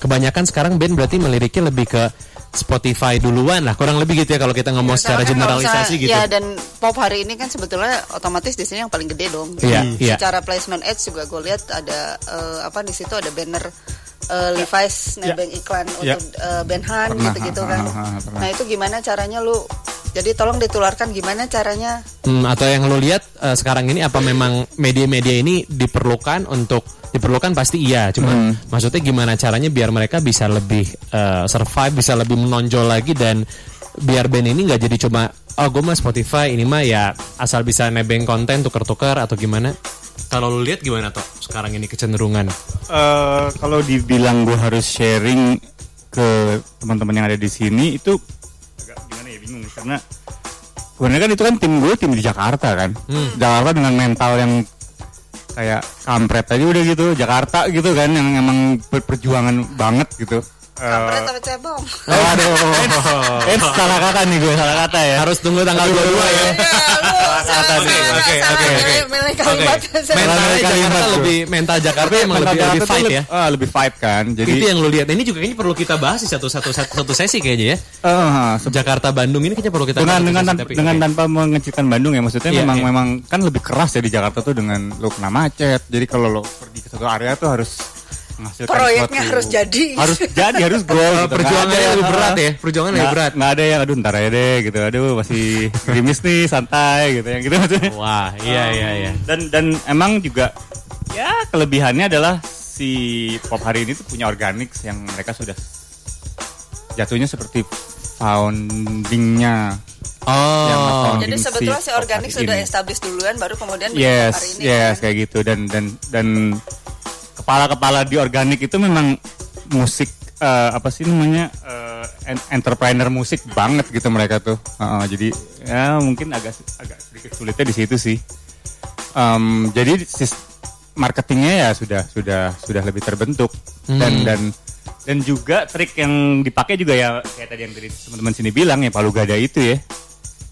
[SPEAKER 2] kebanyakan sekarang band berarti meliriknya lebih ke Spotify duluan lah, kurang lebih gitu ya kalau kita ngomong secara
[SPEAKER 3] Karena kan kalau
[SPEAKER 2] generalisasi
[SPEAKER 3] misalnya-
[SPEAKER 2] gitu.
[SPEAKER 3] Ya dan pop hari ini kan sebetulnya otomatis di sini yang paling gede dong.
[SPEAKER 2] Iya,
[SPEAKER 3] Jadi
[SPEAKER 2] iya.
[SPEAKER 3] Secara placement ads juga gue lihat ada eh, apa di situ ada banner eh, Levi's nebeng iklan
[SPEAKER 4] Ya.
[SPEAKER 3] untuk eh, band Han
[SPEAKER 4] Pernah,
[SPEAKER 3] gitu-gitu
[SPEAKER 4] ha,
[SPEAKER 3] kan.
[SPEAKER 4] ha.
[SPEAKER 3] Nah itu gimana caranya lu? Jadi tolong ditularkan gimana caranya?
[SPEAKER 2] Hmm, atau yang lo lihat eh, sekarang ini apa memang media-media ini diperlukan untuk diperlukan pasti iya, cuma
[SPEAKER 4] Hmm.
[SPEAKER 2] maksudnya gimana caranya biar mereka bisa lebih eh, survive, bisa lebih menonjol lagi dan biar band ini nggak jadi cuma oh gue mah Spotify ini mah ya asal bisa nebeng konten tuker-tuker atau gimana? Kalau lo lihat gimana toh sekarang ini kecenderungan?
[SPEAKER 4] Eh, kalau dibilang gue harus sharing ke teman-teman yang ada di sini itu agak gimana ya bingung karena sebenarnya kan itu kan tim gue tim di Jakarta kan Jakarta dengan mental yang kayak kampret aja udah gitu Jakarta gitu kan yang emang perjuangan banget gitu
[SPEAKER 3] Kampret apa cebong?
[SPEAKER 4] oh, aduh, eh, salah kata nih gue salah kata ya.
[SPEAKER 2] Harus tunggu tanggal 22 ya.
[SPEAKER 3] Ya, lu
[SPEAKER 4] Jakarta
[SPEAKER 3] Eh,
[SPEAKER 4] nih.
[SPEAKER 3] salah,
[SPEAKER 2] oke,
[SPEAKER 3] salah,
[SPEAKER 2] oke, oke.
[SPEAKER 3] Kalimat
[SPEAKER 2] Jakarta lebih mental Jakarta emang
[SPEAKER 4] Mental
[SPEAKER 2] lebih, lebih fight ya.
[SPEAKER 4] ah, lebih fight kan. Jadi
[SPEAKER 2] itu yang lu lihat. Ini juga kayaknya perlu kita bahas di satu satu satu, satu sesi kayaknya ya.
[SPEAKER 4] se-
[SPEAKER 2] Jakarta Bandung ini kayaknya perlu kita
[SPEAKER 4] dengan
[SPEAKER 2] bahas
[SPEAKER 4] dengan dengan tanpa mengecilkan Bandung ya maksudnya
[SPEAKER 2] Iya,
[SPEAKER 4] memang
[SPEAKER 2] iya.
[SPEAKER 4] memang kan lebih keras ya di Jakarta tuh dengan lo kena macet jadi kalau lo pergi ke satu area tuh harus
[SPEAKER 3] Proyeknya
[SPEAKER 4] suatu-
[SPEAKER 3] harus jadi.
[SPEAKER 4] harus jadi harus go
[SPEAKER 2] Oh,
[SPEAKER 4] gitu.
[SPEAKER 2] perjuangannya
[SPEAKER 4] ada
[SPEAKER 2] lebih
[SPEAKER 4] yang-
[SPEAKER 2] berat ya, perjuangan lebih berat.
[SPEAKER 4] nggak ada yang aduh ntar aja deh gitu aduh masih gerimis nih santai gitu yang gitu maksudnya
[SPEAKER 2] Wah, iya iya iya.
[SPEAKER 4] dan dan emang juga ya kelebihannya adalah si pop hari ini tuh punya organik yang mereka sudah jatuhnya seperti foundingnya
[SPEAKER 2] Oh.
[SPEAKER 4] yang
[SPEAKER 3] Jadi sebetulnya si organik sudah
[SPEAKER 4] ini.
[SPEAKER 3] established duluan baru kemudian
[SPEAKER 4] yes
[SPEAKER 3] hari ini.
[SPEAKER 4] yes
[SPEAKER 3] kan?
[SPEAKER 4] kayak gitu dan dan dan kepala-kepala di organik itu memang musik eh, apa sih namanya en- entrepreneur musik banget gitu mereka tuh. Heeh, jadi ya mungkin agak agak sedikit sulitnya di situ sih. Em, jadi marketingnya ya sudah sudah sudah lebih terbentuk. Dan dan dan juga trik yang dipakai juga ya kayak tadi yang dari teman-teman sini bilang ya palu gada itu ya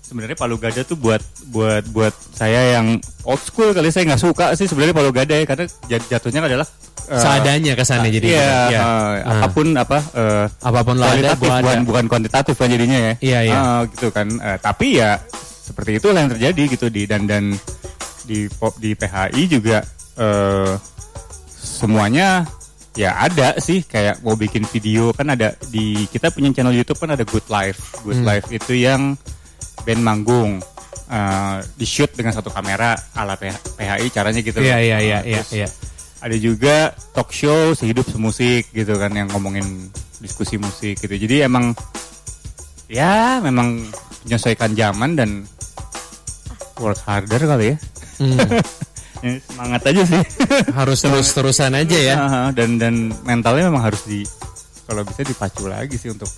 [SPEAKER 4] sebenarnya palu gada tuh buat buat buat saya yang old school kali saya nggak suka sih sebenarnya palu gada ya karena jat- jatuhnya adalah eh,
[SPEAKER 2] Seadanya kesannya jadi.
[SPEAKER 4] iya, eh,
[SPEAKER 2] Ah.
[SPEAKER 4] apa pun apa eh,
[SPEAKER 2] Apa pun ada, ada.
[SPEAKER 4] bukan bukan kuantitatif kan jadinya ya
[SPEAKER 2] Iya, iya.
[SPEAKER 4] Ah, gitu kan Eh, tapi ya seperti itulah yang terjadi gitu di dan dan di pop di PHI juga eh, semuanya ya ada sih kayak mau bikin video kan ada di kita punya channel YouTube kan ada Good Life Good
[SPEAKER 2] Hmm.
[SPEAKER 4] Life itu yang band manggung eh, di shoot dengan satu kamera ala PH- PHI caranya gitu
[SPEAKER 2] Iya iya iya
[SPEAKER 4] Ah,
[SPEAKER 2] iya
[SPEAKER 4] terus
[SPEAKER 2] iya.
[SPEAKER 4] ada juga talk show sehidup semusik gitu kan yang ngomongin diskusi musik gitu jadi emang ya memang menyesuaikan zaman dan work harder kali ya
[SPEAKER 2] Hmm.
[SPEAKER 4] Ya, semangat aja sih
[SPEAKER 2] Harus terus-terusan aja ya.
[SPEAKER 4] Dan dan mentalnya memang harus di kalau bisa dipacu lagi sih untuk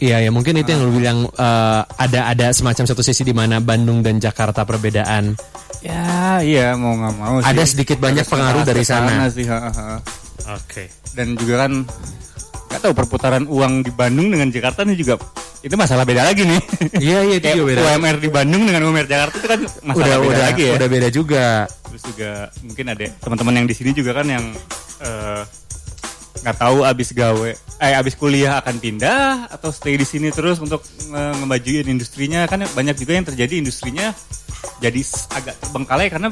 [SPEAKER 2] Iya ya mungkin itu yang lu bilang eh, ada ada semacam satu sisi di mana Bandung dan Jakarta perbedaan.
[SPEAKER 4] ya iya mau nggak mau sih.
[SPEAKER 2] Ada sedikit banyak
[SPEAKER 4] Harus
[SPEAKER 2] pengaruh dari
[SPEAKER 4] ke
[SPEAKER 2] sana.
[SPEAKER 4] sih.
[SPEAKER 2] Oke.
[SPEAKER 4] dan juga kan nggak tahu perputaran uang di Bandung dengan Jakarta ini juga itu masalah beda lagi nih
[SPEAKER 2] Iya iya itu juga beda.
[SPEAKER 4] UMR di Bandung dengan UMR Jakarta itu kan masalah
[SPEAKER 2] Udah
[SPEAKER 4] beda
[SPEAKER 2] udah
[SPEAKER 4] lagi ya
[SPEAKER 2] udah beda juga.
[SPEAKER 4] terus juga mungkin ada teman-teman yang di sini juga kan yang eh, nggak tahu abis gawe eh abis kuliah akan pindah atau stay di sini terus untuk nge- ngemajuin industrinya kan banyak juga yang terjadi industrinya jadi agak terbengkalai karena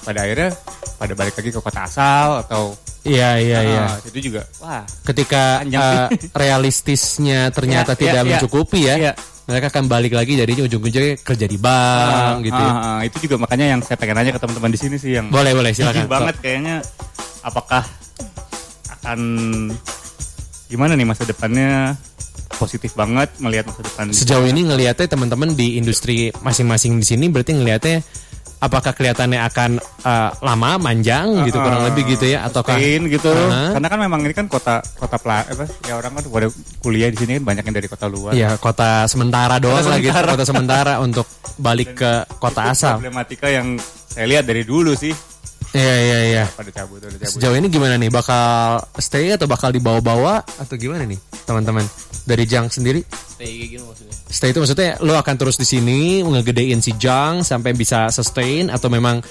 [SPEAKER 4] pada akhirnya pada balik lagi ke kota asal atau
[SPEAKER 2] Iya iya iya.
[SPEAKER 4] Ah, itu juga wah
[SPEAKER 2] Ketika
[SPEAKER 4] sih.
[SPEAKER 2] realistisnya ternyata
[SPEAKER 4] Iya,
[SPEAKER 2] tidak
[SPEAKER 4] iya, iya.
[SPEAKER 2] mencukupi ya.
[SPEAKER 4] Iya.
[SPEAKER 2] Mereka akan balik lagi jadinya ujung-ujungnya kerja di bank
[SPEAKER 4] Ah,
[SPEAKER 2] gitu.
[SPEAKER 4] ah, itu juga makanya yang saya pengen nanya ke teman-teman di sini sih yang
[SPEAKER 2] Boleh boleh silakan.
[SPEAKER 4] banget kayaknya apakah akan gimana nih masa depannya? Positif banget melihat masa depan.
[SPEAKER 2] Sejauh ini ngelihatnya teman-teman di industri masing-masing di sini berarti ngelihatnya apakah kelihatannya akan eh, lama manjang gitu
[SPEAKER 4] Ah,
[SPEAKER 2] kurang lebih gitu ya? Ataukah
[SPEAKER 4] sustain gitu.
[SPEAKER 2] Aha.
[SPEAKER 4] karena kan memang ini kan kota kota pela, apa ya orang kan pada kuliah di sini kan banyak yang dari kota luar.
[SPEAKER 2] Ya kota sementara doang
[SPEAKER 4] Kota
[SPEAKER 2] lah gitu
[SPEAKER 4] sementara.
[SPEAKER 2] kota sementara untuk balik ke kota asal.
[SPEAKER 4] problematika yang saya lihat dari dulu sih
[SPEAKER 2] Iya iya iya.
[SPEAKER 4] pada cabut
[SPEAKER 2] Sejauh ini gimana nih? Bakal stay atau bakal dibawa-bawa atau gimana nih, teman-teman? Dari Jang sendiri?
[SPEAKER 5] Stay kayak gini maksudnya.
[SPEAKER 2] Stay itu maksudnya lo akan terus di sini ngegedein si Jang sampai bisa sustain atau memang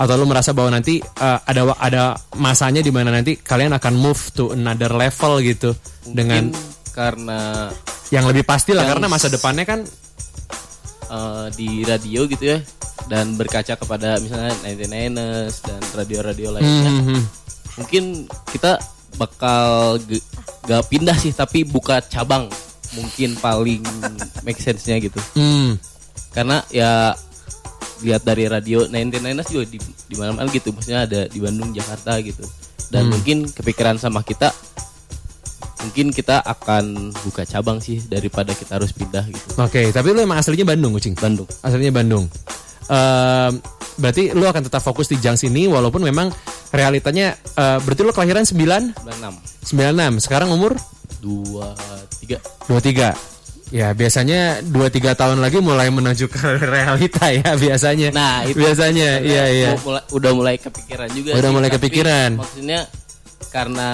[SPEAKER 2] atau lo merasa bahwa nanti eh, ada ada masanya di mana nanti kalian akan move to another level gitu dengan
[SPEAKER 5] Mungkin karena
[SPEAKER 2] yang lebih pasti lah karena masa depannya kan
[SPEAKER 5] eh, di radio gitu ya dan berkaca kepada misalnya 99ers dan radio-radio lainnya.
[SPEAKER 2] Hmm,
[SPEAKER 5] mungkin kita bakal gak pindah sih tapi buka cabang mungkin paling make sense-nya gitu.
[SPEAKER 2] Hmm,
[SPEAKER 5] karena ya lihat dari radio 99ers juga di di mana-mana gitu maksudnya ada di Bandung Jakarta gitu. Dan
[SPEAKER 2] Hmm.
[SPEAKER 5] mungkin kepikiran sama kita mungkin kita akan buka cabang sih daripada kita harus pindah gitu
[SPEAKER 2] Oke, tapi lo emang aslinya Bandung, Kucing?
[SPEAKER 5] Bandung
[SPEAKER 2] Aslinya Bandung. Ehm, berarti lu akan tetap fokus di Jang sini walaupun memang realitanya eh, berarti lu kelahiran 9
[SPEAKER 5] 96
[SPEAKER 2] 96. Sekarang umur
[SPEAKER 5] dua tiga
[SPEAKER 2] 23. Ya, biasanya 2 3 tahun lagi mulai menuju ke realita ya biasanya.
[SPEAKER 5] Nah, itu
[SPEAKER 2] biasanya iya iya.
[SPEAKER 5] Mulai- udah mulai kepikiran juga
[SPEAKER 2] Udah
[SPEAKER 5] sih,
[SPEAKER 2] mulai kepikiran.
[SPEAKER 5] maksudnya karena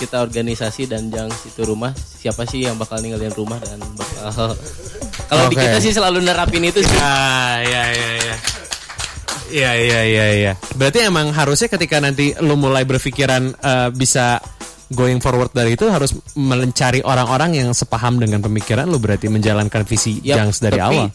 [SPEAKER 5] kita organisasi dan jang itu rumah siapa sih yang bakal ninggalin rumah dan bakal Kalau di
[SPEAKER 2] Oke.
[SPEAKER 5] kita sih selalu nerapin itu sih.
[SPEAKER 2] Ah, ya, ya, ya. Iya, iya, iya, iya. Berarti emang harusnya ketika nanti lu mulai berpikiran eh, bisa going forward dari itu harus mencari orang-orang yang sepaham dengan pemikiran lu berarti menjalankan visi
[SPEAKER 5] Yap,
[SPEAKER 2] Jungs dari
[SPEAKER 5] tapi
[SPEAKER 2] awal.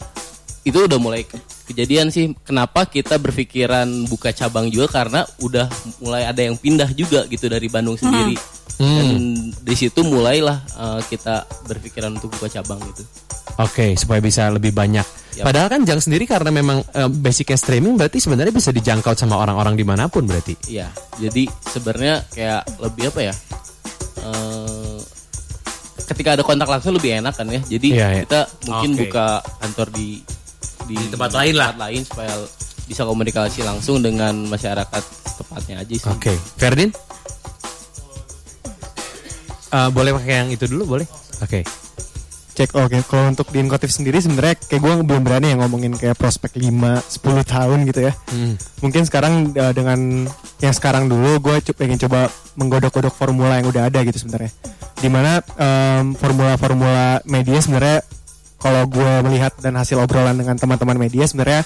[SPEAKER 5] Itu udah mulai ke- kejadian sih. Kenapa kita berpikiran buka cabang juga karena udah mulai ada yang pindah juga gitu dari Bandung sendiri. Dan di situ mulailah eh, kita berpikiran untuk buka cabang gitu.
[SPEAKER 2] Oke, supaya bisa lebih banyak.
[SPEAKER 5] Yap.
[SPEAKER 2] Padahal kan Jungs sendiri karena memang eh, basicnya streaming berarti sebenarnya bisa dijangkau sama orang-orang di mana pun berarti.
[SPEAKER 5] Iya, jadi sebenarnya kayak lebih apa ya? eh, ketika ada kontak langsung lebih enak kan ya. Jadi
[SPEAKER 2] Iya, iya.
[SPEAKER 5] kita mungkin
[SPEAKER 2] Oke.
[SPEAKER 5] buka kantor di di,
[SPEAKER 2] tempat lain lah.
[SPEAKER 5] tempat lain supaya bisa komunikasi langsung dengan masyarakat tepatnya aja sih.
[SPEAKER 2] Oke, Ferdin? Eh, boleh pakai yang itu dulu boleh? Oke.
[SPEAKER 6] Cek oke kalau untuk di Inkotif sendiri sebenarnya kayak gue belum berani ya ngomongin kayak prospek 5 10 tahun gitu ya.
[SPEAKER 2] Hmm.
[SPEAKER 6] Mungkin sekarang uh, dengan yang sekarang dulu gue co- pengen coba menggodok-godok formula yang udah ada gitu sebenarnya. Di mana em, formula-formula media sebenarnya kalau gue melihat dan hasil obrolan dengan teman-teman media sebenarnya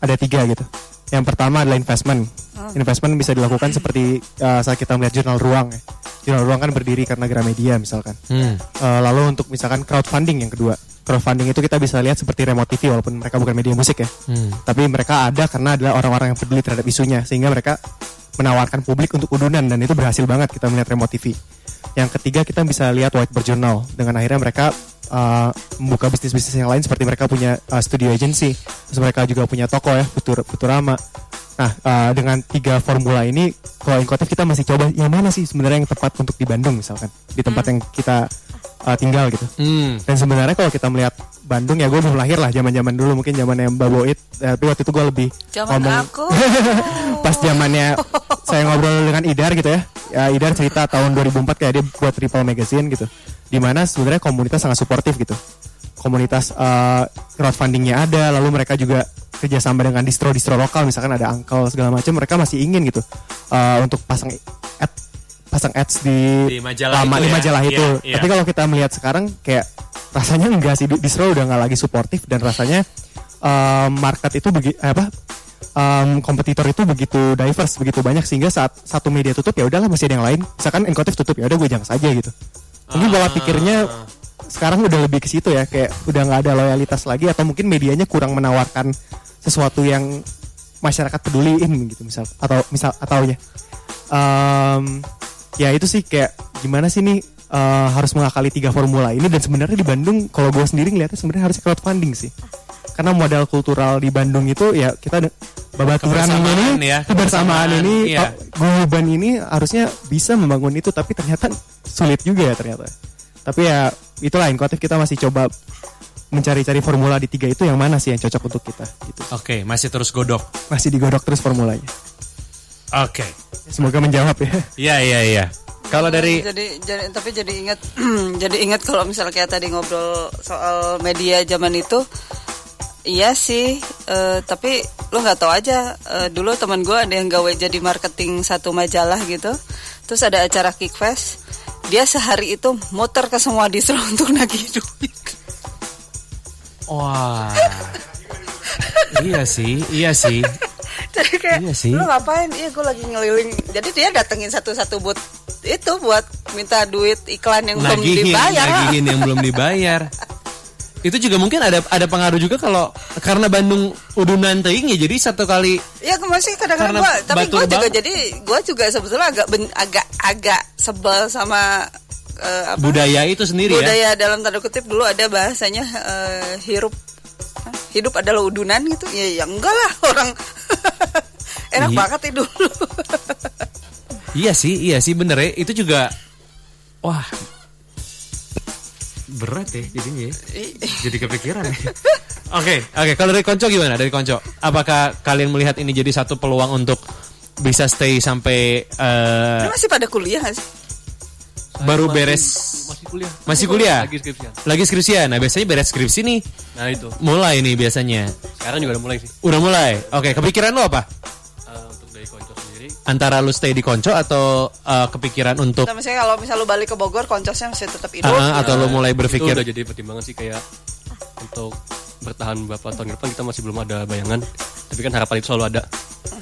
[SPEAKER 6] ada tiga gitu. Yang pertama adalah investment. Investment bisa dilakukan seperti uh, saat kita melihat jurnal ruang ya. Jurnal ruang kan berdiri karena Gramedia misalkan.
[SPEAKER 2] Hmm.
[SPEAKER 6] Uh, lalu untuk misalkan crowdfunding yang kedua. Crowdfunding itu kita bisa lihat seperti remote TV walaupun mereka bukan media musik ya.
[SPEAKER 2] Hmm.
[SPEAKER 6] Tapi mereka ada karena adalah orang-orang yang peduli terhadap isunya sehingga mereka menawarkan publik untuk udunan dan itu berhasil banget kita melihat remote TV. Yang ketiga kita bisa lihat whiteboard journal dengan akhirnya mereka uh, membuka bisnis-bisnis yang lain seperti mereka punya uh, studio agency, terus mereka juga punya toko ya, Futur Futurama. Nah, uh, dengan tiga formula ini, kalau Inkotif kita masih coba yang mana sih sebenarnya yang tepat untuk di Bandung misalkan, di tempat yang kita uh, tinggal gitu.
[SPEAKER 2] Hmm.
[SPEAKER 6] Dan sebenarnya kalau kita melihat Bandung ya gue belum lahir lah zaman-zaman dulu mungkin zamannya Mbak Boit, eh, tapi waktu itu gue lebih
[SPEAKER 3] Zaman
[SPEAKER 6] ngomong
[SPEAKER 3] aku.
[SPEAKER 6] pas zamannya saya ngobrol dengan Idar gitu ya. ya Idar cerita tahun 2004 kayak dia buat Triple Magazine gitu. Di mana sebenarnya komunitas sangat suportif gitu. Komunitas eh, crowdfundingnya ada, lalu mereka juga kerjasama dengan distro-distro lokal, misalkan ada Uncle segala macam, mereka masih ingin gitu eh, untuk pasang ad, pasang ads di,
[SPEAKER 2] Di majalah
[SPEAKER 6] lama
[SPEAKER 2] itu
[SPEAKER 6] di
[SPEAKER 2] ya?
[SPEAKER 6] majalah itu.
[SPEAKER 2] Iya, iya.
[SPEAKER 6] Tapi kalau kita melihat sekarang kayak rasanya enggak sih distro udah nggak lagi suportif dan rasanya eh, market itu begi, apa em, kompetitor itu begitu diverse begitu banyak sehingga saat satu media tutup ya udahlah masih ada yang lain misalkan Enkotif tutup ya udah gue jangan saja gitu mungkin pola pikirnya sekarang udah lebih ke situ ya kayak udah nggak ada loyalitas lagi atau mungkin medianya kurang menawarkan sesuatu yang masyarakat peduliin gitu misal atau misal atau ya Em, ya itu sih kayak gimana sih nih eh, harus mengakali tiga formula ini dan sebenarnya di Bandung kalau gue sendiri ngeliatnya sebenarnya harusnya crowdfunding sih karena modal kultural di Bandung itu ya kita babaturan ini
[SPEAKER 2] ya,
[SPEAKER 6] kebersamaan
[SPEAKER 2] kebersamaan,
[SPEAKER 6] ini
[SPEAKER 2] iya.
[SPEAKER 6] guyuban ini harusnya bisa membangun itu tapi ternyata sulit juga ya ternyata tapi ya itulah inkotif kita masih coba mencari-cari formula di tiga itu yang mana sih yang cocok untuk kita gitu
[SPEAKER 2] Oke, masih terus godok.
[SPEAKER 6] masih digodok terus formulanya
[SPEAKER 2] Oke.
[SPEAKER 6] semoga menjawab ya
[SPEAKER 2] Iya, iya, iya. Kalau dari
[SPEAKER 3] jadi, jadi tapi jadi ingat jadi ingat kalau misalnya kayak tadi ngobrol soal media zaman itu iya sih eh, tapi lo nggak tahu aja eh, dulu teman gue ada yang gawe jadi marketing satu majalah gitu terus ada acara kickfest dia sehari itu muter ke semua distro untuk nagih duit
[SPEAKER 2] Wah. iya sih, iya sih.
[SPEAKER 3] jadi kayak
[SPEAKER 2] Iya sih.
[SPEAKER 3] lu ngapain iya gue lagi ngeliling jadi dia datengin satu-satu buat itu buat minta duit iklan yang belum
[SPEAKER 2] Nagihin,
[SPEAKER 3] dibayar
[SPEAKER 2] nagihin yang belum dibayar. Itu juga mungkin ada ada pengaruh juga kalau karena Bandung udunan teuing ya jadi satu kali
[SPEAKER 3] Ya masih kadang-kadang gua, tapi gue juga jadi gue juga sebetulnya agak ben- agak agak sebel sama eh, apa,
[SPEAKER 2] budaya itu sendiri ya.
[SPEAKER 3] budaya dalam tanda kutip dulu ada bahasanya eh, hirup? Hidup adalah udunan gitu ya ya enggak lah orang enak
[SPEAKER 2] Iya.
[SPEAKER 3] banget dulu
[SPEAKER 2] Iya sih, iya sih bener ya. Itu juga wah berat ya jadinya ya. Jadi kepikiran ya. Oke, oke. Kalau dari Konco gimana? Dari Konco, apakah kalian melihat ini jadi satu peluang untuk bisa stay sampai
[SPEAKER 3] Ini masih pada kuliah gak sih
[SPEAKER 2] baru beres
[SPEAKER 7] masih kuliah
[SPEAKER 2] masih kuliah?
[SPEAKER 7] lagi skripsian
[SPEAKER 2] Lagi skripsian. Nah, biasanya beres skripsi nih
[SPEAKER 7] nah itu
[SPEAKER 2] mulai nih biasanya.
[SPEAKER 7] sekarang juga udah mulai sih
[SPEAKER 2] Udah mulai. Oke, kepikiran lo apa?
[SPEAKER 7] Eh, untuk dari konco sendiri
[SPEAKER 2] Antara lu stay di Konco atau eh, kepikiran untuk
[SPEAKER 3] Nah, misalnya kalau misal lu balik ke Bogor koncosnya masih tetap hidup
[SPEAKER 2] Ah, atau lu mulai
[SPEAKER 7] itu
[SPEAKER 2] berpikir
[SPEAKER 7] udah jadi pertimbangan sih kayak untuk bertahan beberapa tahun ke depan kita masih belum ada bayangan tapi kan harapan itu selalu ada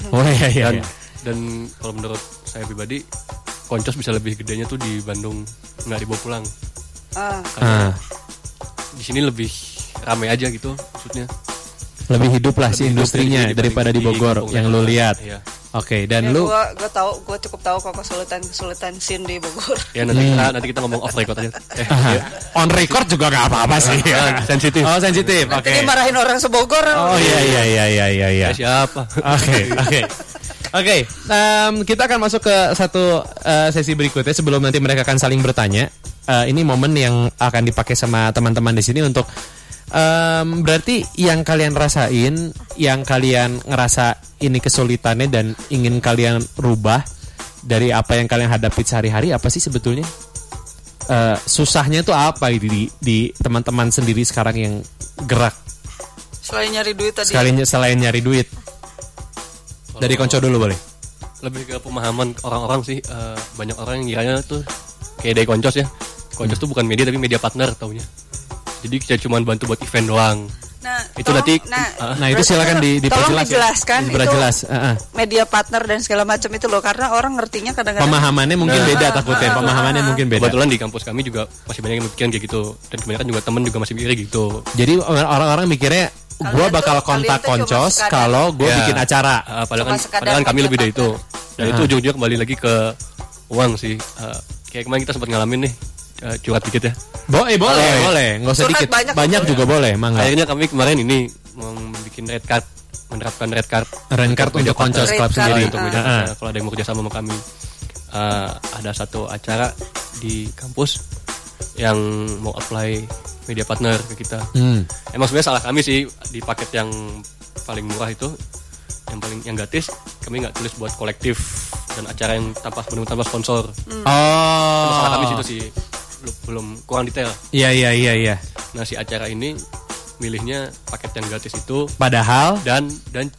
[SPEAKER 2] Oh iya iya.
[SPEAKER 7] dan
[SPEAKER 2] iya.
[SPEAKER 7] dan kalau menurut saya pribadi koncos bisa lebih gedenya tuh di Bandung nggak dibawa pulang
[SPEAKER 3] Ah,
[SPEAKER 2] Ah,
[SPEAKER 7] di sini lebih ramai aja gitu maksudnya
[SPEAKER 2] lebih hidup lah si
[SPEAKER 7] Lebih hidup
[SPEAKER 2] industrinya
[SPEAKER 7] dibanding
[SPEAKER 2] daripada di Bogor
[SPEAKER 7] kampung
[SPEAKER 2] yang
[SPEAKER 7] ya.
[SPEAKER 2] lu lihat.
[SPEAKER 7] Iya.
[SPEAKER 2] Oke, dan
[SPEAKER 3] ya
[SPEAKER 2] lu
[SPEAKER 3] gua gua tahu gua cukup tahu kok kesulitan kesulitan scene di Bogor.
[SPEAKER 7] ya nanti kita nanti kita ngomong off record aja eh,
[SPEAKER 2] Hmm.
[SPEAKER 7] Ya.
[SPEAKER 2] on record juga gak apa-apa sih.
[SPEAKER 7] Ah, sensitif.
[SPEAKER 2] Oh, sensitif. Oke.
[SPEAKER 3] Nanti dimarahin orang sebogor.
[SPEAKER 2] Oh iya iya iya iya iya iya.
[SPEAKER 7] Ya, siapa
[SPEAKER 2] Oke, oke. Oke, em, kita akan masuk ke satu eh, sesi berikutnya sebelum nanti mereka akan saling bertanya. Eh, ini momen yang akan dipakai sama teman-teman di sini untuk em, berarti yang kalian rasain, yang kalian ngerasa ini kesulitannya dan ingin kalian rubah dari apa yang kalian hadapi sehari-hari apa sih sebetulnya? Eh, susahnya itu apa di di, di teman-teman sendiri sekarang yang gerak
[SPEAKER 3] Selain nyari duit tadi.
[SPEAKER 2] sekalian selain nyari duit? Dari konco dulu boleh.
[SPEAKER 7] lebih ke pemahaman orang-orang sih eh, banyak orang yang kiranya tuh kayak dari koncos ya koncos tuh bukan media tapi media partner taunya jadi kita cuma bantu buat event doang
[SPEAKER 3] Nah,
[SPEAKER 7] Itu
[SPEAKER 3] tolong-
[SPEAKER 7] nanti-
[SPEAKER 3] nah,
[SPEAKER 7] ah.
[SPEAKER 2] Nah, itu silakan di-
[SPEAKER 3] tolong
[SPEAKER 2] diperjelas ya.
[SPEAKER 3] dijelaskan
[SPEAKER 2] Diperjelas,
[SPEAKER 3] itu
[SPEAKER 2] ah, ah.
[SPEAKER 3] media partner dan segala macam itu loh karena orang ngertinya kadang-kadang
[SPEAKER 2] Pemahamannya mungkin
[SPEAKER 7] Nah.
[SPEAKER 2] beda takutnya, pemahamannya mungkin beda.
[SPEAKER 7] kebetulan di kampus kami juga masih banyak yang mikirin kayak gitu dan kebanyakan juga temen juga masih mikir gitu
[SPEAKER 2] Jadi orang-orang mikirnya
[SPEAKER 3] Tuh-
[SPEAKER 2] bakal kontak koncos kalau gue
[SPEAKER 7] Ya.
[SPEAKER 2] bikin acara.
[SPEAKER 7] Ah, padahal kan, padahal kan kami lebih dari itu dan itu
[SPEAKER 2] Ah.
[SPEAKER 7] ujung-ujungnya kembali lagi ke uang sih Ah, kayak kemarin kita sempat ngalamin nih eh, curhat dikit ya
[SPEAKER 2] Boleh, boleh,
[SPEAKER 7] Boleh.
[SPEAKER 2] boleh. Nggak usah dikit.
[SPEAKER 3] banyak
[SPEAKER 2] Banyak, juga boleh, mangga.
[SPEAKER 7] akhirnya kami kemarin ini mau bikin red card menerapkan red card
[SPEAKER 2] Red card untuk Koncos
[SPEAKER 7] partner.
[SPEAKER 2] Club sendiri.
[SPEAKER 7] untuk media
[SPEAKER 2] Ah.
[SPEAKER 7] partner. kalau ada yang mau kerja sama sama kami Eh, ada satu acara di kampus yang mau apply media partner ke kita.
[SPEAKER 2] Hmm.
[SPEAKER 7] emang sebenarnya salah kami sih di paket yang paling murah itu yang paling yang gratis kami nggak tulis buat kolektif dan acara yang tanpa benar tanpa sponsor.
[SPEAKER 2] Oh.
[SPEAKER 7] salah kami situ sih. Belum, belum kurang detail.
[SPEAKER 2] Iya, iya, iya, iya.
[SPEAKER 7] nah si acara ini milihnya paket yang gratis itu.
[SPEAKER 2] Padahal?
[SPEAKER 7] Dan dan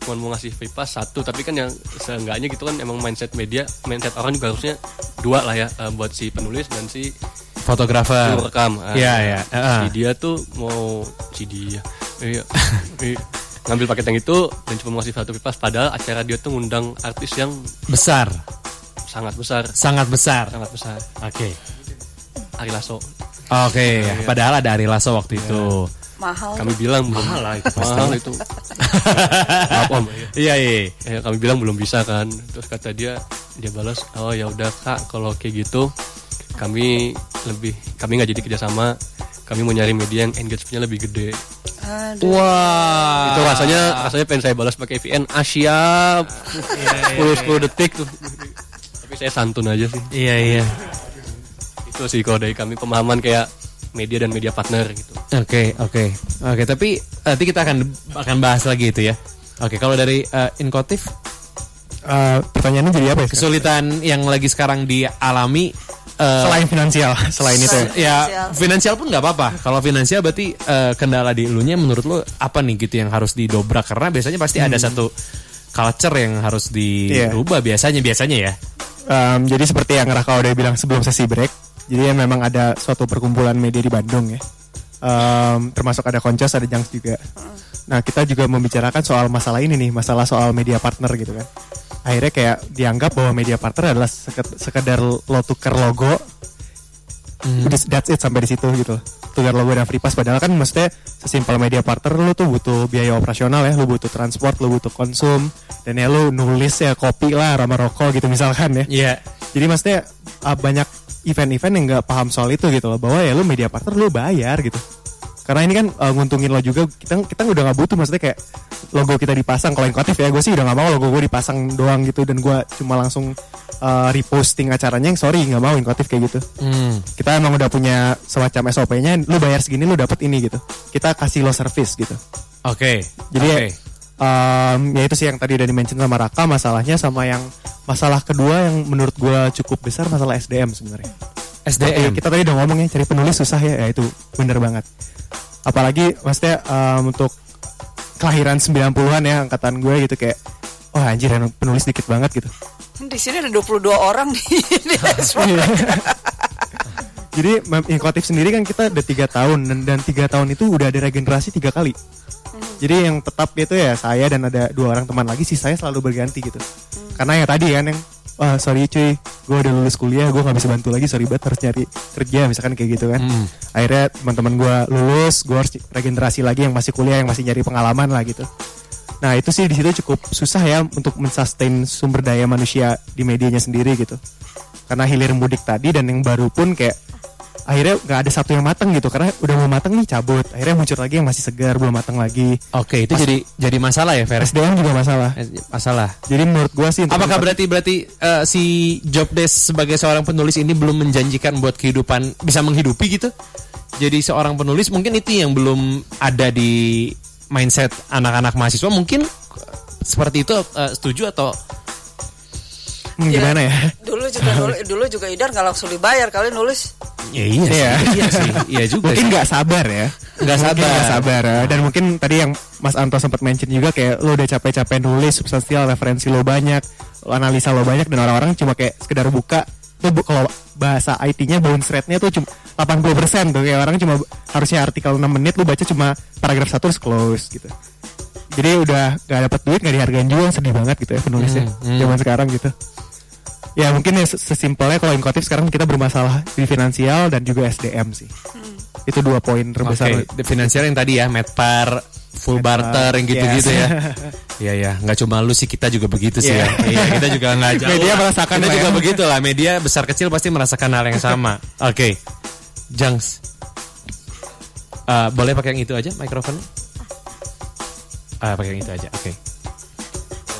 [SPEAKER 7] cuma mau ngasih free pass satu tapi kan yang seenggaknya gitu kan emang mindset media mindset orang juga harusnya dua lah ya eh, buat si penulis dan si
[SPEAKER 2] fotografer.
[SPEAKER 7] rekam Ah,
[SPEAKER 2] Iya, iya. Ah.
[SPEAKER 7] si dia tuh mau si dia iya, iya. ngambil paket yang itu dan cuma mau ngasih satu pass padahal acara dia tuh ngundang artis yang
[SPEAKER 2] Besar,
[SPEAKER 7] sangat besar
[SPEAKER 2] sangat besar.
[SPEAKER 7] sangat besar
[SPEAKER 2] Oke.
[SPEAKER 7] Ari Lasso
[SPEAKER 2] Oke, padahal ada Ari Lasso waktu itu.
[SPEAKER 3] mahal.
[SPEAKER 7] kami bilang belum
[SPEAKER 2] Mahal lah itu pasti.
[SPEAKER 7] mahal itu maaf om ya.
[SPEAKER 2] Iya, iya.
[SPEAKER 7] Ya, kami bilang belum bisa kan terus kata dia dia balas oh ya udah kak kalau kayak gitu kami lebih kami nggak jadi kerjasama kami mau nyari media yang engagement-nya lebih gede
[SPEAKER 3] Aduh.
[SPEAKER 2] Wah.
[SPEAKER 7] itu rasanya rasanya pengen saya balas pakai VN ah siap 10 10 detik tuh tapi saya santun aja sih
[SPEAKER 2] Iya, iya.
[SPEAKER 7] itu sih kalau dari kami pemahaman kayak media dan media partner gitu
[SPEAKER 2] Oke, oke. Oke, tapi nanti kita akan akan bahas lagi itu ya. Oke, kalau dari eh, Inkotif
[SPEAKER 6] Eh, pertanyaannya jadi apa ya?
[SPEAKER 2] kesulitan yang lagi sekarang dialami eh,
[SPEAKER 6] Selain finansial, selain itu. ya.
[SPEAKER 2] ya finansial pun nggak apa-apa. Kalau finansial berarti eh, kendala di elunya menurut lo apa nih gitu yang harus didobrak karena biasanya pasti ada satu culture yang harus dirubah biasanya biasanya ya.
[SPEAKER 6] Em, jadi seperti yang Raka udah bilang sebelum sesi break, jadi ya memang ada suatu perkumpulan media di Bandung ya. Em, termasuk ada Koncos, ada Jangs juga. Nah kita juga membicarakan soal masalah ini nih, masalah soal media partner gitu kan. Akhirnya kayak dianggap bahwa media partner adalah sekedar lo tuker logo, udah that's it sampai di situ gitu. Tukar logo dan free pass padahal kan maksudnya sesimpel media partner lu tuh butuh biaya operasional ya, lu butuh transport, lu butuh konsum dan ya lu nulis ya kopi lah, rama rokok gitu misalkan ya.
[SPEAKER 2] Iya.
[SPEAKER 6] Jadi maksudnya uh, banyak event-event yang nggak paham soal itu gitu loh bahwa ya lu media partner lu bayar gitu. Karena ini kan uh, nguntungin lo juga kita kita udah nggak butuh maksudnya kayak logo kita dipasang kalau Inkotif ya gue sih udah nggak mau logo gue dipasang doang gitu dan gue cuma langsung uh, reposting acaranya yang sorry nggak mau Inkotif kayak gitu.
[SPEAKER 2] Hmm.
[SPEAKER 6] Kita emang udah punya semacam SOP-nya lu bayar segini lu dapat ini gitu. Kita kasih lo service gitu.
[SPEAKER 2] Oke.
[SPEAKER 6] Jadi
[SPEAKER 2] Oke.
[SPEAKER 6] um, ya itu sih yang tadi udah dimention sama Raka masalahnya sama yang masalah kedua yang menurut gua cukup besar masalah SDM sebenarnya.
[SPEAKER 2] SDM.
[SPEAKER 6] Kita tadi udah ngomong ya cari penulis susah ya, ya itu bener banget. Apalagi maksudnya um, untuk kelahiran 90-an ya angkatan gue gitu kayak oh anjir yang penulis dikit banget gitu.
[SPEAKER 3] Di sini ada 22 orang nih. di Expo.
[SPEAKER 6] Jadi Inkotif sendiri kan kita udah tiga tahun dan dan tiga tahun itu udah ada regenerasi tiga kali. Jadi yang tetap itu ya saya dan ada dua orang teman lagi sih saya selalu berganti gitu. Karena yang tadi kan yang wah sorry cuy, gue udah lulus kuliah, gue nggak bisa bantu lagi, sorry banget harus nyari kerja misalkan kayak gitu kan. Akhirnya teman-teman gue lulus, gue harus regenerasi lagi yang masih kuliah, yang masih nyari pengalaman lah gitu. Nah itu sih di situ cukup susah ya untuk mensustain sumber daya manusia di medianya sendiri gitu. Karena hilir mudik tadi dan yang baru pun kayak akhirnya nggak ada satu yang matang gitu karena udah mau matang nih cabut akhirnya muncul lagi yang masih segar belum matang lagi
[SPEAKER 2] Oke, itu jadi jadi masalah ya, Fer?
[SPEAKER 6] SDM juga masalah
[SPEAKER 2] Masalah.
[SPEAKER 6] jadi menurut gua sih
[SPEAKER 2] Apakah berarti berarti eh, si job desk sebagai seorang penulis ini belum menjanjikan buat kehidupan bisa menghidupi gitu? Jadi seorang penulis mungkin itu yang belum ada di mindset anak-anak mahasiswa mungkin eh, seperti itu eh, setuju atau
[SPEAKER 6] Hmm, gimana ya?
[SPEAKER 3] Dulu juga dulu, dulu juga Idar nggak langsung dibayar kali nulis.
[SPEAKER 2] ya iya sih,
[SPEAKER 6] Iya.
[SPEAKER 2] iya sih, iya juga.
[SPEAKER 6] mungkin nggak sabar ya.
[SPEAKER 2] Nggak sabar.
[SPEAKER 6] nggak sabar ya. dan mungkin tadi yang Mas Anto sempat mention juga kayak lo udah capek-capek nulis substansial referensi lo banyak lo analisa lo banyak dan orang-orang cuma kayak sekedar buka. Tuh bu- kalau bahasa IT-nya bounce rate-nya tuh cuma 80% tuh. Kayak orang cuma harusnya artikel 6 menit lu baca cuma paragraf satu terus close gitu. Jadi udah gak dapat duit gak dihargain juga sedih banget gitu ya penulisnya.
[SPEAKER 2] Hmm,
[SPEAKER 6] zaman sekarang gitu ya mungkin ya ses- sesimpelnya kalau inkotif sekarang kita bermasalah di finansial dan juga SDM sih itu dua poin terbesar
[SPEAKER 2] Oke, di finansial yang tadi ya, medpar, full
[SPEAKER 6] Medpar,
[SPEAKER 2] barter yang gitu-gitu
[SPEAKER 6] yes.
[SPEAKER 2] ya. Iya ya, nggak cuma lu sih kita juga begitu sih
[SPEAKER 6] Iya.
[SPEAKER 2] ya. Iya, kita juga nggak jauh.
[SPEAKER 6] Media merasakan
[SPEAKER 2] Kita
[SPEAKER 6] lah
[SPEAKER 2] juga
[SPEAKER 6] ya.
[SPEAKER 2] begitu lah. Media besar kecil pasti merasakan hal yang sama. Oke, Jangs. Eh, boleh pakai yang itu aja mikrofonnya? Ah, pakai yang itu aja. Oke.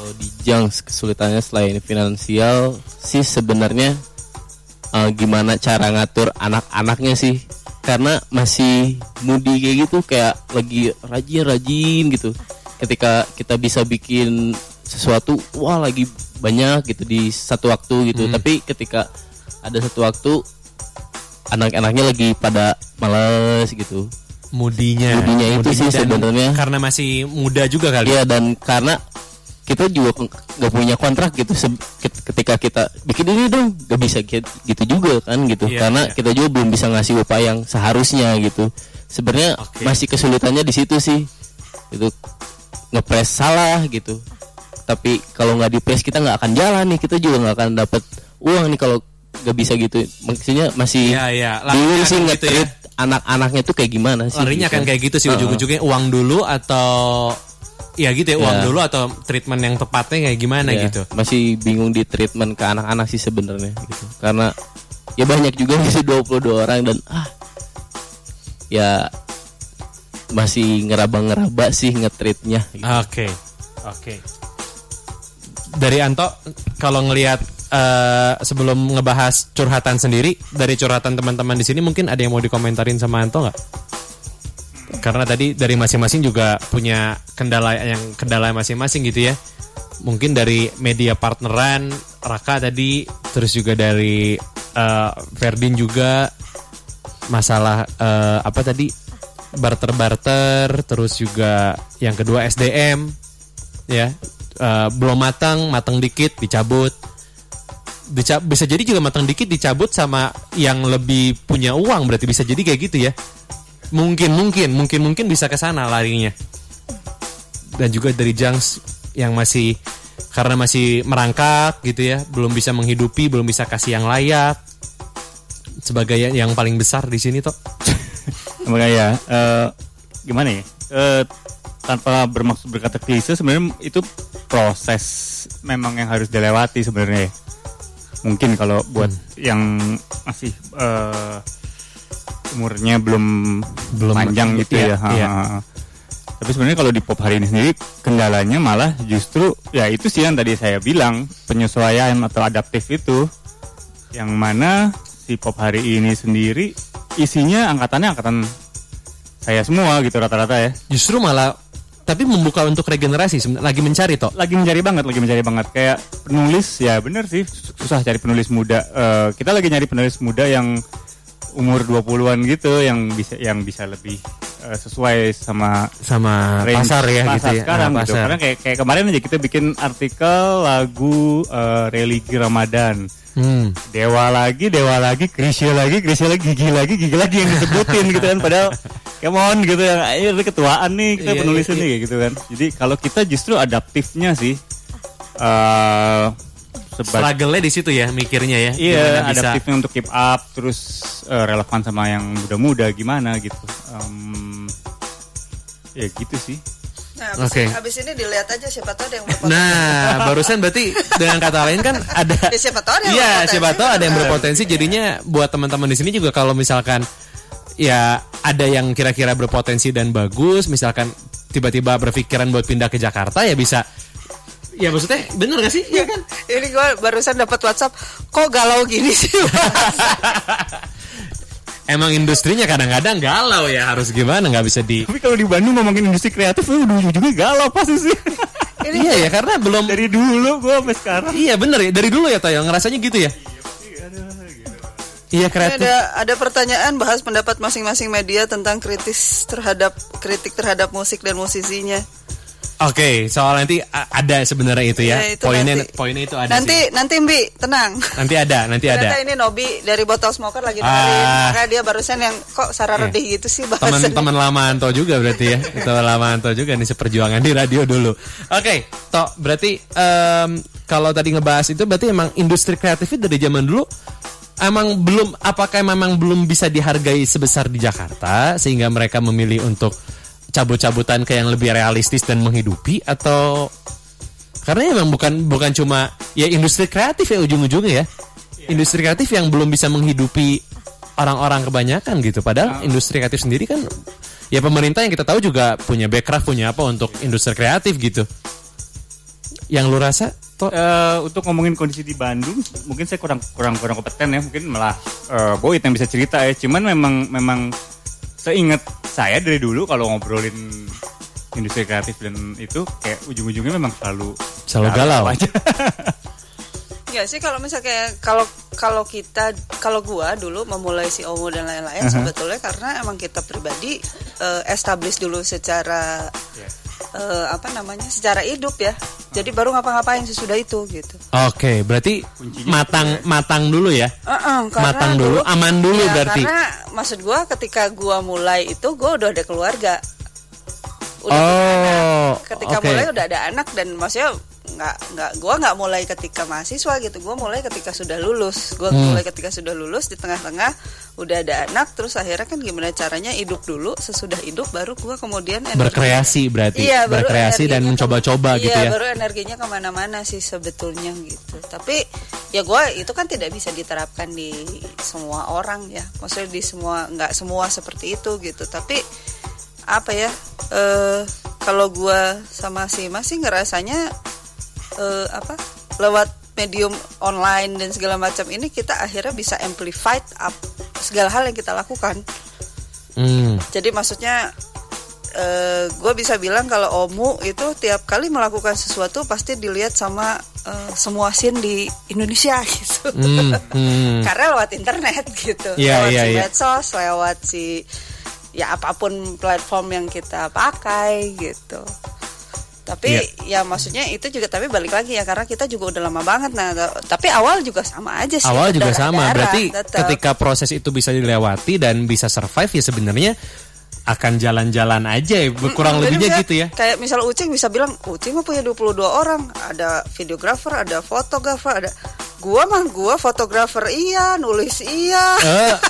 [SPEAKER 5] Kalau di Junks kesulitannya selain finansial sih sebenarnya eh, gimana cara ngatur anak-anaknya sih karena masih mudi kayak gitu kayak lagi rajin-rajin gitu ketika kita bisa bikin sesuatu wah lagi banyak gitu di satu waktu gitu tapi ketika ada satu waktu anak-anaknya lagi pada males gitu
[SPEAKER 2] Mudinya.
[SPEAKER 5] Mudinya itu sih
[SPEAKER 2] dan
[SPEAKER 5] sebenarnya.
[SPEAKER 2] Karena masih muda juga kali.
[SPEAKER 5] Iya dan karena kita juga nggak punya kontrak gitu ketika kita bikin ini dong gak bisa gitu juga kan gitu
[SPEAKER 2] Iya,
[SPEAKER 5] karena
[SPEAKER 2] iya.
[SPEAKER 5] kita juga belum bisa ngasih upah yang seharusnya gitu sebenarnya
[SPEAKER 2] Oke.
[SPEAKER 5] masih kesulitannya di situ sih itu ngepres salah gitu tapi kalau nggak dipres kita nggak akan jalan nih kita juga nggak akan dapat uang nih kalau nggak bisa gitu maksudnya masih
[SPEAKER 2] iya.
[SPEAKER 5] bingung
[SPEAKER 2] Larinya
[SPEAKER 5] sih
[SPEAKER 2] akan gitu
[SPEAKER 5] nge-treat anak-anaknya tuh kayak gimana sih
[SPEAKER 2] Larinya
[SPEAKER 5] gitu.
[SPEAKER 2] kan kayak gitu sih
[SPEAKER 5] Heeh.
[SPEAKER 2] ujung-ujungnya uang dulu atau ya gitu ya uang
[SPEAKER 5] Ya.
[SPEAKER 2] dulu atau treatment yang tepatnya kayak gimana
[SPEAKER 5] Ya,
[SPEAKER 2] gitu.
[SPEAKER 5] Masih bingung di treatment ke anak-anak sih sebenarnya gitu. Karena ya banyak juga sih 22 orang dan ah ya masih ngeraba-ngeraba sih ngetreatnya gitu.
[SPEAKER 2] Oke. Oke. Dari Anto kalau ngelihat eh, sebelum ngebahas curhatan sendiri dari curhatan teman-teman di sini mungkin ada yang mau dikomentarin sama Anto nggak? Karena tadi dari masing-masing juga punya kendala yang kendala masing-masing gitu ya. Mungkin dari media partneran Raka tadi terus juga dari eh, Ferdin juga masalah eh, apa tadi? Barter-barter terus juga yang kedua SDM ya. Eh, belum matang matang dikit dicabut. Dica- bisa jadi juga matang dikit dicabut sama yang lebih punya uang berarti bisa jadi kayak gitu ya mungkin mungkin mungkin mungkin bisa ke sana larinya dan juga dari Jangs yang masih karena masih merangkak gitu ya belum bisa menghidupi belum bisa kasih yang layak sebagai yang- yang paling besar di sini toh
[SPEAKER 4] Makanya ya, eh, gimana ya? Eh, tanpa bermaksud berkata klise sebenarnya itu proses memang yang harus dilewati sebenarnya. Mungkin kalau buat yang masih eh, umurnya belum
[SPEAKER 2] Belum-
[SPEAKER 4] panjang gitu
[SPEAKER 2] iya,
[SPEAKER 4] ya.
[SPEAKER 2] iya.
[SPEAKER 4] ha. Tapi sebenarnya kalau di pop hari ini sendiri kendalanya malah justru ya itu sih yang tadi saya bilang penyesuaian atau adaptif itu yang mana si pop hari ini sendiri isinya angkatannya angkatan saya semua gitu rata-rata ya
[SPEAKER 2] justru malah tapi membuka untuk regenerasi lagi mencari toh
[SPEAKER 4] lagi mencari banget lagi mencari banget kayak penulis ya bener sih susah cari penulis muda Eh, kita lagi nyari penulis muda yang umur 20-an gitu yang bisa yang bisa lebih eh, sesuai sama
[SPEAKER 2] sama
[SPEAKER 4] range
[SPEAKER 2] pasar ya
[SPEAKER 4] pasar
[SPEAKER 2] gitu ya.
[SPEAKER 4] sekarang
[SPEAKER 2] Ah,
[SPEAKER 4] gitu.
[SPEAKER 2] pasar.
[SPEAKER 4] Karena kayak kayak kemarin aja kita bikin artikel lagu eh, religi Ramadan.
[SPEAKER 2] Hmm.
[SPEAKER 4] Dewa lagi, dewa lagi, Krisya lagi, Krisya lagi, gigi lagi, gigi lagi yang disebutin gitu kan. Padahal come on gitu ya. Ayo ini ketuaan nih kita
[SPEAKER 2] Iya,
[SPEAKER 4] penulisnya
[SPEAKER 2] iya,
[SPEAKER 4] nih kayak gitu kan. Jadi kalau kita justru adaptifnya sih eh sebat
[SPEAKER 2] Struggle-nya di situ ya mikirnya ya.
[SPEAKER 4] Iya,
[SPEAKER 2] Gimana bisa
[SPEAKER 4] adaptifnya untuk keep up, terus eh, relevan sama yang muda-muda gimana gitu. Em, ya gitu sih.
[SPEAKER 3] Nah, abis,
[SPEAKER 2] Oke.
[SPEAKER 3] abis ini dilihat aja siapa tahu ada yang berpotensi.
[SPEAKER 2] Nah, barusan berarti dengan kata lain kan ada
[SPEAKER 3] Ya, siapa tahu ada yang
[SPEAKER 2] Iya,
[SPEAKER 3] berpotensi,
[SPEAKER 2] siapa tahu ada yang berpotensi jadinya buat teman-teman di sini juga kalau misalkan ya ada yang kira-kira berpotensi dan bagus, misalkan tiba-tiba berpikiran buat pindah ke Jakarta ya bisa Ya maksudnya bener gak sih? Iya kan?
[SPEAKER 3] Ini gue barusan dapat WhatsApp, kok galau gini sih?
[SPEAKER 2] Emang industrinya kadang-kadang galau ya harus gimana nggak bisa di
[SPEAKER 4] Tapi kalau di Bandung ngomongin industri kreatif, lu udah ujung-ujungnya galau pasti sih.
[SPEAKER 2] Iya ya karena belum
[SPEAKER 4] Dari dulu gua sampai sekarang.
[SPEAKER 2] Iya bener ya dari dulu ya Toyo ngerasanya gitu ya. Iya
[SPEAKER 3] Ini
[SPEAKER 2] kreatif.
[SPEAKER 3] ada ada pertanyaan bahas pendapat masing-masing media tentang kritis terhadap kritik terhadap musik dan musisinya.
[SPEAKER 2] Oke, soal nanti ada sebenarnya itu ya.
[SPEAKER 3] Ya, itu
[SPEAKER 2] poinnya
[SPEAKER 3] nanti.
[SPEAKER 2] poinnya itu ada
[SPEAKER 3] nanti
[SPEAKER 2] sih.
[SPEAKER 3] nanti Mbi tenang.
[SPEAKER 2] Nanti ada, nanti
[SPEAKER 3] Ternyata
[SPEAKER 2] ada.
[SPEAKER 3] ini Nobi dari Botol Smoker lagi dengerin.
[SPEAKER 2] Ah.
[SPEAKER 3] Makanya dia barusan yang kok Sarah
[SPEAKER 2] Iya.
[SPEAKER 3] Redih gitu sih bahasannya.
[SPEAKER 2] Teman-teman lama Anto juga berarti ya. Teman lama Anto juga nih seperjuangan di radio dulu. Oke, Tok, berarti em, kalau tadi ngebahas itu berarti emang industri kreatif itu dari zaman dulu emang belum apakah memang belum bisa dihargai sebesar di Jakarta sehingga mereka memilih untuk cabut-cabutan ke yang lebih realistis dan menghidupi atau karena emang bukan bukan cuma ya industri kreatif ya ujung-ujungnya ya. Industri kreatif yang belum bisa menghidupi orang-orang kebanyakan gitu. Padahal industri kreatif sendiri kan ya pemerintah yang kita tahu juga punya backcraft punya apa untuk industri kreatif gitu. Yang lu rasa?
[SPEAKER 4] Eh, untuk ngomongin kondisi di Bandung, mungkin saya kurang kurang kurang kompeten ya. Mungkin malah eh, Boyd yang bisa cerita ya. Cuman memang memang seingat saya dari dulu kalau ngobrolin industri kreatif dan itu kayak ujung-ujungnya memang selalu
[SPEAKER 2] Selalu galau.
[SPEAKER 4] aja.
[SPEAKER 3] Ya sih kalau misalnya kayak kalau kalau kita kalau gua dulu memulai si Omo dan lain-lain sebetulnya karena emang kita pribadi eh, establish dulu secara eh, apa namanya secara hidup ya. Jadi baru ngapa-ngapain sesudah itu gitu.
[SPEAKER 2] Oke, berarti matang matang dulu ya.
[SPEAKER 3] Uh-uh,
[SPEAKER 2] Matang dulu, aman dulu
[SPEAKER 3] Ya,
[SPEAKER 2] berarti.
[SPEAKER 3] Karena maksud gua ketika gua mulai itu gua udah ada keluarga. Udah
[SPEAKER 2] Oh.
[SPEAKER 3] Ketika
[SPEAKER 2] oke.
[SPEAKER 3] mulai udah ada anak dan maksudnya nggak nggak gua nggak mulai ketika mahasiswa gitu. Gua mulai ketika sudah lulus. Gua
[SPEAKER 2] Hmm.
[SPEAKER 3] mulai ketika sudah lulus di tengah-tengah udah ada anak terus akhirnya kan gimana caranya hidup dulu sesudah hidup baru gua kemudian energi-
[SPEAKER 2] Berkreasi berarti.
[SPEAKER 3] Iya,
[SPEAKER 2] Berkreasi dan mencoba-coba gitu
[SPEAKER 3] iya,
[SPEAKER 2] ya.
[SPEAKER 3] baru energinya ke mana-mana sih sebetulnya gitu. Tapi ya gue itu kan tidak bisa diterapkan di semua orang ya. Maksudnya di semua nggak semua seperti itu gitu. Tapi apa ya? eh kalau gue sama si Mas sih ngerasanya eh apa? Lewat medium online dan segala macam ini kita akhirnya bisa amplified up segala hal yang kita lakukan.
[SPEAKER 2] Hmm.
[SPEAKER 3] Jadi maksudnya gue bisa bilang kalau Omu itu tiap kali melakukan sesuatu pasti dilihat sama eh, semua scene di Indonesia gitu.
[SPEAKER 2] Hmm, hmm.
[SPEAKER 3] Karena lewat internet gitu.
[SPEAKER 2] Iya,
[SPEAKER 3] lewat
[SPEAKER 2] iya,
[SPEAKER 3] si
[SPEAKER 2] iya.
[SPEAKER 3] medsos, lewat si ya apa pun platform yang kita pakai gitu. Tapi ya maksudnya itu juga tapi balik lagi ya karena kita juga udah lama banget nah tapi awal juga sama aja sih.
[SPEAKER 2] Awal juga sama.
[SPEAKER 3] berdarah-darah,
[SPEAKER 2] Berarti
[SPEAKER 3] tetep.
[SPEAKER 2] ketika proses itu bisa dilewati dan bisa survive ya sebenarnya akan jalan-jalan aja ya. Kurang
[SPEAKER 3] Jadi
[SPEAKER 2] lebihnya
[SPEAKER 3] misalnya
[SPEAKER 2] gitu ya.
[SPEAKER 3] Kayak misal Ucing bisa bilang, Ucing mah punya 22 orang, ada videografer, ada fotografer, ada gua mah gua fotografer iya, nulis iya.
[SPEAKER 2] Eh.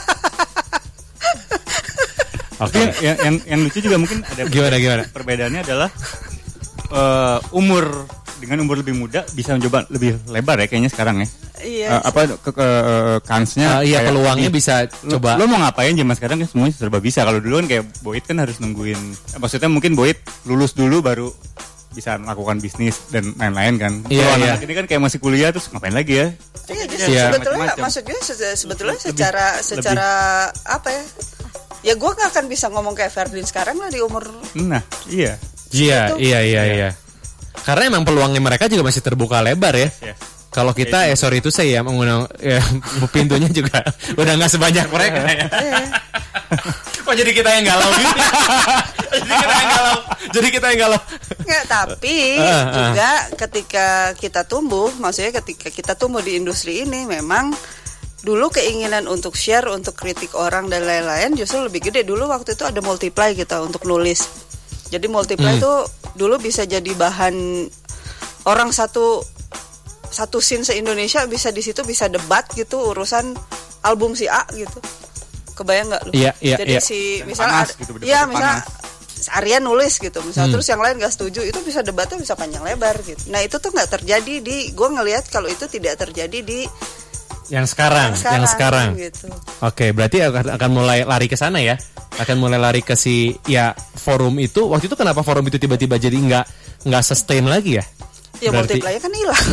[SPEAKER 4] Tapi yang, yang, yang, yang lucu juga mungkin ada
[SPEAKER 2] Gimana, gimana?
[SPEAKER 4] perbedaannya adalah eh, umur dengan umur lebih muda bisa mencoba lebih lebar ya kayaknya sekarang ya.
[SPEAKER 3] Iya.
[SPEAKER 4] Eh, apa ke, ke eh, kansnya
[SPEAKER 2] Eh, iya peluangnya
[SPEAKER 4] nih,
[SPEAKER 2] bisa
[SPEAKER 4] lo,
[SPEAKER 2] coba.
[SPEAKER 4] lo mau ngapain zaman sekarang kan semuanya serba bisa kalau dulu kan kayak Boyd kan harus nungguin maksudnya mungkin Boyd lulus dulu baru bisa melakukan bisnis dan lain-lain kan
[SPEAKER 2] Iya,
[SPEAKER 4] kalau
[SPEAKER 2] iya.
[SPEAKER 4] anak ini kan kayak masih kuliah terus ngapain lagi ya
[SPEAKER 3] Iya, justru
[SPEAKER 2] Iya.
[SPEAKER 3] sebetulnya
[SPEAKER 4] Macam-macam.
[SPEAKER 3] maksudnya se- sebetulnya
[SPEAKER 4] Lebih-
[SPEAKER 3] secara
[SPEAKER 4] lebih-
[SPEAKER 3] secara apa ya? Ya gua nggak akan bisa ngomong kayak Ferdin sekarang lah di umur
[SPEAKER 4] nah iya
[SPEAKER 2] Iya,
[SPEAKER 3] Itu.
[SPEAKER 2] iya, iya, iya. Karena emang peluangnya mereka juga masih terbuka lebar ya.
[SPEAKER 4] Yes.
[SPEAKER 2] Kalau kita ya sorry itu saya ya mengundang ya, pintunya juga udah nggak sebanyak mereka ya. Kok jadi kita yang galau gitu? jadi kita yang galau. Jadi kita yang galau.
[SPEAKER 3] Nggak, tapi
[SPEAKER 2] Ah, ah.
[SPEAKER 3] juga ketika kita tumbuh, maksudnya ketika kita tumbuh di industri ini memang dulu keinginan untuk share, untuk kritik orang dan lain-lain justru lebih gede. Dulu waktu itu ada multiply kita untuk nulis. Jadi multiply
[SPEAKER 2] Hmm.
[SPEAKER 3] itu dulu bisa jadi bahan orang satu satu scene se Indonesia bisa di situ bisa debat gitu urusan album si A gitu. Kebayang nggak lu?
[SPEAKER 2] Iya, iya,
[SPEAKER 3] Jadi
[SPEAKER 2] iya.
[SPEAKER 3] si
[SPEAKER 4] Dan
[SPEAKER 3] misalnya
[SPEAKER 4] panas gitu,
[SPEAKER 3] iya
[SPEAKER 4] debatnya
[SPEAKER 3] misalnya Aryan nulis gitu misalnya
[SPEAKER 2] Hmm.
[SPEAKER 3] terus yang lain gak setuju itu bisa debatnya bisa panjang lebar gitu. Nah itu tuh nggak terjadi di gue ngelihat kalau itu tidak terjadi di
[SPEAKER 2] Yang sekarang, yang sekarang.
[SPEAKER 3] gitu.
[SPEAKER 2] Oke, berarti akan, akan mulai lari ke sana ya. Akan mulai lari ke si ya forum itu. Waktu itu kenapa forum itu tiba-tiba jadi nggak nggak sustain lagi ya?
[SPEAKER 3] Ya
[SPEAKER 2] Berarti-
[SPEAKER 3] multiply kan hilang.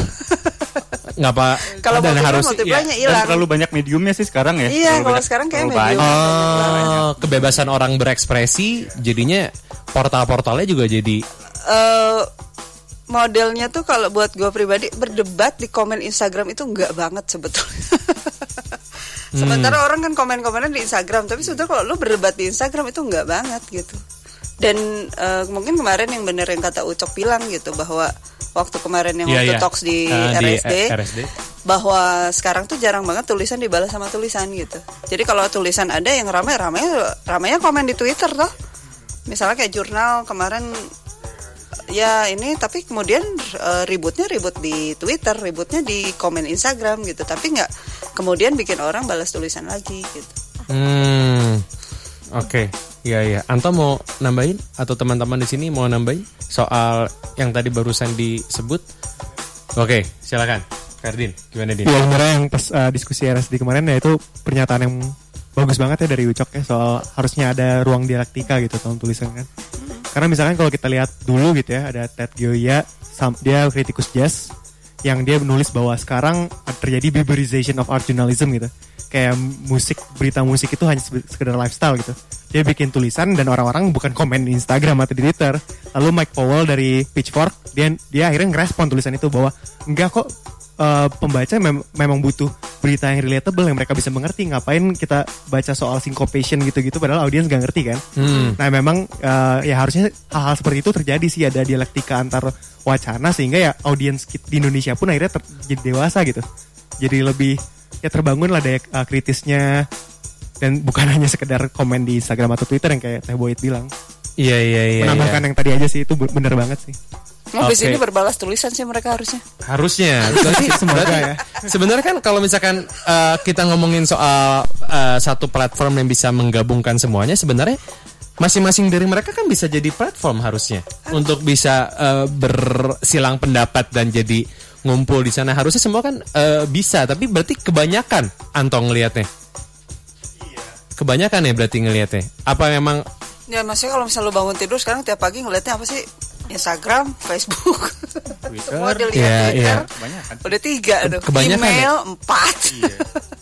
[SPEAKER 2] Nggak apa?
[SPEAKER 3] Kalau
[SPEAKER 2] dan harus ya,
[SPEAKER 4] Dan terlalu banyak mediumnya sih sekarang ya.
[SPEAKER 3] Iya,
[SPEAKER 4] Terlalu
[SPEAKER 3] kalau
[SPEAKER 4] banyak-
[SPEAKER 3] sekarang kayak medium.
[SPEAKER 4] banyak.
[SPEAKER 2] Oh, kebebasan orang berekspresi jadinya portal-portalnya juga jadi
[SPEAKER 3] Eh, modelnya tuh kalau buat gue pribadi berdebat di komen Instagram itu enggak banget sebetulnya. Sementara orang kan komen-komenan di Instagram, tapi sebetulnya kalau lu berdebat di Instagram itu enggak banget gitu. Dan eh, mungkin kemarin yang bener yang kata Ucok bilang gitu bahwa waktu kemarin yang
[SPEAKER 2] Iya,
[SPEAKER 3] waktu
[SPEAKER 2] iya.
[SPEAKER 3] talks di
[SPEAKER 2] Eh, di,
[SPEAKER 3] RSD,
[SPEAKER 2] eh, RSD.
[SPEAKER 3] bahwa sekarang tuh jarang banget tulisan dibalas sama tulisan gitu. Jadi kalau tulisan ada yang ramai ramai ramainya komen di Twitter toh. Misalnya kayak jurnal kemarin ya ini tapi kemudian eh, ributnya ribut di Twitter, ributnya di komen Instagram gitu. Tapi nggak kemudian bikin orang balas tulisan lagi gitu.
[SPEAKER 2] Hmm. Oke. Iya iya. Anto mau nambahin atau teman-teman di sini mau nambahin soal yang tadi barusan disebut? Oke, silakan. Ferdin, gimana Din?
[SPEAKER 6] Ya sebenarnya yang pas uh, diskusi RSD kemarin ya itu pernyataan yang bagus banget ya dari Ucok ya soal harusnya ada ruang dialektika gitu dalam tulisan kan. Karena misalkan kalau kita lihat dulu gitu ya ada Ted Gioia dia kritikus jazz yang dia menulis bahwa sekarang terjadi Bieberization of art journalism gitu. Kayak musik berita musik itu hanya sekedar lifestyle gitu. Dia bikin tulisan dan orang-orang bukan komen di Instagram atau di Twitter. Lalu Mike Powell dari Pitchfork dia dia akhirnya ngerespon tulisan itu bahwa enggak kok eh, pembaca mem- memang butuh berita yang relatable yang mereka bisa mengerti. Ngapain kita baca soal syncopation gitu-gitu padahal audiens gak ngerti kan. Nah memang eh, ya harusnya hal-hal seperti itu terjadi sih ada dialektika antar wacana sehingga ya audiens di Indonesia pun akhirnya jadi dewasa gitu. Jadi lebih ya terbangun lah daya eh, kritisnya dan bukan hanya sekedar komen di Instagram atau Twitter yang kayak Teh Boyd bilang.
[SPEAKER 2] Iya iya iya.
[SPEAKER 6] Menambahkan
[SPEAKER 2] iya.
[SPEAKER 6] yang tadi aja sih itu bener banget sih.
[SPEAKER 3] Oh, di
[SPEAKER 2] Oke.
[SPEAKER 3] sini berbalas tulisan sih mereka harusnya.
[SPEAKER 2] Harusnya. Berarti
[SPEAKER 6] Semoga ya.
[SPEAKER 2] Sebenarnya kan kalau misalkan eh, kita ngomongin soal eh, satu platform yang bisa menggabungkan semuanya, sebenarnya masing-masing dari mereka kan bisa jadi platform harusnya untuk bisa eh, bersilang pendapat dan jadi ngumpul di sana. Harusnya semua kan eh, bisa, tapi berarti kebanyakan Antong ngelihatnya. Kebanyakan ya berarti ngelihatnya. Apa memang
[SPEAKER 3] Ya maksudnya kalau misalnya lu bangun tidur sekarang tiap pagi ngeliatnya apa sih? Instagram, Facebook, semua dilihat
[SPEAKER 2] Iya,
[SPEAKER 3] Twitter.
[SPEAKER 2] iya.
[SPEAKER 4] Kebanyakan.
[SPEAKER 3] Udah tiga tuh.
[SPEAKER 2] kebanyakan ya?
[SPEAKER 3] Email empat.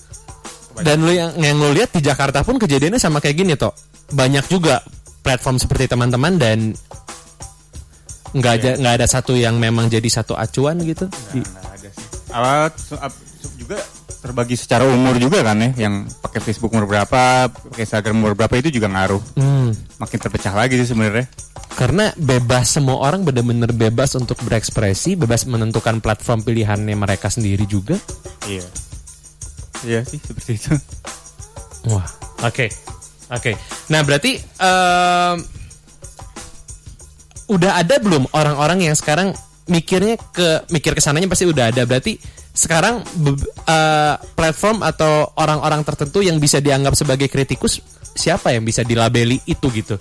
[SPEAKER 2] Dan lu yang yang lu lihat di Jakarta pun kejadiannya sama kayak gini toh. Banyak juga platform seperti teman-teman dan nggak aja nggak ada satu yang memang jadi satu acuan gitu. Di-
[SPEAKER 4] Nggak ada sih. Alat juga terbagi secara umur juga kan ya, yang pakai Facebook umur berapa, pakai Instagram umur berapa itu juga ngaruh.
[SPEAKER 2] Hmm.
[SPEAKER 4] Makin terpecah lagi sih sebenarnya.
[SPEAKER 2] Karena bebas semua orang benar-benar bebas untuk berekspresi, bebas menentukan platform pilihannya mereka sendiri juga.
[SPEAKER 4] Iya. Iya sih seperti itu.
[SPEAKER 2] Wah, oke, oke. Nah berarti em, udah ada belum orang-orang yang sekarang mikirnya ke mikir ke sananya pasti udah ada. Berarti sekarang eh, platform atau orang-orang tertentu yang bisa dianggap sebagai kritikus siapa yang bisa dilabeli itu gitu?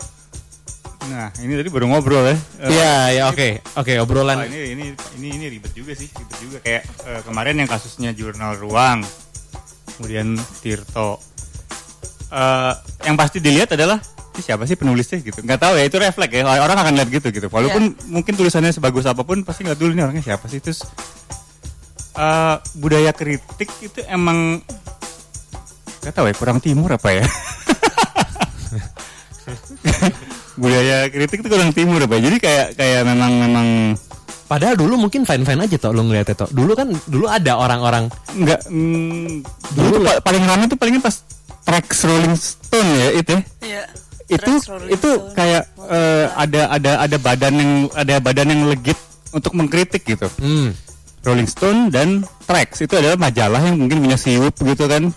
[SPEAKER 4] Nah, ini tadi baru ngobrol ya. Eh,
[SPEAKER 2] Iya, ya oke, oke obrolan.
[SPEAKER 4] ini ini ini ini ribet juga sih, ribet juga kayak eh, kemarin yang kasusnya jurnal ruang, kemudian Tirto. Eh, yang pasti dilihat adalah siapa sih penulisnya gitu. Nggak tahu ya itu refleks ya. Orang akan lihat gitu gitu. Walaupun mungkin tulisannya sebagus apa pun pasti nggak dulu ini orangnya siapa sih terus eh, budaya kritik itu emang nggak tahu ya kurang timur apa ya. budaya kritik itu kurang timur apa ya. Jadi kayak kayak memang memang
[SPEAKER 2] Padahal dulu mungkin fine-fine aja toh lo ngeliatnya toh. Dulu kan dulu ada orang-orang
[SPEAKER 4] nggak mm, dulu tuh pa- paling ramai tuh palingnya pas tracks Rolling Stone ya itu ya?
[SPEAKER 3] Iya.
[SPEAKER 4] itu
[SPEAKER 3] Rolling
[SPEAKER 4] itu
[SPEAKER 3] Stone.
[SPEAKER 4] kayak eh, ada ada ada badan yang ada badan yang legit untuk mengkritik gitu.
[SPEAKER 2] Hmm.
[SPEAKER 4] Rolling Stone dan Trax itu adalah majalah yang mungkin punya siup gitu kan.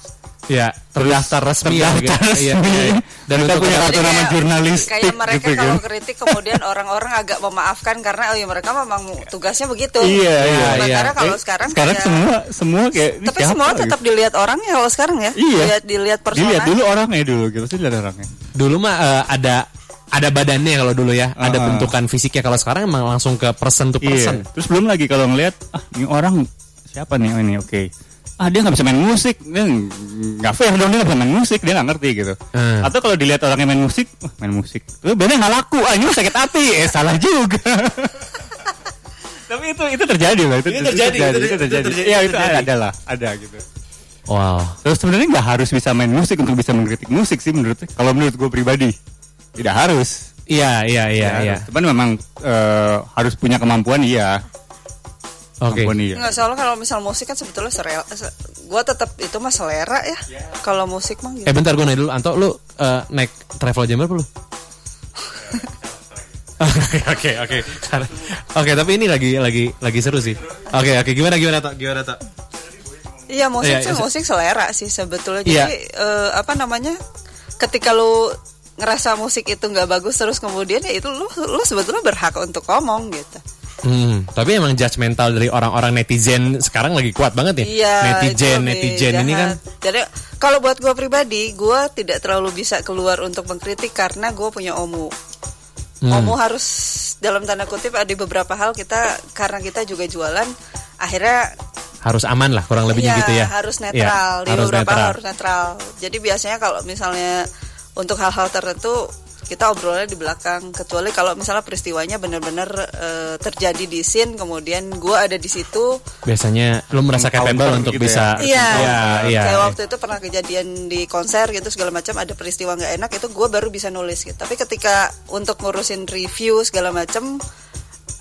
[SPEAKER 2] Ya, terdaftar resmi ya,
[SPEAKER 4] Terdaftar
[SPEAKER 2] gitu. Iya,
[SPEAKER 4] resmi.
[SPEAKER 2] iya, iya. Dan
[SPEAKER 4] Kita
[SPEAKER 2] untuk
[SPEAKER 4] punya kartu nama
[SPEAKER 3] kayak-
[SPEAKER 4] jurnalistik
[SPEAKER 3] kayak mereka
[SPEAKER 4] gitu kan.
[SPEAKER 3] kalau kritik kemudian orang-orang agak memaafkan karena oh ya mereka memang tugasnya begitu.
[SPEAKER 4] Iya, iya,
[SPEAKER 3] Sementara
[SPEAKER 2] iya.
[SPEAKER 3] kalau
[SPEAKER 4] Eh,
[SPEAKER 3] sekarang
[SPEAKER 4] sekarang
[SPEAKER 3] kayak-
[SPEAKER 4] semua semua kayak
[SPEAKER 3] tapi
[SPEAKER 4] siapa
[SPEAKER 3] semua tetap
[SPEAKER 4] gitu.
[SPEAKER 3] dilihat orangnya kalau sekarang ya.
[SPEAKER 4] Iya.
[SPEAKER 3] Dilihat, dilihat personanya.
[SPEAKER 4] dilihat dulu orangnya dulu gitu pasti dilihat orangnya.
[SPEAKER 2] Dulu mah eh, ada ada badannya kalau dulu ya, ada
[SPEAKER 4] Ah.
[SPEAKER 2] bentukan fisiknya. Kalau sekarang emang langsung ke person to person.
[SPEAKER 4] Iya. Terus belum lagi kalau ngelihat ah ini orang siapa nih oh, ini oke. Ah dia nggak bisa main musik, dia nggak fair dong dia nggak bisa main musik, dia nggak ngerti gitu.
[SPEAKER 2] Hmm.
[SPEAKER 4] Atau kalau dilihat orangnya main musik, wah main musik, terus bandnya nggak laku, ah ini sakit hati, eh salah juga. Tapi itu itu terjadi lah, itu,
[SPEAKER 1] Itu terjadi, itu-
[SPEAKER 4] itu
[SPEAKER 1] itu
[SPEAKER 4] terjadi.
[SPEAKER 1] terjadi,
[SPEAKER 4] Iya
[SPEAKER 1] itu
[SPEAKER 4] itu
[SPEAKER 1] terjadi.
[SPEAKER 4] ada lah, ada gitu.
[SPEAKER 2] Wow.
[SPEAKER 4] Terus sebenarnya nggak harus bisa main musik untuk bisa mengkritik musik sih menurut kalau menurut gue pribadi tidak harus.
[SPEAKER 2] Iya, iya, iya, iya.
[SPEAKER 4] Cuman memang eh, harus punya kemampuan iya.
[SPEAKER 2] Oke.
[SPEAKER 4] Kemampuan iya.
[SPEAKER 3] Nggak soalnya kalau misal musik kan sebetulnya serel, se- gua tetap itu mah selera ya. Kalau musik mah gitu.
[SPEAKER 2] Eh bentar gue nanya dulu, Anto lu eh, naik travel jam berapa lu? Oke oke oke oke tapi ini lagi lagi lagi seru sih. Oke oke gimana gimana Tok gimana Tok?
[SPEAKER 3] Iya musik
[SPEAKER 2] Iya,
[SPEAKER 3] sih
[SPEAKER 2] iya.
[SPEAKER 3] musik selera sih sebetulnya.
[SPEAKER 2] Iya.
[SPEAKER 3] Jadi eh, apa namanya? Ketika lu ngerasa musik itu nggak bagus terus kemudian ya itu lu lu sebetulnya berhak untuk ngomong gitu.
[SPEAKER 2] Hmm, tapi emang judgmental dari orang-orang netizen sekarang lagi kuat banget ya.
[SPEAKER 3] Iya.
[SPEAKER 2] netizen netizen ini kan.
[SPEAKER 3] jahat. Jadi kalau buat gua pribadi, gua tidak terlalu bisa keluar untuk mengkritik karena gua punya omu.
[SPEAKER 2] Hmm.
[SPEAKER 3] Omu harus dalam tanda kutip ada beberapa hal kita karena kita juga jualan akhirnya
[SPEAKER 2] harus aman lah kurang lebihnya
[SPEAKER 3] Iya,
[SPEAKER 2] gitu ya.
[SPEAKER 3] harus
[SPEAKER 2] Iya,
[SPEAKER 3] netral di
[SPEAKER 2] harus
[SPEAKER 3] beberapa
[SPEAKER 2] netral.
[SPEAKER 3] harus netral. Jadi biasanya kalau misalnya untuk hal-hal tertentu kita obrolnya di belakang kecuali kalau misalnya peristiwanya benar-benar eh, terjadi di scene kemudian gua ada di situ
[SPEAKER 2] Biasanya lu merasa capable untuk
[SPEAKER 4] gitu
[SPEAKER 2] bisa
[SPEAKER 3] Iya,
[SPEAKER 2] Iya, iya.
[SPEAKER 3] kayak waktu itu pernah kejadian di konser gitu segala macam ada peristiwa nggak enak itu gue baru bisa nulis gitu. Tapi ketika untuk ngurusin review segala macam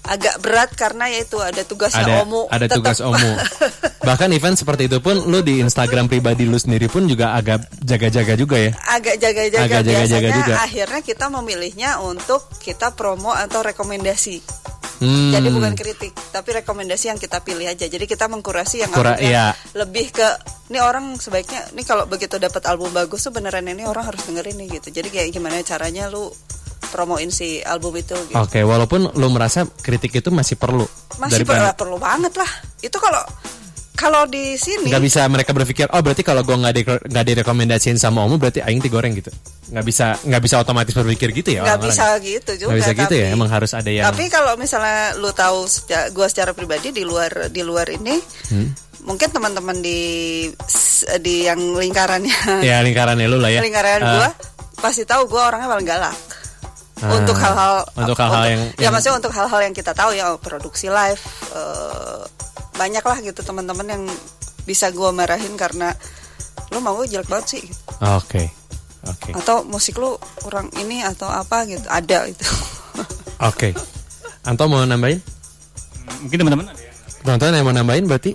[SPEAKER 3] agak berat karena ya itu ada tugasnya
[SPEAKER 2] ada
[SPEAKER 3] omu.
[SPEAKER 2] ada
[SPEAKER 3] tetap.
[SPEAKER 2] tugas omu. Bahkan event seperti itu pun lu di Instagram pribadi lu sendiri pun juga agak jaga-jaga juga ya.
[SPEAKER 3] agak jaga-jaga
[SPEAKER 2] Agak jaga-jaga juga.
[SPEAKER 3] akhirnya kita memilihnya untuk kita promo atau rekomendasi.
[SPEAKER 2] Hmm.
[SPEAKER 3] Jadi bukan kritik, tapi rekomendasi yang kita pilih aja. Jadi kita mengkurasi yang
[SPEAKER 2] Kura- iya.
[SPEAKER 3] lebih ke ini orang sebaiknya ini kalau begitu dapat album bagus tuh beneran ini orang harus dengerin nih gitu. Jadi kayak gimana caranya lu promoin si album itu gitu.
[SPEAKER 2] Oke, walaupun lu merasa kritik itu masih perlu
[SPEAKER 3] Masih perlu, perlu banget lah. Itu kalau kalau di sini
[SPEAKER 2] nggak bisa mereka berpikir oh berarti kalau gua nggak di nggak direkomendasiin sama omu berarti aing digoreng gitu nggak bisa nggak bisa otomatis berpikir gitu ya
[SPEAKER 3] nggak bisa gitu juga.
[SPEAKER 2] nggak bisa gitu ya
[SPEAKER 3] tapi-
[SPEAKER 2] emang harus ada yang
[SPEAKER 3] Tapi kalau misalnya lu tahu seca- gua secara pribadi di luar di luar ini
[SPEAKER 2] Hmm.
[SPEAKER 3] mungkin teman-teman di di yang lingkarannya
[SPEAKER 2] ya lingkarannya lu lah ya
[SPEAKER 3] lingkaran
[SPEAKER 2] Eh,
[SPEAKER 3] gua pasti tahu gua orangnya paling galak.
[SPEAKER 2] Ah,
[SPEAKER 3] untuk hal-hal
[SPEAKER 2] untuk hal-hal yang,
[SPEAKER 3] ya
[SPEAKER 2] yang-
[SPEAKER 3] maksudnya untuk hal-hal yang kita tahu ya oh, produksi live eh, banyak lah gitu teman-teman yang bisa gua marahin karena lu mau jelek banget sih gitu.
[SPEAKER 2] oke oke.
[SPEAKER 3] Atau musik lu kurang ini atau apa gitu ada itu.
[SPEAKER 2] Oke. Anto mau nambahin?
[SPEAKER 4] Mungkin teman-teman ada ya.
[SPEAKER 2] Teman-teman yang mau nambahin berarti?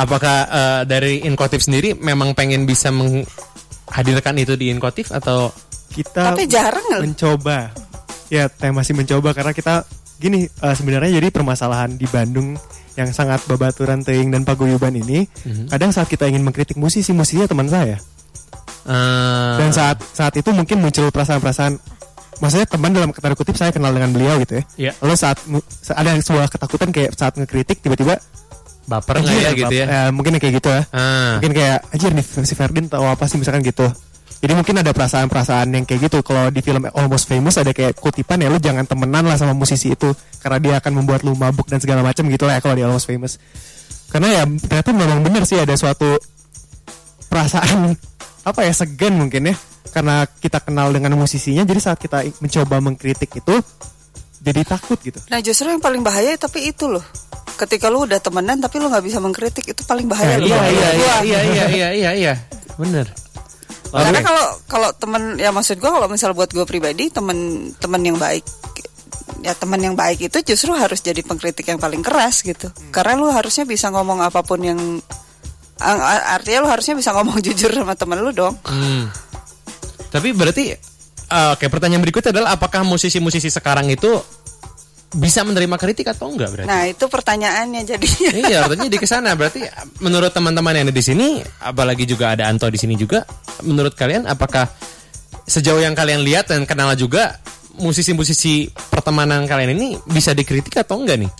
[SPEAKER 2] Apakah eh, dari Inkotif sendiri memang pengen bisa menghadirkan itu di Inkotif atau
[SPEAKER 6] kita
[SPEAKER 3] tapi jarang
[SPEAKER 6] mencoba. Ya teh masih mencoba karena kita gini eh, sebenarnya jadi permasalahan di Bandung yang sangat babaturan teing dan paguyuban ini
[SPEAKER 2] Mhm.
[SPEAKER 6] kadang saat kita ingin mengkritik musisi musisinya teman saya.
[SPEAKER 2] Eh,
[SPEAKER 6] dan saat saat itu mungkin muncul perasaan-perasaan maksudnya teman dalam tanda kutip saya kenal dengan beliau gitu ya.
[SPEAKER 2] Iya.
[SPEAKER 6] lalu saat ada sebuah ketakutan kayak saat ngekritik tiba-tiba
[SPEAKER 2] baper nggak ya
[SPEAKER 6] "Anjir,
[SPEAKER 2] gitu ya?
[SPEAKER 6] eh, mungkin kayak gitu ya.
[SPEAKER 2] Ah,
[SPEAKER 6] mungkin kayak anjir nih si Ferdin tahu apa sih? Misalkan gitu jadi mungkin ada perasaan-perasaan yang kayak gitu. Kalau di film Almost Famous ada kayak kutipan ya lu jangan temenan lah sama musisi itu karena dia akan membuat lu mabuk dan segala macam gitu lah ya kalau di Almost Famous. Karena ya ternyata memang benar sih ada suatu perasaan apa ya segan mungkin ya. Karena kita kenal dengan musisinya jadi saat kita mencoba mengkritik itu jadi takut gitu.
[SPEAKER 3] Nah justru yang paling bahaya tapi itu loh. Ketika lu udah temenan tapi lu nggak bisa mengkritik itu paling bahaya
[SPEAKER 6] Ya,
[SPEAKER 2] iya iya
[SPEAKER 3] gua.
[SPEAKER 2] iya. iya iya iya iya iya. Bener
[SPEAKER 3] Karena kalau kalau temen ya maksud gua kalau misal buat gua pribadi temen temen yang baik ya teman yang baik itu justru harus jadi pengkritik yang paling keras gitu. Karena lu harusnya bisa ngomong apa pun yang artinya lu harusnya bisa ngomong jujur sama temen lu dong.
[SPEAKER 2] Hmm. Tapi berarti eh, oke pertanyaan berikutnya adalah apakah musisi-musisi sekarang itu bisa menerima kritik atau enggak berarti?
[SPEAKER 3] Nah itu pertanyaannya jadinya.
[SPEAKER 2] iya, artinya di ke sana berarti menurut teman-teman yang ada di sini, apalagi juga ada Anto di sini juga, menurut kalian apakah sejauh yang kalian lihat dan kenal juga musisi-musisi pertemanan kalian ini bisa dikritik atau enggak nih?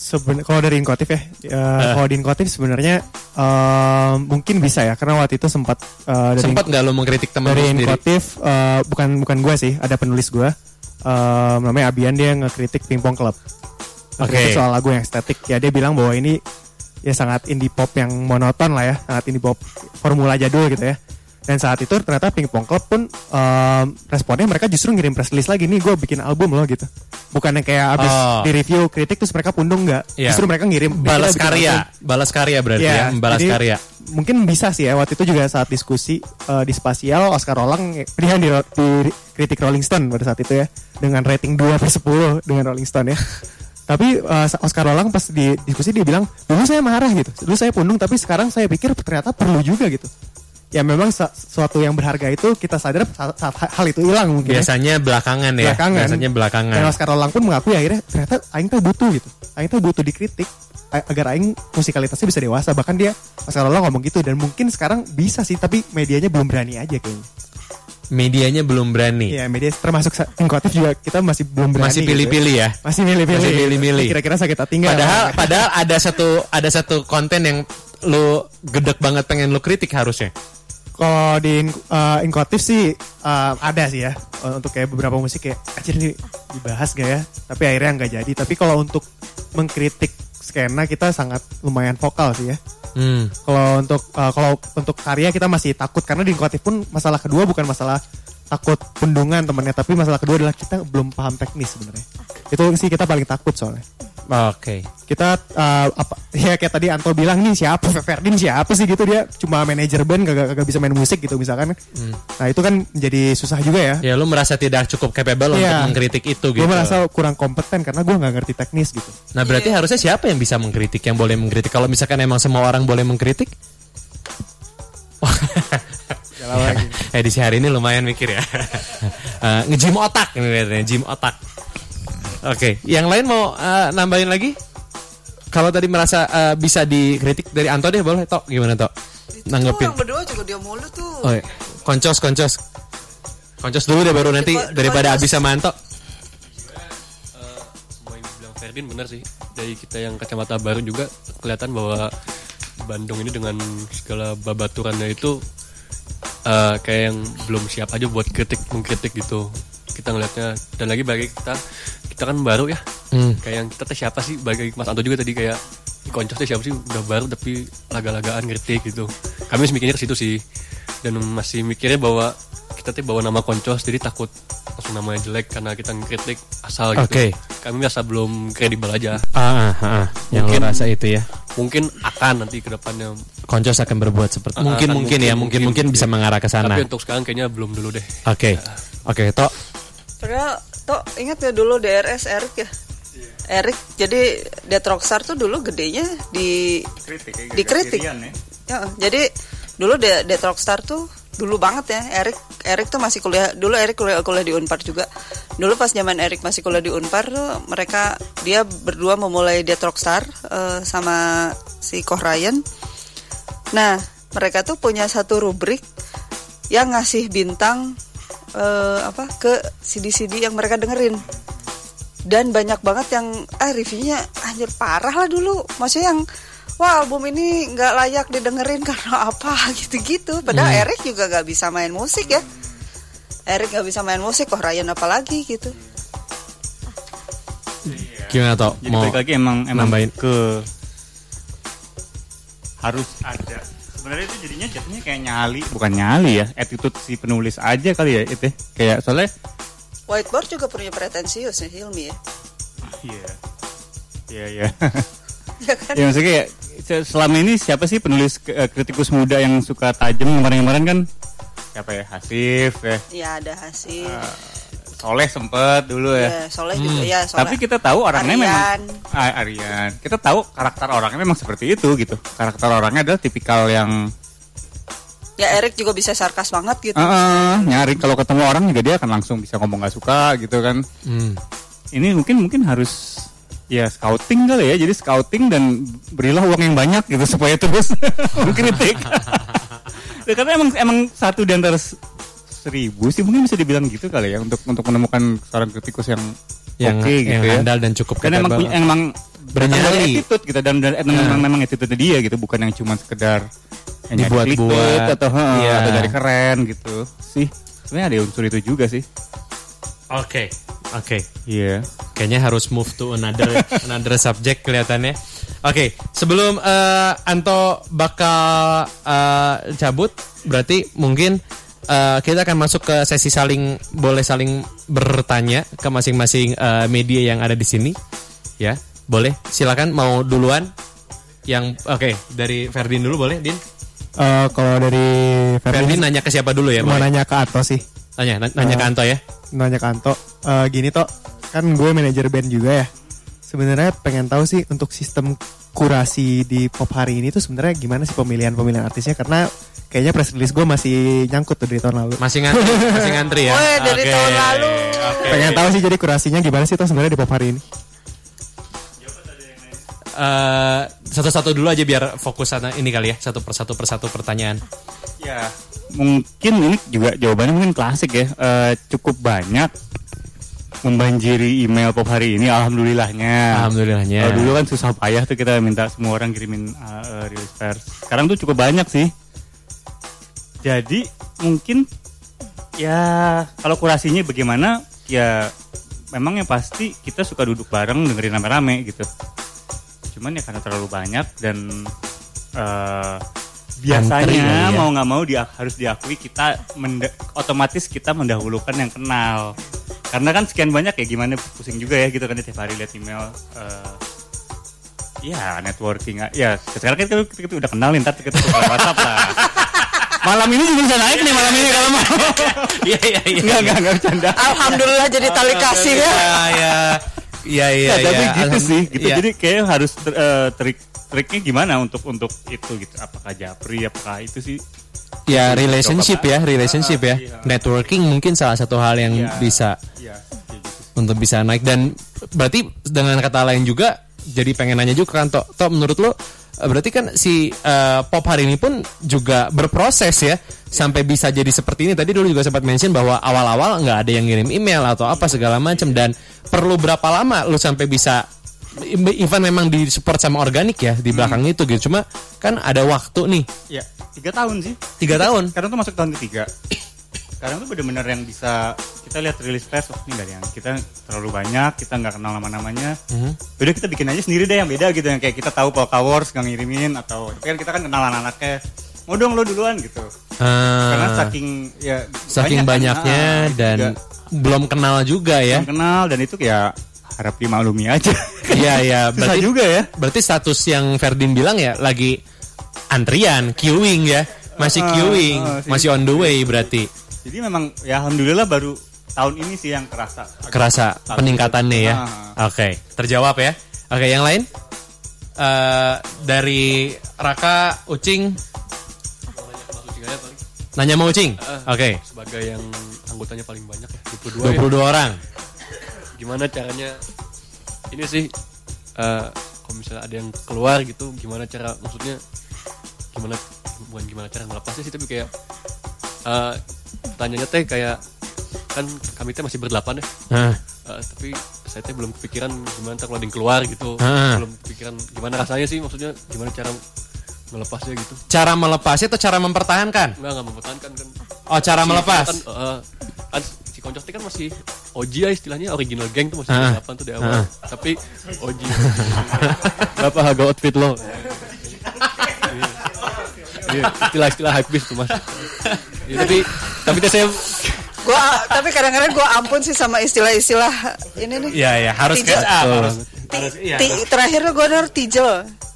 [SPEAKER 6] Seben kalau dari Inkotif ya, ya,
[SPEAKER 2] Eh.
[SPEAKER 6] kalau di Inkotif sebenarnya eh, mungkin bisa ya, karena waktu itu sempat dari
[SPEAKER 2] Sempat nggak lo mengkritik teman
[SPEAKER 6] dari? Inkotif eh, bukan bukan gue sih, ada penulis gue eh, namanya Abian dia ngekritik Pingpong Club. Ngekritik
[SPEAKER 2] Oke.
[SPEAKER 6] soal lagu yang estetik. Ya dia bilang bahwa ini ya sangat indie pop yang monoton lah ya, sangat indie pop formula jadul gitu ya. Dan saat itu ternyata Pingpong Club pun em, responnya mereka justru ngirim press release lagi nih gue bikin album loh gitu. Bukan yang kayak abis
[SPEAKER 2] Oh.
[SPEAKER 6] di review kritik terus mereka pundung nggak.
[SPEAKER 2] Iya.
[SPEAKER 6] Justru mereka ngirim
[SPEAKER 2] balas
[SPEAKER 6] "Kita bikin
[SPEAKER 2] karya,
[SPEAKER 6] album."
[SPEAKER 2] balas karya berarti
[SPEAKER 6] Iya,
[SPEAKER 2] ya,
[SPEAKER 6] jadi
[SPEAKER 2] karya.
[SPEAKER 6] Mungkin bisa sih ya waktu itu juga saat diskusi eh, di spasial Oscar Rolang dia di, di kritik Rolling Stone pada saat itu ya dengan rating 2 per 10 dengan Rolling Stone ya. Tapi eh, Oscar Rolang pas di diskusi dia bilang dulu saya marah gitu, dulu saya pundung tapi sekarang saya pikir ternyata perlu juga gitu. Ya memang sesuatu yang berharga itu kita sadar saat, saat hal itu hilang mungkin. ya.
[SPEAKER 2] Biasanya belakangan ya,
[SPEAKER 6] Belakangan.
[SPEAKER 2] biasanya belakangan.
[SPEAKER 6] Dan Oscar Rolang pun mengakui akhirnya ternyata Aing tuh butuh gitu. Aing tuh butuh dikritik agar Aing musikalitasnya bisa dewasa. Bahkan dia Oscar Rolang ngomong gitu dan mungkin sekarang bisa sih tapi medianya belum berani aja kayaknya.
[SPEAKER 2] Medianya belum berani.
[SPEAKER 6] Iya media termasuk Inkotif juga kita masih belum berani.
[SPEAKER 2] Masih
[SPEAKER 6] gitu
[SPEAKER 2] pilih-pilih ya.
[SPEAKER 6] Masih milih-pilih.
[SPEAKER 2] Masih pilih-pilih.
[SPEAKER 6] Kira-kira sakit hati nggak?
[SPEAKER 2] Padahal padahal ada satu ada satu konten yang lu gedek banget pengen lu kritik harusnya.
[SPEAKER 6] Kalau di uh, Inkotif sih uh, ada sih ya. Uh, untuk kayak beberapa musik kayak anjir ini dibahas gak ya? Tapi akhirnya nggak jadi. Tapi kalau untuk mengkritik skena kita sangat lumayan vokal sih ya.
[SPEAKER 2] Hmm.
[SPEAKER 6] kalau untuk uh, kalau untuk karya kita masih takut. Karena di Inkotif pun masalah kedua bukan masalah takut pundungan temennya tapi masalah kedua adalah kita belum paham teknis sebenarnya. Itu sih kita paling takut soalnya
[SPEAKER 2] Oke.
[SPEAKER 6] kita uh, apa ya kayak tadi Anto bilang nih siapa Ferdin siapa sih gitu dia cuma manajer band kagak kagak bisa main musik gitu misalkan nah itu kan jadi susah juga ya
[SPEAKER 2] Ya lu merasa tidak cukup capable untuk
[SPEAKER 6] Iya.
[SPEAKER 2] mengkritik itu gitu.
[SPEAKER 6] gue merasa kurang kompeten karena gue nggak ngerti teknis gitu
[SPEAKER 2] Nah berarti harusnya siapa yang bisa mengkritik, yang boleh mengkritik? Kalau misalkan emang semua orang boleh mengkritik? Edisi hari ini lumayan mikir ya. Eh, Nge-gym otak ini kelihatannya, gym otak. Oke, yang lain mau eh, nambahin lagi? Kalau tadi merasa eh, bisa dikritik dari Anto deh boleh Tok, gimana Tok? Nanggepin.
[SPEAKER 3] yang berdua juga dia mulu tuh.
[SPEAKER 2] Oh, iya. Koncos, koncos. Koncos dulu deh baru nanti
[SPEAKER 3] Ko-
[SPEAKER 2] daripada
[SPEAKER 3] koncos.
[SPEAKER 2] habis sama Anto.
[SPEAKER 7] semua yang dibilang Ferdin benar sih dari kita yang kacamata baru juga kelihatan bahwa Bandung ini dengan segala babaturannya itu eh, kayak yang belum siap aja buat kritik mengkritik gitu kita ngelihatnya dan lagi bagi kita kita kan baru ya
[SPEAKER 2] Hmm.
[SPEAKER 7] kayak yang kita siapa sih bagi Mas Anto juga tadi kayak "Ih, Koncos teh siapa sih udah baru tapi laga-lagaan kritik gitu kami masih mikirnya ke situ sih dan masih mikirnya bahwa kita teh bawa nama Koncos jadi takut langsung namanya jelek karena kita ngkritik asal gitu
[SPEAKER 2] Oke.
[SPEAKER 7] kami merasa belum kredibel aja
[SPEAKER 2] Ah, ah, ah. yang lo
[SPEAKER 7] Mungkin-
[SPEAKER 2] rasa itu ya.
[SPEAKER 7] mungkin akan nanti ke depannya
[SPEAKER 2] Koncos akan berbuat seperti
[SPEAKER 7] Ah,
[SPEAKER 2] mungkin
[SPEAKER 7] akan
[SPEAKER 2] mungkin ya mungkin mungkin bisa mengarah ke sana.
[SPEAKER 7] tapi untuk sekarang kayaknya belum dulu deh
[SPEAKER 2] Oke. Oke, Tok.
[SPEAKER 3] Padahal toh ingat ya dulu DRS Erik ya. Erik jadi Death Rockstar tuh dulu gedenya di dikritik. Ya, jadi dulu De- Death Rockstar tuh dulu banget ya Erik Erik tuh masih kuliah dulu Erik kuliah kuliah di Unpar juga dulu pas zaman Erik masih kuliah di Unpar tuh mereka dia berdua memulai Death Rockstar eh, sama si Koh Ryan nah mereka tuh punya satu rubrik yang ngasih bintang eh, apa ke CD-CD yang mereka dengerin dan banyak banget yang ah reviewnya anjir parah lah dulu maksudnya yang wah album ini nggak layak didengerin karena apa gitu-gitu padahal Eric juga nggak bisa main musik ya Eric nggak bisa main musik kok Ryan apalagi gitu
[SPEAKER 2] Gimana, Tok?
[SPEAKER 4] Jadi
[SPEAKER 2] Mau
[SPEAKER 4] balik lagi emang emang
[SPEAKER 2] nambahin?
[SPEAKER 4] ke harus ada. Sebenarnya itu jadinya jatuhnya kayak nyali, bukan nyali ya, attitude si penulis aja kali ya itu. ya. Kayak soalnya
[SPEAKER 3] Whiteboard juga punya pretensius ya Hilmi ya
[SPEAKER 4] iya. Iya, iya.
[SPEAKER 3] ya kan
[SPEAKER 4] ya maksudnya kayak se- selama ini siapa sih penulis eh, kritikus muda yang suka tajam kemarin-kemarin kan siapa ya Hasif ya
[SPEAKER 3] ya ada hasil
[SPEAKER 4] Soleh sempet dulu ya.
[SPEAKER 3] Ya, Soleh juga ya. Soleh.
[SPEAKER 4] Tapi kita tahu orangnya
[SPEAKER 3] Aryan.
[SPEAKER 4] memang Ah, Aryan. Kita tahu karakter orangnya memang seperti itu gitu. Karakter orangnya adalah tipikal yang
[SPEAKER 3] ya Erik juga bisa sarkas banget gitu.
[SPEAKER 4] eh, eh, nyari kalau ketemu orang juga dia akan langsung bisa ngomong gak suka gitu kan.
[SPEAKER 2] Hmm.
[SPEAKER 4] Ini mungkin mungkin harus ya scouting kali ya. Jadi scouting dan berilah uang yang banyak gitu supaya terus mengkritik. Ya, karena emang emang satu di antara seribu sih mungkin bisa dibilang gitu kali ya untuk untuk menemukan seorang kritikus yang
[SPEAKER 2] yang
[SPEAKER 4] oke gitu
[SPEAKER 2] yang
[SPEAKER 4] ya.
[SPEAKER 2] andal dan cukup
[SPEAKER 4] Karena emang punya emang
[SPEAKER 2] Bernyali.
[SPEAKER 4] attitude gitu dan, dan memang,
[SPEAKER 2] Nah.
[SPEAKER 4] memang attitude dia gitu bukan yang cuma sekedar yang
[SPEAKER 2] Dibuat-buat.
[SPEAKER 4] atau heeh,
[SPEAKER 2] Iya.
[SPEAKER 4] atau dari keren gitu sih sebenarnya ada unsur itu juga sih
[SPEAKER 2] Oke. Oke.
[SPEAKER 4] iya
[SPEAKER 2] Kayaknya harus move to another another subject kelihatannya. Oke, sebelum eh, Anto bakal eh, cabut, berarti mungkin eh, kita akan masuk ke sesi saling boleh saling bertanya ke masing-masing eh, media yang ada di sini. Ya, boleh. Silakan mau duluan. Yang oke dari Ferdin dulu boleh, Din.
[SPEAKER 6] Eh, kalau dari
[SPEAKER 2] Ferdin
[SPEAKER 6] Ferdin
[SPEAKER 2] nanya ke siapa dulu ya?
[SPEAKER 6] mau
[SPEAKER 2] Boleh.
[SPEAKER 6] nanya ke Ato sih.
[SPEAKER 2] Nanya, na- nanya ke
[SPEAKER 6] Eh,
[SPEAKER 2] Anto ya.
[SPEAKER 6] Nanya ke Anto. Eh, gini toh, kan gue manajer band juga ya. Sebenarnya pengen tahu sih untuk sistem kurasi di pop hari ini tuh sebenarnya gimana sih pemilihan pemilihan artisnya karena kayaknya press release gue masih nyangkut tuh dari tahun lalu.
[SPEAKER 2] Masih ngantri, masih ngantri ya.
[SPEAKER 3] Weh, dari
[SPEAKER 2] Oke,
[SPEAKER 3] tahun lalu.
[SPEAKER 2] oke.
[SPEAKER 6] Pengen tahu sih jadi kurasinya gimana sih tuh sebenarnya di pop hari ini.
[SPEAKER 2] Eh, satu-satu dulu aja biar fokus sana ini kali ya satu persatu persatu pertanyaan.
[SPEAKER 4] ya mungkin ini juga jawabannya mungkin klasik ya Eh, cukup banyak membanjiri email pop hari ini alhamdulillahnya
[SPEAKER 2] Alhamdulillahnya.
[SPEAKER 4] Kalau dulu kan susah payah tuh kita minta semua orang kirimin uh, uh, rilis pers. Sekarang tuh cukup banyak sih. Jadi mungkin ya kalau kurasinya bagaimana ya memang yang pasti kita suka duduk bareng dengerin rame-rame gitu. Cuman ya karena terlalu banyak dan uh, biasanya
[SPEAKER 2] ya.
[SPEAKER 4] mau nggak mau dia harus diakui kita otomatis kita mendahulukan yang kenal. Karena kan sekian banyak ya gimana pusing juga ya gitu kan ya, tiap hari lihat email eh, ya networking ya sekarang kan kita, kita, kita udah kenal nih, ntar kita tutup WhatsApp lah. Malam ini juga bisa naik nih malam ini kalau mau.
[SPEAKER 2] Iya iya iya.
[SPEAKER 4] Enggak enggak enggak bercanda.
[SPEAKER 3] Alhamdulillah jadi tali kasih ya.
[SPEAKER 2] Iya iya. Iya iya.
[SPEAKER 4] Ya, tapi
[SPEAKER 2] iya.
[SPEAKER 4] gitu sih, gitu.
[SPEAKER 2] Iya.
[SPEAKER 4] Jadi kayak harus ter- eh, trik triknya gimana untuk untuk itu gitu. Apakah japri, apakah itu sih?
[SPEAKER 2] Ya relationship ya, relationship ya.
[SPEAKER 4] Iya.
[SPEAKER 2] Networking mungkin salah satu hal yang
[SPEAKER 4] Iya.
[SPEAKER 2] bisa
[SPEAKER 4] Ya, gitu.
[SPEAKER 2] untuk bisa naik dan berarti dengan kata lain juga jadi pengen nanya juga kan Tok, Tok menurut lo berarti kan si eh, pop hari ini pun juga berproses ya sampai bisa jadi seperti ini tadi dulu juga sempat mention bahwa awal-awal nggak ada yang ngirim email atau apa segala macam dan perlu berapa lama lu sampai bisa even memang di support sama organik ya di belakang itu gitu cuma kan ada waktu nih
[SPEAKER 4] Ya, tiga tahun sih.
[SPEAKER 2] tiga tahun
[SPEAKER 4] Sekarang tuh masuk tahun ketiga. Sekarang tuh bener-bener yang bisa kita lihat rilis pers, oh ini dari yang kita terlalu banyak, kita nggak kenal nama-namanya.
[SPEAKER 2] Mhm.
[SPEAKER 4] Udah kita bikin aja sendiri deh yang beda gitu, yang kayak kita tahu Polka Wars nggak ngirimin atau tapi kan kita kan kenal anak-anaknya. Mau dong lo duluan gitu. Karena
[SPEAKER 2] Ah,
[SPEAKER 4] saking ya
[SPEAKER 2] saking
[SPEAKER 4] banyak kan.
[SPEAKER 2] banyaknya
[SPEAKER 4] Ah,
[SPEAKER 2] dan
[SPEAKER 4] juga
[SPEAKER 2] belum kenal juga ya
[SPEAKER 4] belum kenal dan itu ya harap dimaklumi aja.
[SPEAKER 2] Iya iya
[SPEAKER 4] Susah
[SPEAKER 2] berarti
[SPEAKER 4] juga ya.
[SPEAKER 2] berarti status yang Ferdin bilang ya lagi antrian queuing ya masih
[SPEAKER 4] Ah,
[SPEAKER 2] queuing
[SPEAKER 4] ah, sih.
[SPEAKER 2] masih on the way berarti
[SPEAKER 4] Jadi memang ya alhamdulillah baru tahun ini sih yang kerasa.
[SPEAKER 2] kerasa peningkatannya ya
[SPEAKER 4] Ah.
[SPEAKER 2] oke terjawab ya oke yang lain Eh dari Raka Ucing nanya mau Ucing
[SPEAKER 7] Ah.
[SPEAKER 2] oke
[SPEAKER 7] sebagai yang anggotanya paling banyak ya 22 ya.
[SPEAKER 2] 22 orang
[SPEAKER 7] gimana caranya? Ini sih eh kalau misalnya ada yang keluar gitu gimana cara maksudnya gimana bukan gimana cara melepasnya sih tapi kayak eh tanyanya teh kayak kan kami teh masih berdelapan ya.
[SPEAKER 2] Nah,
[SPEAKER 7] Eh, tapi saya teh belum kepikiran gimana kalau ada yang keluar gitu.
[SPEAKER 2] Ah.
[SPEAKER 7] belum kepikiran gimana rasanya sih maksudnya gimana cara melepasnya gitu.
[SPEAKER 2] Cara melepasnya atau cara mempertahankan?
[SPEAKER 7] Enggak enggak mempertahankan kan.
[SPEAKER 2] Oh cara melepas.
[SPEAKER 7] kan, kan si Koncos teh kan masih OG ya istilahnya original gang tuh masih
[SPEAKER 2] Ah.
[SPEAKER 7] delapan tuh di awal tapi OG berapa harga outfit lo Iya, istilah-istilah hype beast tuh mas Iya, tapi tapi saya
[SPEAKER 3] Gua tapi kadang-kadang gua ampun sih sama istilah-istilah ini nih.
[SPEAKER 2] Iya ya harus up,
[SPEAKER 7] Betul.
[SPEAKER 2] harus- iya,
[SPEAKER 3] terakhir gue denger tijel,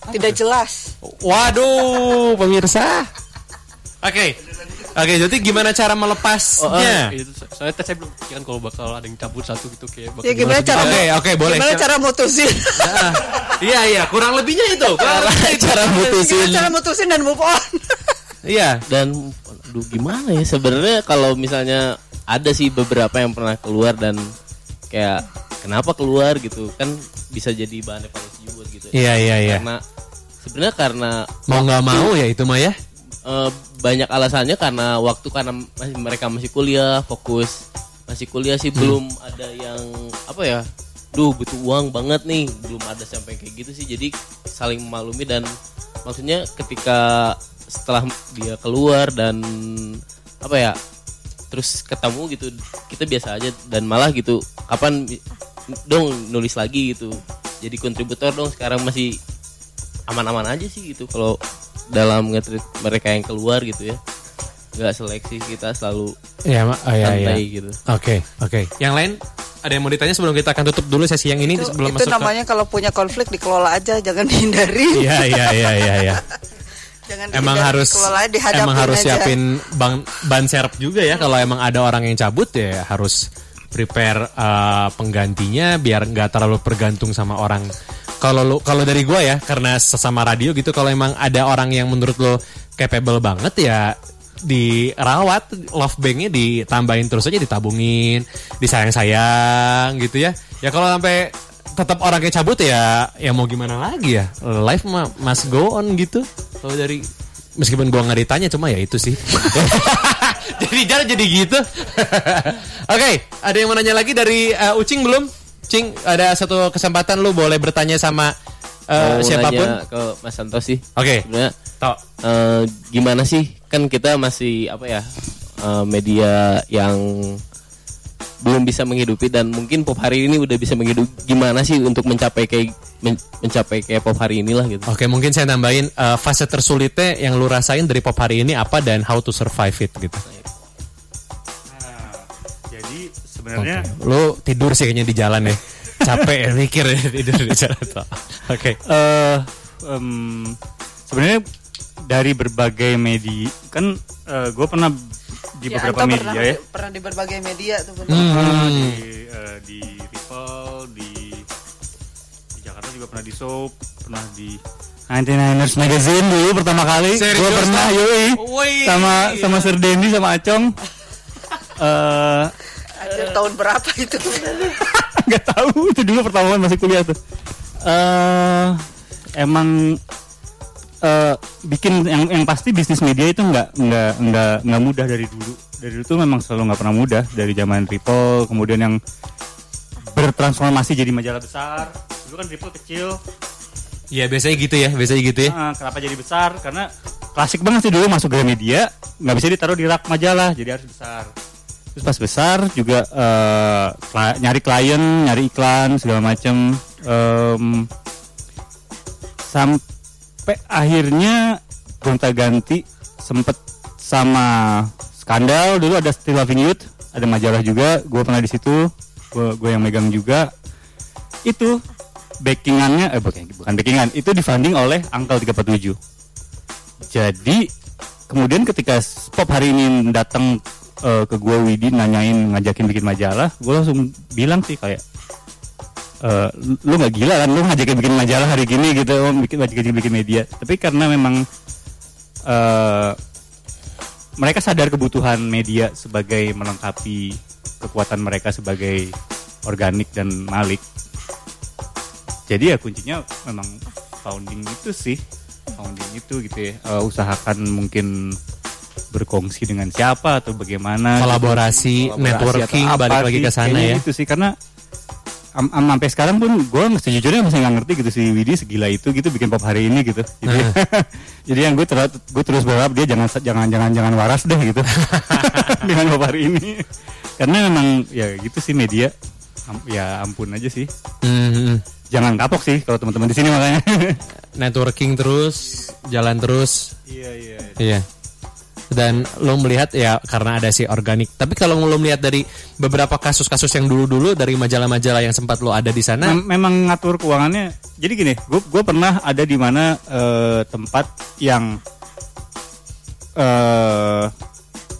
[SPEAKER 3] tidak jelas.
[SPEAKER 2] Waduh, pemirsa. Oke. Oke, jadi gimana cara melepasnya?
[SPEAKER 7] Itu so- soalnya tes saya belum pikiran kalau bakal ada yang cabut satu gitu kayak bakal
[SPEAKER 3] Ya gimana cara
[SPEAKER 2] Oke, oke, boleh.
[SPEAKER 3] Gimana cara mutusin?
[SPEAKER 2] Ah, Iya, iya, kurang lebihnya itu. Kurang lebihnya itu.
[SPEAKER 5] cara mutusin
[SPEAKER 3] gimana cara mutusin dan move on?
[SPEAKER 2] Iya.
[SPEAKER 5] dan aduh gimana ya sebenarnya kalau misalnya ada sih beberapa yang pernah keluar dan kayak kenapa keluar gitu kan bisa jadi bahan evaluasi juga gitu
[SPEAKER 2] Iya, iya, iya.
[SPEAKER 5] karena sebenarnya karena
[SPEAKER 2] Mau nggak mau ya itu mah ya.
[SPEAKER 5] Eh, banyak alasannya karena waktu karena masih mereka masih kuliah fokus masih kuliah sih belum ada yang apa ya duh butuh uang banget nih belum ada sampai kayak gitu sih. Jadi saling memaklumi dan maksudnya ketika setelah dia keluar dan apa ya terus ketemu gitu kita biasa aja dan malah gitu kapan dong nulis lagi gitu. Jadi kontributor dong sekarang masih aman-aman aja sih gitu kalau dalam nge mereka yang keluar gitu ya nggak seleksi kita selalu
[SPEAKER 2] Iya, Ma- oh, iya.
[SPEAKER 5] santai gitu
[SPEAKER 2] Oke, oke. Yang lain ada yang mau ditanya sebelum kita akan tutup dulu sesi yang ini
[SPEAKER 3] itu
[SPEAKER 2] sebelum
[SPEAKER 3] itu
[SPEAKER 2] masuk
[SPEAKER 3] namanya kalau punya konflik dikelola aja, jangan dihindari.
[SPEAKER 2] ke Iya, iya, iya, iya, iya.
[SPEAKER 3] Jangan
[SPEAKER 2] Emang harus
[SPEAKER 3] dihadapin
[SPEAKER 2] emang harus
[SPEAKER 3] aja.
[SPEAKER 2] siapin bang, ban serep juga ya kalau emang ada orang yang cabut ya harus prepare uh, penggantinya biar nggak terlalu bergantung sama orang. Kalau lu kalau dari gua ya karena sesama radio gitu kalau emang ada orang yang menurut lo capable banget ya dirawat love banknya ditambahin terus aja ditabungin disayang-sayang gitu ya. Ya kalau sampai tetap orangnya cabut ya ya mau gimana lagi ya? Life mah must go on gitu. Kalau dari meskipun gua nggak ditanya cuma ya itu sih. Jadi jangan jadi gitu. Oke ada yang mau nanya lagi dari uh, Ucing belum Cing ada satu kesempatan lu boleh bertanya sama uh,
[SPEAKER 5] Mau
[SPEAKER 2] siapa pun?
[SPEAKER 5] nanya ke Mas Santo sih.
[SPEAKER 2] Oke.
[SPEAKER 5] Sebenarnya
[SPEAKER 2] Tok.
[SPEAKER 5] eh, gimana sih? Kan kita masih apa ya eh, media yang belum bisa menghidupi dan mungkin pop hari ini udah bisa menghidupi. Gimana sih untuk mencapai kayak men- mencapai kayak pop hari inilah gitu.
[SPEAKER 2] Oke, mungkin saya tambahin uh, fase tersulitnya yang lu rasain dari pop hari ini apa dan how to survive it gitu.
[SPEAKER 4] Sebenarnya.
[SPEAKER 2] Lu tidur sih kayaknya di jalan ya. Capek ya mikir ya tidur di jalan. Oke.
[SPEAKER 4] eh em, sebenarnya dari berbagai media kan gue pernah di
[SPEAKER 3] Ya,
[SPEAKER 4] beberapa
[SPEAKER 3] Anto
[SPEAKER 4] media
[SPEAKER 3] pernah,
[SPEAKER 4] ya.
[SPEAKER 3] pernah di berbagai media tuh bener.
[SPEAKER 4] Ah, di eh, di Ripple di di Jakarta juga pernah di Soap pernah di 99ers Magazine dulu pertama kali. Gue pernah yoi. Sama sama Sir Dendi sama Acong. Eh
[SPEAKER 3] Anjir, tahun berapa itu?
[SPEAKER 4] nggak tahu itu dulu pertama masih kuliah tuh. Eh emang eh bikin yang yang pasti bisnis media itu nggak nggak nggak nggak mudah dari dulu. Dari dulu tuh memang selalu nggak pernah mudah. Dari zaman Ripple kemudian yang bertransformasi jadi majalah besar. Dulu kan Ripple kecil.
[SPEAKER 2] Iya, biasanya gitu ya, biasanya gitu ya.
[SPEAKER 4] Ah, kenapa jadi besar? Karena klasik banget sih dulu masuk ke media nggak bisa ditaruh di rak majalah jadi harus besar terus pas besar juga kla- nyari klien nyari iklan segala macem. Em, sampai akhirnya gonta ganti sempet sama skandal. Dulu ada Still Loving Youth ada majalah juga gue pernah di situ gue yang megang juga. Itu backingannya eh bukan bukan backingan itu difunding oleh Angkel 347 jadi kemudian ketika pop hari ini datang eh, ke gue Widi nanyain ngajakin bikin majalah gue langsung bilang sih kayak eh, lu nggak gila kan lu ngajakin bikin majalah hari gini gitu oh, bikin ngajakin bikin media. Tapi karena memang eh, mereka sadar kebutuhan media sebagai melengkapi kekuatan mereka sebagai organik dan malik jadi ya kuncinya memang founding itu sih founding itu gitu ya Eh, usahakan mungkin berkongsi dengan siapa atau bagaimana gitu.
[SPEAKER 2] Kolaborasi, networking,
[SPEAKER 4] atau apa
[SPEAKER 2] balik lagi ke sana ya.
[SPEAKER 4] itu sih karena am, am- sampai sekarang pun gue sejujurnya masih nggak ngerti gitu si Widi segila itu gitu bikin pop hari ini gitu. Jadi, jadi yang gue terus gue terus berharap dia jangan jangan jangan jangan waras deh gitu. Dengan pop hari ini. Karena memang ya gitu sih media Am- ya ampun aja sih.
[SPEAKER 2] Hmm,
[SPEAKER 4] jangan kapok sih kalau teman-teman di sini makanya.
[SPEAKER 2] Networking terus, jalan terus.
[SPEAKER 4] iya iya.
[SPEAKER 2] Iya. Dan lo melihat ya karena ada si organik. Tapi kalau lo melihat dari beberapa kasus-kasus yang dulu-dulu dari majalah-majalah yang sempat lo ada di sana,
[SPEAKER 4] Mem- memang ngatur keuangannya. Jadi gini gue gue pernah ada di mana eh, tempat yang eh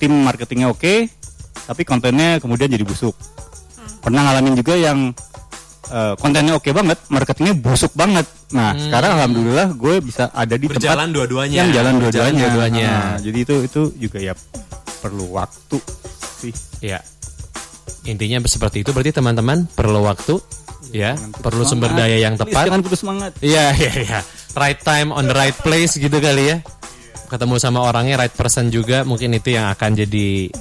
[SPEAKER 4] tim marketingnya oke tapi kontennya kemudian jadi busuk. Pernah ngalamin juga yang eh, kontennya oke banget marketingnya busuk banget nah sekarang alhamdulillah gue bisa ada di
[SPEAKER 2] Berjalan
[SPEAKER 4] tempat
[SPEAKER 2] dua-duanya.
[SPEAKER 4] yang jalan dua-duanya
[SPEAKER 2] dua-duanya.
[SPEAKER 4] Nah, jadi itu itu juga ya perlu waktu sih
[SPEAKER 2] Ya. Intinya seperti itu berarti teman-teman perlu waktu ya,
[SPEAKER 4] Jangan putus
[SPEAKER 2] perlu sumber
[SPEAKER 4] semangat.
[SPEAKER 2] daya yang
[SPEAKER 4] Please,
[SPEAKER 2] tepat.
[SPEAKER 4] jangan putus semangat
[SPEAKER 2] Iya, iya, iya. Right time on the right place gitu kali ya. Ketemu sama orangnya right person juga mungkin itu yang akan jadi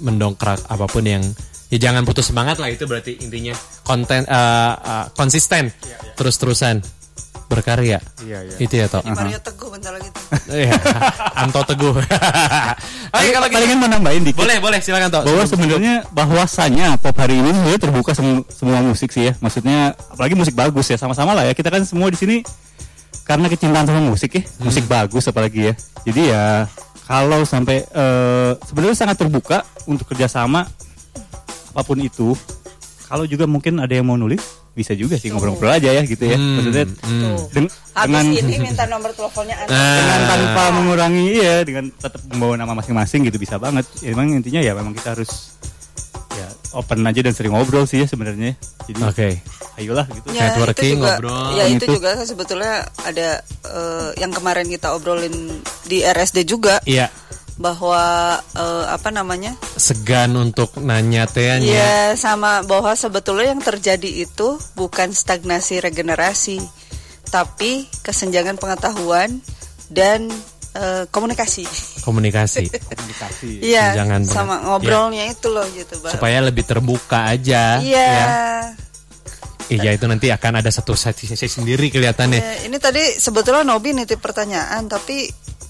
[SPEAKER 2] mendongkrak apa pun yang ya jangan putus semangat lah itu berarti intinya konten eh, eh, konsisten terus-terusan berkarya.
[SPEAKER 4] Iya, iya.
[SPEAKER 2] Itu ya, Tok.
[SPEAKER 3] Di Mario Teguh bentar lagi tuh.
[SPEAKER 2] Iya. Anto Teguh. Oke, kalau gitu.
[SPEAKER 4] palingan mau nambahin dikit
[SPEAKER 2] Boleh, boleh silakan Tok.
[SPEAKER 4] bahwa sebenarnya bahwasannya pop hari ini sebenarnya terbuka semu- semua musik sih ya maksudnya apalagi musik bagus ya sama-sama lah ya kita kan semua di sini karena kecintaan sama musik ya musik bagus apalagi ya jadi ya kalau sampai eh, sebenarnya sangat terbuka untuk kerjasama apa pun itu kalau juga mungkin ada yang mau nulis bisa juga sih ngobrol-ngobrol aja ya gitu ya
[SPEAKER 2] Hmm,
[SPEAKER 4] maksudnya
[SPEAKER 2] hmm.
[SPEAKER 4] deng-
[SPEAKER 3] Habis
[SPEAKER 4] dengan
[SPEAKER 3] ini minta nomor teleponnya Anda.
[SPEAKER 4] dengan
[SPEAKER 2] Nah,
[SPEAKER 4] tanpa mengurangi iya dengan tetap membawa nama masing-masing gitu bisa banget ya, emang intinya ya memang kita harus ya open aja dan sering ngobrol sih ya sebenarnya jadi
[SPEAKER 2] Oke.
[SPEAKER 4] ayolah gitu
[SPEAKER 3] Ya,
[SPEAKER 2] Networking,
[SPEAKER 3] itu juga,
[SPEAKER 2] ngobrol.
[SPEAKER 3] Ya itu
[SPEAKER 4] Itu.
[SPEAKER 3] juga sebetulnya ada eh, yang kemarin kita obrolin di RSD juga
[SPEAKER 2] Iya,
[SPEAKER 3] bahwa eh, apa namanya?
[SPEAKER 2] segan untuk nanya teanya.
[SPEAKER 3] Iya, sama bahwa sebetulnya yang terjadi itu bukan stagnasi regenerasi, tapi kesenjangan pengetahuan dan eh, komunikasi.
[SPEAKER 2] Komunikasi.
[SPEAKER 4] komunikasi
[SPEAKER 3] Iya,
[SPEAKER 2] Kesenjangan
[SPEAKER 3] sama
[SPEAKER 2] penget-
[SPEAKER 3] ngobrolnya itu loh gitu, Bang.
[SPEAKER 2] supaya lebih terbuka aja
[SPEAKER 3] Iya.
[SPEAKER 2] ya. Iya itu nanti akan ada satu sesi sesi sendiri kelihatannya.
[SPEAKER 3] Ya, ini tadi sebetulnya Nobi nitip pertanyaan tapi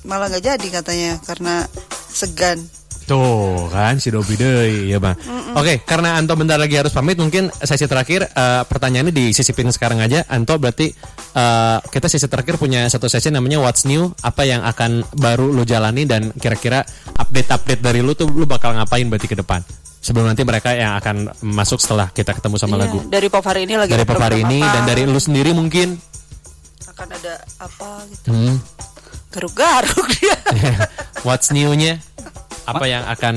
[SPEAKER 3] malah nggak jadi katanya karena segan.
[SPEAKER 2] Tuh kan si Dobi deui ya bang. Oke karena Anto bentar lagi harus pamit mungkin sesi terakhir eh, pertanyaannya disisipin sekarang aja. Anto berarti eh, kita sesi terakhir punya satu sesi namanya What's New apa yang akan baru lu jalani dan kira-kira update-update dari lu tuh lu bakal ngapain berarti ke depan. Sebelum nanti mereka yang akan masuk setelah kita ketemu sama
[SPEAKER 3] Iya,
[SPEAKER 2] lagu.
[SPEAKER 3] Dari pop hari ini lagi
[SPEAKER 2] Dari pop hari ini
[SPEAKER 3] apa,
[SPEAKER 2] dan dari lu sendiri mungkin.
[SPEAKER 3] akan ada apa gitu.
[SPEAKER 2] Hmm.
[SPEAKER 3] Garuk-garuk dia.
[SPEAKER 2] What's new-nya? Apa yang akan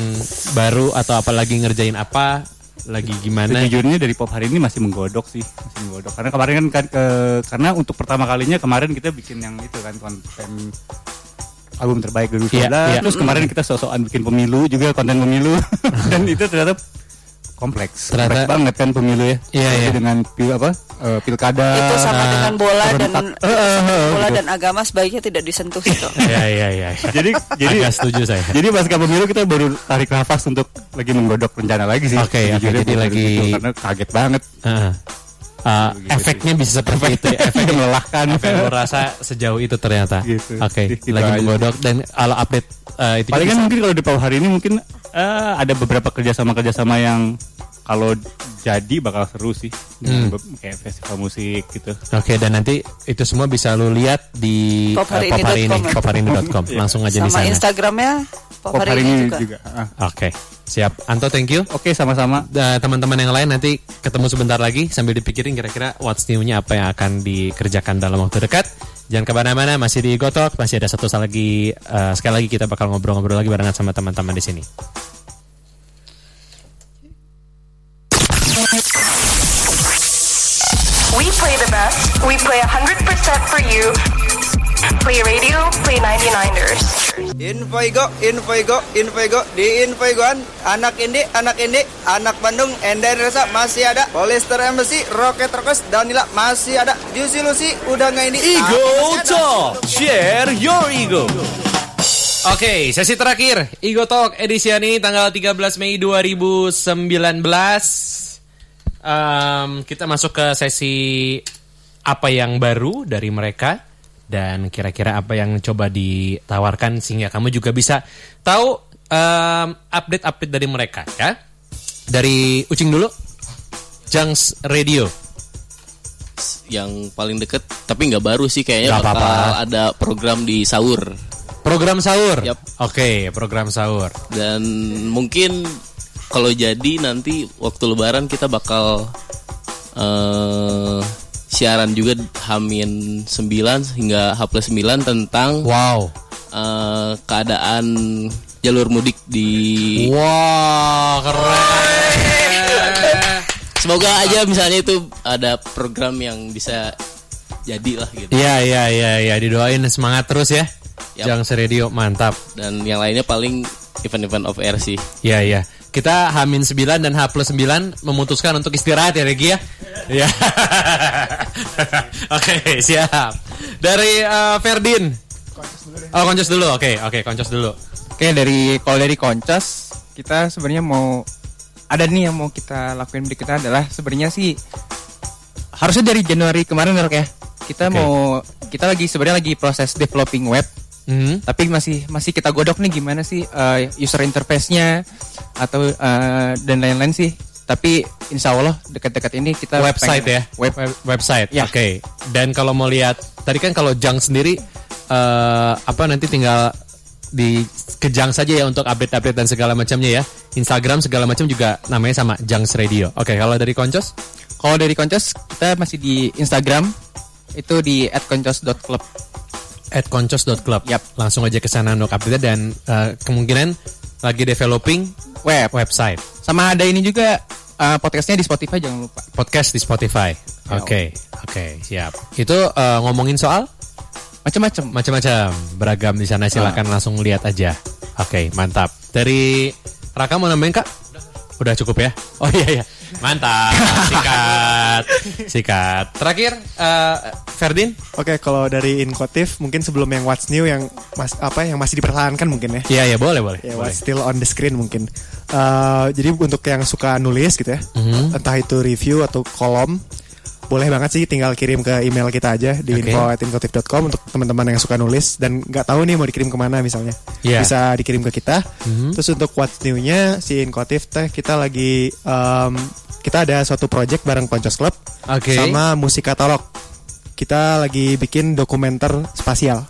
[SPEAKER 2] baru atau apa lagi ngerjain apa? Lagi gimana?
[SPEAKER 4] Sejujurnya dari pop hari ini masih menggodok sih, masih menggodok. Karena kemarin kan, kan, ke- karena untuk pertama kalinya kemarin kita bikin yang itu kan konten album terbaik 2019.
[SPEAKER 2] Iya, iya.
[SPEAKER 4] Terus kemarin kita sosokan bikin pemilu juga konten pemilu dan itu ternyata kompleks.
[SPEAKER 2] Ternyata-
[SPEAKER 4] Kompleks banget kan pemilu ya.
[SPEAKER 2] Iya, iya.
[SPEAKER 4] dengan pil apa eh, pilkada.
[SPEAKER 3] itu sama dengan bola dan.
[SPEAKER 4] Eh, eh, eh,
[SPEAKER 3] bola
[SPEAKER 4] gitu.
[SPEAKER 3] dan agama sebaiknya tidak disentuh itu.
[SPEAKER 2] Iya iya iya.
[SPEAKER 4] jadi jadi
[SPEAKER 2] Agak setuju saya.
[SPEAKER 4] Jadi pasca pemilu kita baru tarik nafas untuk lagi menggodok rencana lagi sih.
[SPEAKER 2] Oke, oke,
[SPEAKER 4] Sejujurnya
[SPEAKER 2] jadi
[SPEAKER 4] bukan
[SPEAKER 2] lagi-
[SPEAKER 4] itu, karena kaget banget.
[SPEAKER 2] Heeh. Uh,
[SPEAKER 4] Begitu
[SPEAKER 2] efeknya bisa seperti itu ya. Efeknya
[SPEAKER 4] melelahkan.
[SPEAKER 2] Apa yang lu rasa sejauh itu ternyata.
[SPEAKER 4] Gitu.
[SPEAKER 2] Oke,
[SPEAKER 4] Gitu
[SPEAKER 2] lagi menggodok dan kalau update uh, itu
[SPEAKER 4] Paling kan mungkin kalau di Pau hari ini mungkin eh, ada beberapa kerjasama-kerjasama yang kalau jadi bakal seru sih.
[SPEAKER 2] Hmm.
[SPEAKER 4] Kayak festival musik gitu.
[SPEAKER 2] Oke, dan nanti itu semua bisa lu lihat di uh,
[SPEAKER 3] Popharini.com
[SPEAKER 2] pop hari ini. Langsung aja di
[SPEAKER 3] sama
[SPEAKER 2] sana.
[SPEAKER 3] Instagramnya pop,
[SPEAKER 4] Pop
[SPEAKER 3] hari, ini juga.
[SPEAKER 4] Ah.
[SPEAKER 2] Oke, siap. Anto, thank you.
[SPEAKER 4] Oke, sama-sama.
[SPEAKER 2] Uh, teman-teman yang lain nanti ketemu sebentar lagi sambil dipikirin kira-kira what's new-nya apa yang akan dikerjakan dalam waktu dekat. Jangan ke mana-mana, masih di Gotok, masih ada satu lagi, uh, sekali lagi kita bakal ngobrol-ngobrol lagi barengan sama teman-teman di sini.
[SPEAKER 9] We play the best. We play 100% for you. Play radio, play 99ers.
[SPEAKER 10] Infoigo, Infoigo, Infoigo, di Infoigoan anak ini, anak ini, anak Bandung, Ender Resa masih ada, Polyester Embassy, Rocket Rockers, Danila masih ada, Juicy Lucy udah nggak ini,
[SPEAKER 1] Ego. Talk, share your ego.
[SPEAKER 2] Oke, sesi terakhir. Ego Talk edisi ini tanggal 13 Mei 2019. Em, kita masuk ke sesi apa yang baru dari mereka dan kira-kira apa yang coba ditawarkan sehingga kamu juga bisa tahu update-update dari mereka ya. Dari Ucing dulu. Jungs Radio.
[SPEAKER 5] yang paling deket tapi nggak baru sih kayaknya
[SPEAKER 2] Nggak
[SPEAKER 5] bakal
[SPEAKER 2] apa-apa.
[SPEAKER 5] ada program di sahur
[SPEAKER 2] Program sahur.
[SPEAKER 5] Yap.
[SPEAKER 2] Oke, program sahur.
[SPEAKER 5] dan mungkin kalau jadi nanti waktu lebaran kita bakal eh siaran juga Hamin 9 hingga H plus 9 tentang
[SPEAKER 2] Wow.
[SPEAKER 5] eh, keadaan jalur mudik di
[SPEAKER 2] Wah, keren.
[SPEAKER 5] semoga aja misalnya itu ada program yang bisa jadi lah gitu
[SPEAKER 2] Iya, iya, iya, iya, didoain semangat terus ya.
[SPEAKER 5] Yap.
[SPEAKER 2] Jangan Radio, mantap.
[SPEAKER 5] dan yang lainnya paling event-event of air sih
[SPEAKER 2] Iya, iya. Kita Hamin 9 dan H plus 9 memutuskan untuk istirahat ya Regi ya. Iya. Oke, siap. Dari eh, Ferdin. Oh, koncos dulu. Oke, oke, koncos dulu.
[SPEAKER 8] Oke dari kalau dari Koncos kita sebenarnya mau ada nih yang mau kita lakuin berikutnya adalah sebenarnya sih harusnya dari Januari kemarin ya kita
[SPEAKER 2] Oke.
[SPEAKER 8] mau kita lagi sebenarnya lagi proses developing web
[SPEAKER 2] Hmm.
[SPEAKER 8] tapi masih masih kita godok nih gimana sih eh, user interface-nya atau eh, dan lain-lain sih tapi insya Allah dekat-dekat ini kita
[SPEAKER 2] Website
[SPEAKER 8] pengen-
[SPEAKER 2] ya.
[SPEAKER 8] web
[SPEAKER 2] Web- website.
[SPEAKER 8] Ya.
[SPEAKER 2] Oke. Dan kalau mau lihat tadi kan kalau Jang sendiri eh apa nanti tinggal di kejang saja ya untuk update-update dan segala macamnya ya. Instagram segala macam juga namanya sama Jangs Radio. Oke, kalau dari Koncos?
[SPEAKER 8] kalau dari Koncos kita masih di Instagram itu di @koncos.club
[SPEAKER 2] at koncos.club.
[SPEAKER 8] Yap.
[SPEAKER 2] Langsung aja ke sana untuk update dan eh, kemungkinan lagi developing
[SPEAKER 8] web
[SPEAKER 2] website,
[SPEAKER 8] sama ada ini juga eh, podcastnya di Spotify jangan lupa
[SPEAKER 2] podcast di Spotify.
[SPEAKER 8] Ya,
[SPEAKER 2] Oke, oke, siap. Itu eh, ngomongin soal
[SPEAKER 8] macam-macam
[SPEAKER 2] macam-macam, beragam di sana silakan langsung lihat aja. Oke, mantap. Dari Raka mau nambahin Kak? Udah cukup ya? Oh iya iya. Mantap. Sikat. Sikat. Terakhir eh, Ferdin?
[SPEAKER 6] Oke, kalau dari Inkotif mungkin sebelum yang What's New yang mas apa yang masih dipertahankan mungkin ya.
[SPEAKER 2] Iya iya boleh boleh.
[SPEAKER 6] Ya,
[SPEAKER 2] boleh.
[SPEAKER 6] what's still on the screen mungkin. Eh, jadi untuk yang suka nulis gitu ya,
[SPEAKER 2] Mhm.
[SPEAKER 6] entah itu review atau kolom, boleh banget sih tinggal kirim ke email kita aja di
[SPEAKER 2] Oke.
[SPEAKER 6] info@inkotif.com untuk teman-teman yang suka nulis dan nggak tahu nih mau dikirim ke mana misalnya,
[SPEAKER 2] Iya.
[SPEAKER 6] bisa dikirim ke kita.
[SPEAKER 2] Mhm.
[SPEAKER 6] Terus untuk what's new-nya si Inkotif teh kita lagi em, kita ada suatu project bareng Poncos Club
[SPEAKER 2] Oke.
[SPEAKER 6] sama musik katalog. Kita lagi bikin dokumenter spasial.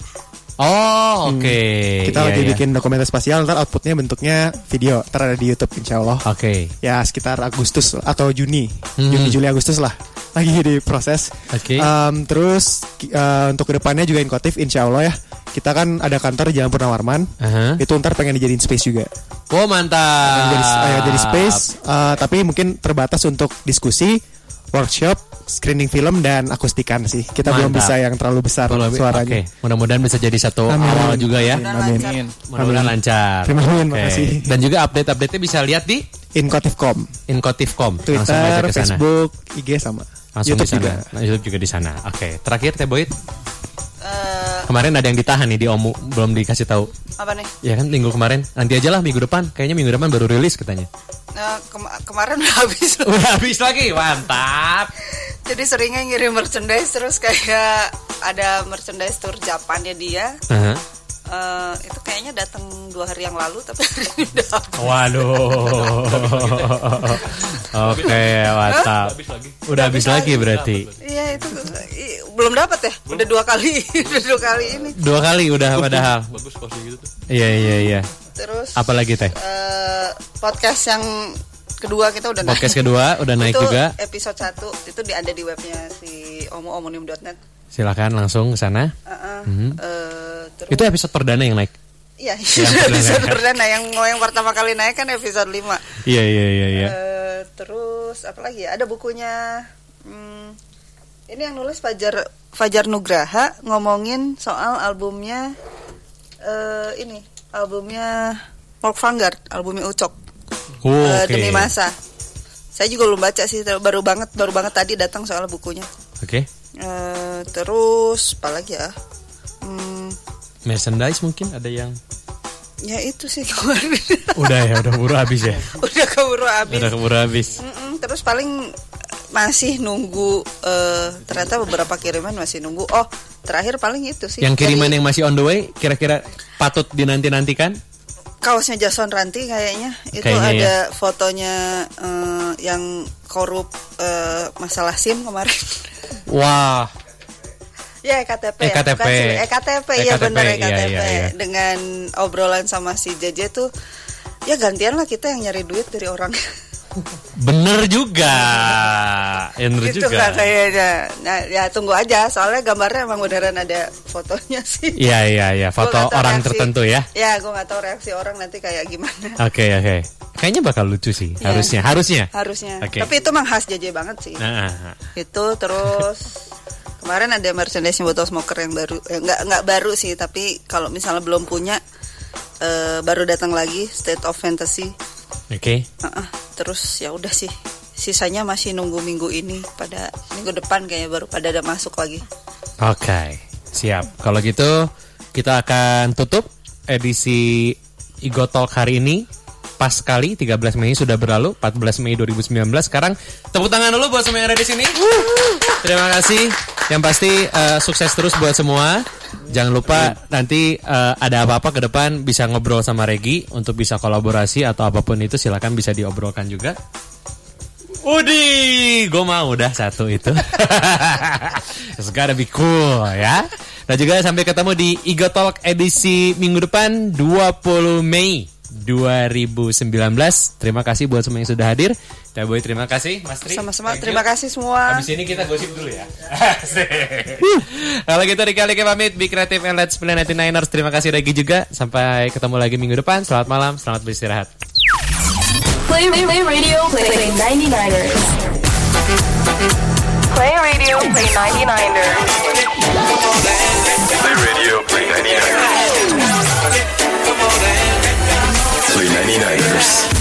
[SPEAKER 2] Oh, oke.
[SPEAKER 6] Kita
[SPEAKER 2] Iya,
[SPEAKER 6] lagi
[SPEAKER 2] iya.
[SPEAKER 6] bikin dokumenter spasial, ntar outputnya bentuknya video, ntar ada di YouTube insya Allah.
[SPEAKER 2] Oke.
[SPEAKER 6] Ya sekitar Agustus atau Juni,
[SPEAKER 2] Hmm.
[SPEAKER 6] Juni Juli Agustus lah, lagi diproses.
[SPEAKER 2] Oke.
[SPEAKER 6] Em, terus ki- eh, untuk ke depannya juga Inkotif insya Allah ya, kita kan ada kantor di Jalan Purnawarman,
[SPEAKER 2] Aha.
[SPEAKER 6] itu ntar pengen dijadiin space juga.
[SPEAKER 2] Oh, mantap.
[SPEAKER 6] Jadi, eh, jadi space, eh, tapi mungkin terbatas untuk diskusi, workshop, screening film dan akustikan sih. Kita belum
[SPEAKER 2] Mantap.
[SPEAKER 6] bisa yang terlalu besar
[SPEAKER 2] Kalau-
[SPEAKER 6] suaranya.
[SPEAKER 2] Oke, mudah-mudahan bisa jadi satu
[SPEAKER 6] Amin.
[SPEAKER 2] awal juga ya.
[SPEAKER 6] Amin.
[SPEAKER 2] Mudah-mudahan lancar.
[SPEAKER 6] Terima kasih,
[SPEAKER 2] Oke.
[SPEAKER 6] makasih.
[SPEAKER 2] Dan juga update-update-nya bisa lihat di
[SPEAKER 6] Inkotif.com,
[SPEAKER 2] Inkotif.com.
[SPEAKER 6] Twitter. Facebook, IG sama.
[SPEAKER 2] Langsung
[SPEAKER 6] YouTube
[SPEAKER 2] di sana.
[SPEAKER 6] juga.
[SPEAKER 2] YouTube juga di sana. Oke, terakhir Teh Boyd.
[SPEAKER 3] Eh,
[SPEAKER 2] Kemarin ada yang ditahan nih di Omu, belum dikasih tahu.
[SPEAKER 3] apa nih?
[SPEAKER 2] Ya kan minggu kemarin. Nanti aja lah minggu depan. Kayaknya minggu depan baru rilis katanya.
[SPEAKER 3] Eh, kema- kemarin udah habis.
[SPEAKER 2] Udah habis lagi. Mantap.
[SPEAKER 3] Jadi seringnya ngirim merchandise terus kayak ada merchandise tour Japannya dia.
[SPEAKER 2] Aha.
[SPEAKER 3] Eh, itu kayaknya datang dua hari yang lalu tapi hari ini udah habis.
[SPEAKER 2] Waduh. Oke, mantap.
[SPEAKER 7] Habis lagi.
[SPEAKER 2] Udah habis lagi berarti.
[SPEAKER 3] Iya itu i- belum dapat ya? Udah dua kali, udah dua kali ini.
[SPEAKER 2] Dua kali udah padahal.
[SPEAKER 7] Bagus posting gitu tuh.
[SPEAKER 2] Iya iya iya.
[SPEAKER 3] Terus
[SPEAKER 2] Apalagi Teh?
[SPEAKER 3] eh, podcast yang kedua kita udah
[SPEAKER 2] Podcast
[SPEAKER 3] naik.
[SPEAKER 2] kedua udah naik
[SPEAKER 3] itu
[SPEAKER 2] juga.
[SPEAKER 3] episode 1 itu di ada di webnya si omo-omonim.net.
[SPEAKER 2] Silakan langsung ke sana.
[SPEAKER 3] Heeh.
[SPEAKER 2] Mhm.
[SPEAKER 3] Eh, terus
[SPEAKER 2] Itu episode perdana yang naik.
[SPEAKER 3] Iya,
[SPEAKER 2] Yang
[SPEAKER 3] episode
[SPEAKER 2] perdana.
[SPEAKER 3] yang yang pertama kali naik kan episode 5
[SPEAKER 2] Iya iya iya iya.
[SPEAKER 3] Eh, terus apa lagi ya? Ada bukunya. Hmm, ini yang nulis Fajar Fajar Nugraha ngomongin soal albumnya eh ini albumnya Folk Vanguard, albumnya Ucok
[SPEAKER 2] Oh,
[SPEAKER 3] eh,
[SPEAKER 2] Oke.
[SPEAKER 3] demi masa. Saya juga belum baca sih, baru banget baru banget tadi datang soal bukunya.
[SPEAKER 2] Oke.
[SPEAKER 3] Eh, terus apa lagi ya? Hmm,
[SPEAKER 2] Merchandise mungkin ada yang
[SPEAKER 3] ya itu sih kemarin.
[SPEAKER 2] udah ya udah buru habis ya.
[SPEAKER 3] Udah keburu habis.
[SPEAKER 2] Udah keburu habis.
[SPEAKER 3] Mm-mm, terus paling masih nunggu eh, ternyata beberapa kiriman masih nunggu. Oh, terakhir paling itu sih.
[SPEAKER 2] Yang kiriman
[SPEAKER 3] Dari
[SPEAKER 2] yang masih on the way kira-kira patut dinanti-nantikan?
[SPEAKER 3] Kaosnya Jason Ranti kayaknya itu
[SPEAKER 2] Kayaknya
[SPEAKER 3] ada
[SPEAKER 2] ya.
[SPEAKER 3] fotonya eh, yang korup eh, masalah SIM kemarin.
[SPEAKER 2] Wah,
[SPEAKER 3] ya EKTP. ya,
[SPEAKER 2] EKTP.
[SPEAKER 3] bukan SIM, EKTP ya
[SPEAKER 2] EKTP,
[SPEAKER 3] benar
[SPEAKER 2] iya,
[SPEAKER 3] EKTP.
[SPEAKER 2] iya, iya.
[SPEAKER 3] Dengan obrolan sama si JJ tuh ya gantian lah kita yang nyari duit dari orang.
[SPEAKER 2] Bener juga. Bener
[SPEAKER 3] Gitu
[SPEAKER 2] juga.
[SPEAKER 3] Kak kayaknya. Nah, ya tunggu aja soalnya gambarnya emang beneran ada fotonya sih.
[SPEAKER 2] Iya iya iya, foto orang
[SPEAKER 3] reaksi-
[SPEAKER 2] tertentu ya.
[SPEAKER 3] Ya, gue nggak tahu reaksi orang nanti kayak gimana.
[SPEAKER 2] Oke oke. Kayaknya bakal lucu sih,
[SPEAKER 3] Iya.
[SPEAKER 2] harusnya, harusnya.
[SPEAKER 3] Harusnya.
[SPEAKER 2] Oke.
[SPEAKER 3] Tapi itu emang khas JJ banget sih.
[SPEAKER 2] Nah, ah, ah.
[SPEAKER 3] Itu terus kemarin ada merchandise botol smoker yang baru eh, nggak nggak baru sih tapi kalau misalnya belum punya eh, baru datang lagi State of Fantasy
[SPEAKER 2] Oke.
[SPEAKER 3] Heeh, terus ya udah sih sisanya masih nunggu minggu ini pada minggu depan kayaknya baru pada ada masuk lagi
[SPEAKER 2] Oke, siap. Kalau gitu kita akan tutup edisi Igo Talk hari ini. Pas sekali 13 Mei sudah berlalu, 14 Mei 2019. Sekarang tepuk tangan dulu buat semua yang ada di sini. Terima kasih. Yang pasti eh, sukses terus buat semua. Jangan lupa nanti eh, ada apa-apa ke depan bisa ngobrol sama Regi untuk bisa kolaborasi atau apa pun itu silakan bisa diobrolkan juga. Udi, gue mau udah satu itu. It's gotta be cool ya. Dan juga sampai ketemu di Igo Talk edisi minggu depan 20 Mei 2019. Terima kasih buat semua yang sudah hadir. Teh Boy terima kasih, Mas Tri.
[SPEAKER 3] sama-sama
[SPEAKER 2] you.
[SPEAKER 3] terima kasih semua
[SPEAKER 2] Habis ini kita gosip dulu ya. Kalau gitu Rika Rika pamit, Be Creative and Let's Play 99ers. Terima kasih Regi juga. Sampai ketemu lagi minggu depan. Selamat malam, selamat beristirahat.
[SPEAKER 9] Play, play, play radio, play, play 99ers. Play radio, play 99ers.
[SPEAKER 11] Play radio, play 99ers. Play 99ers.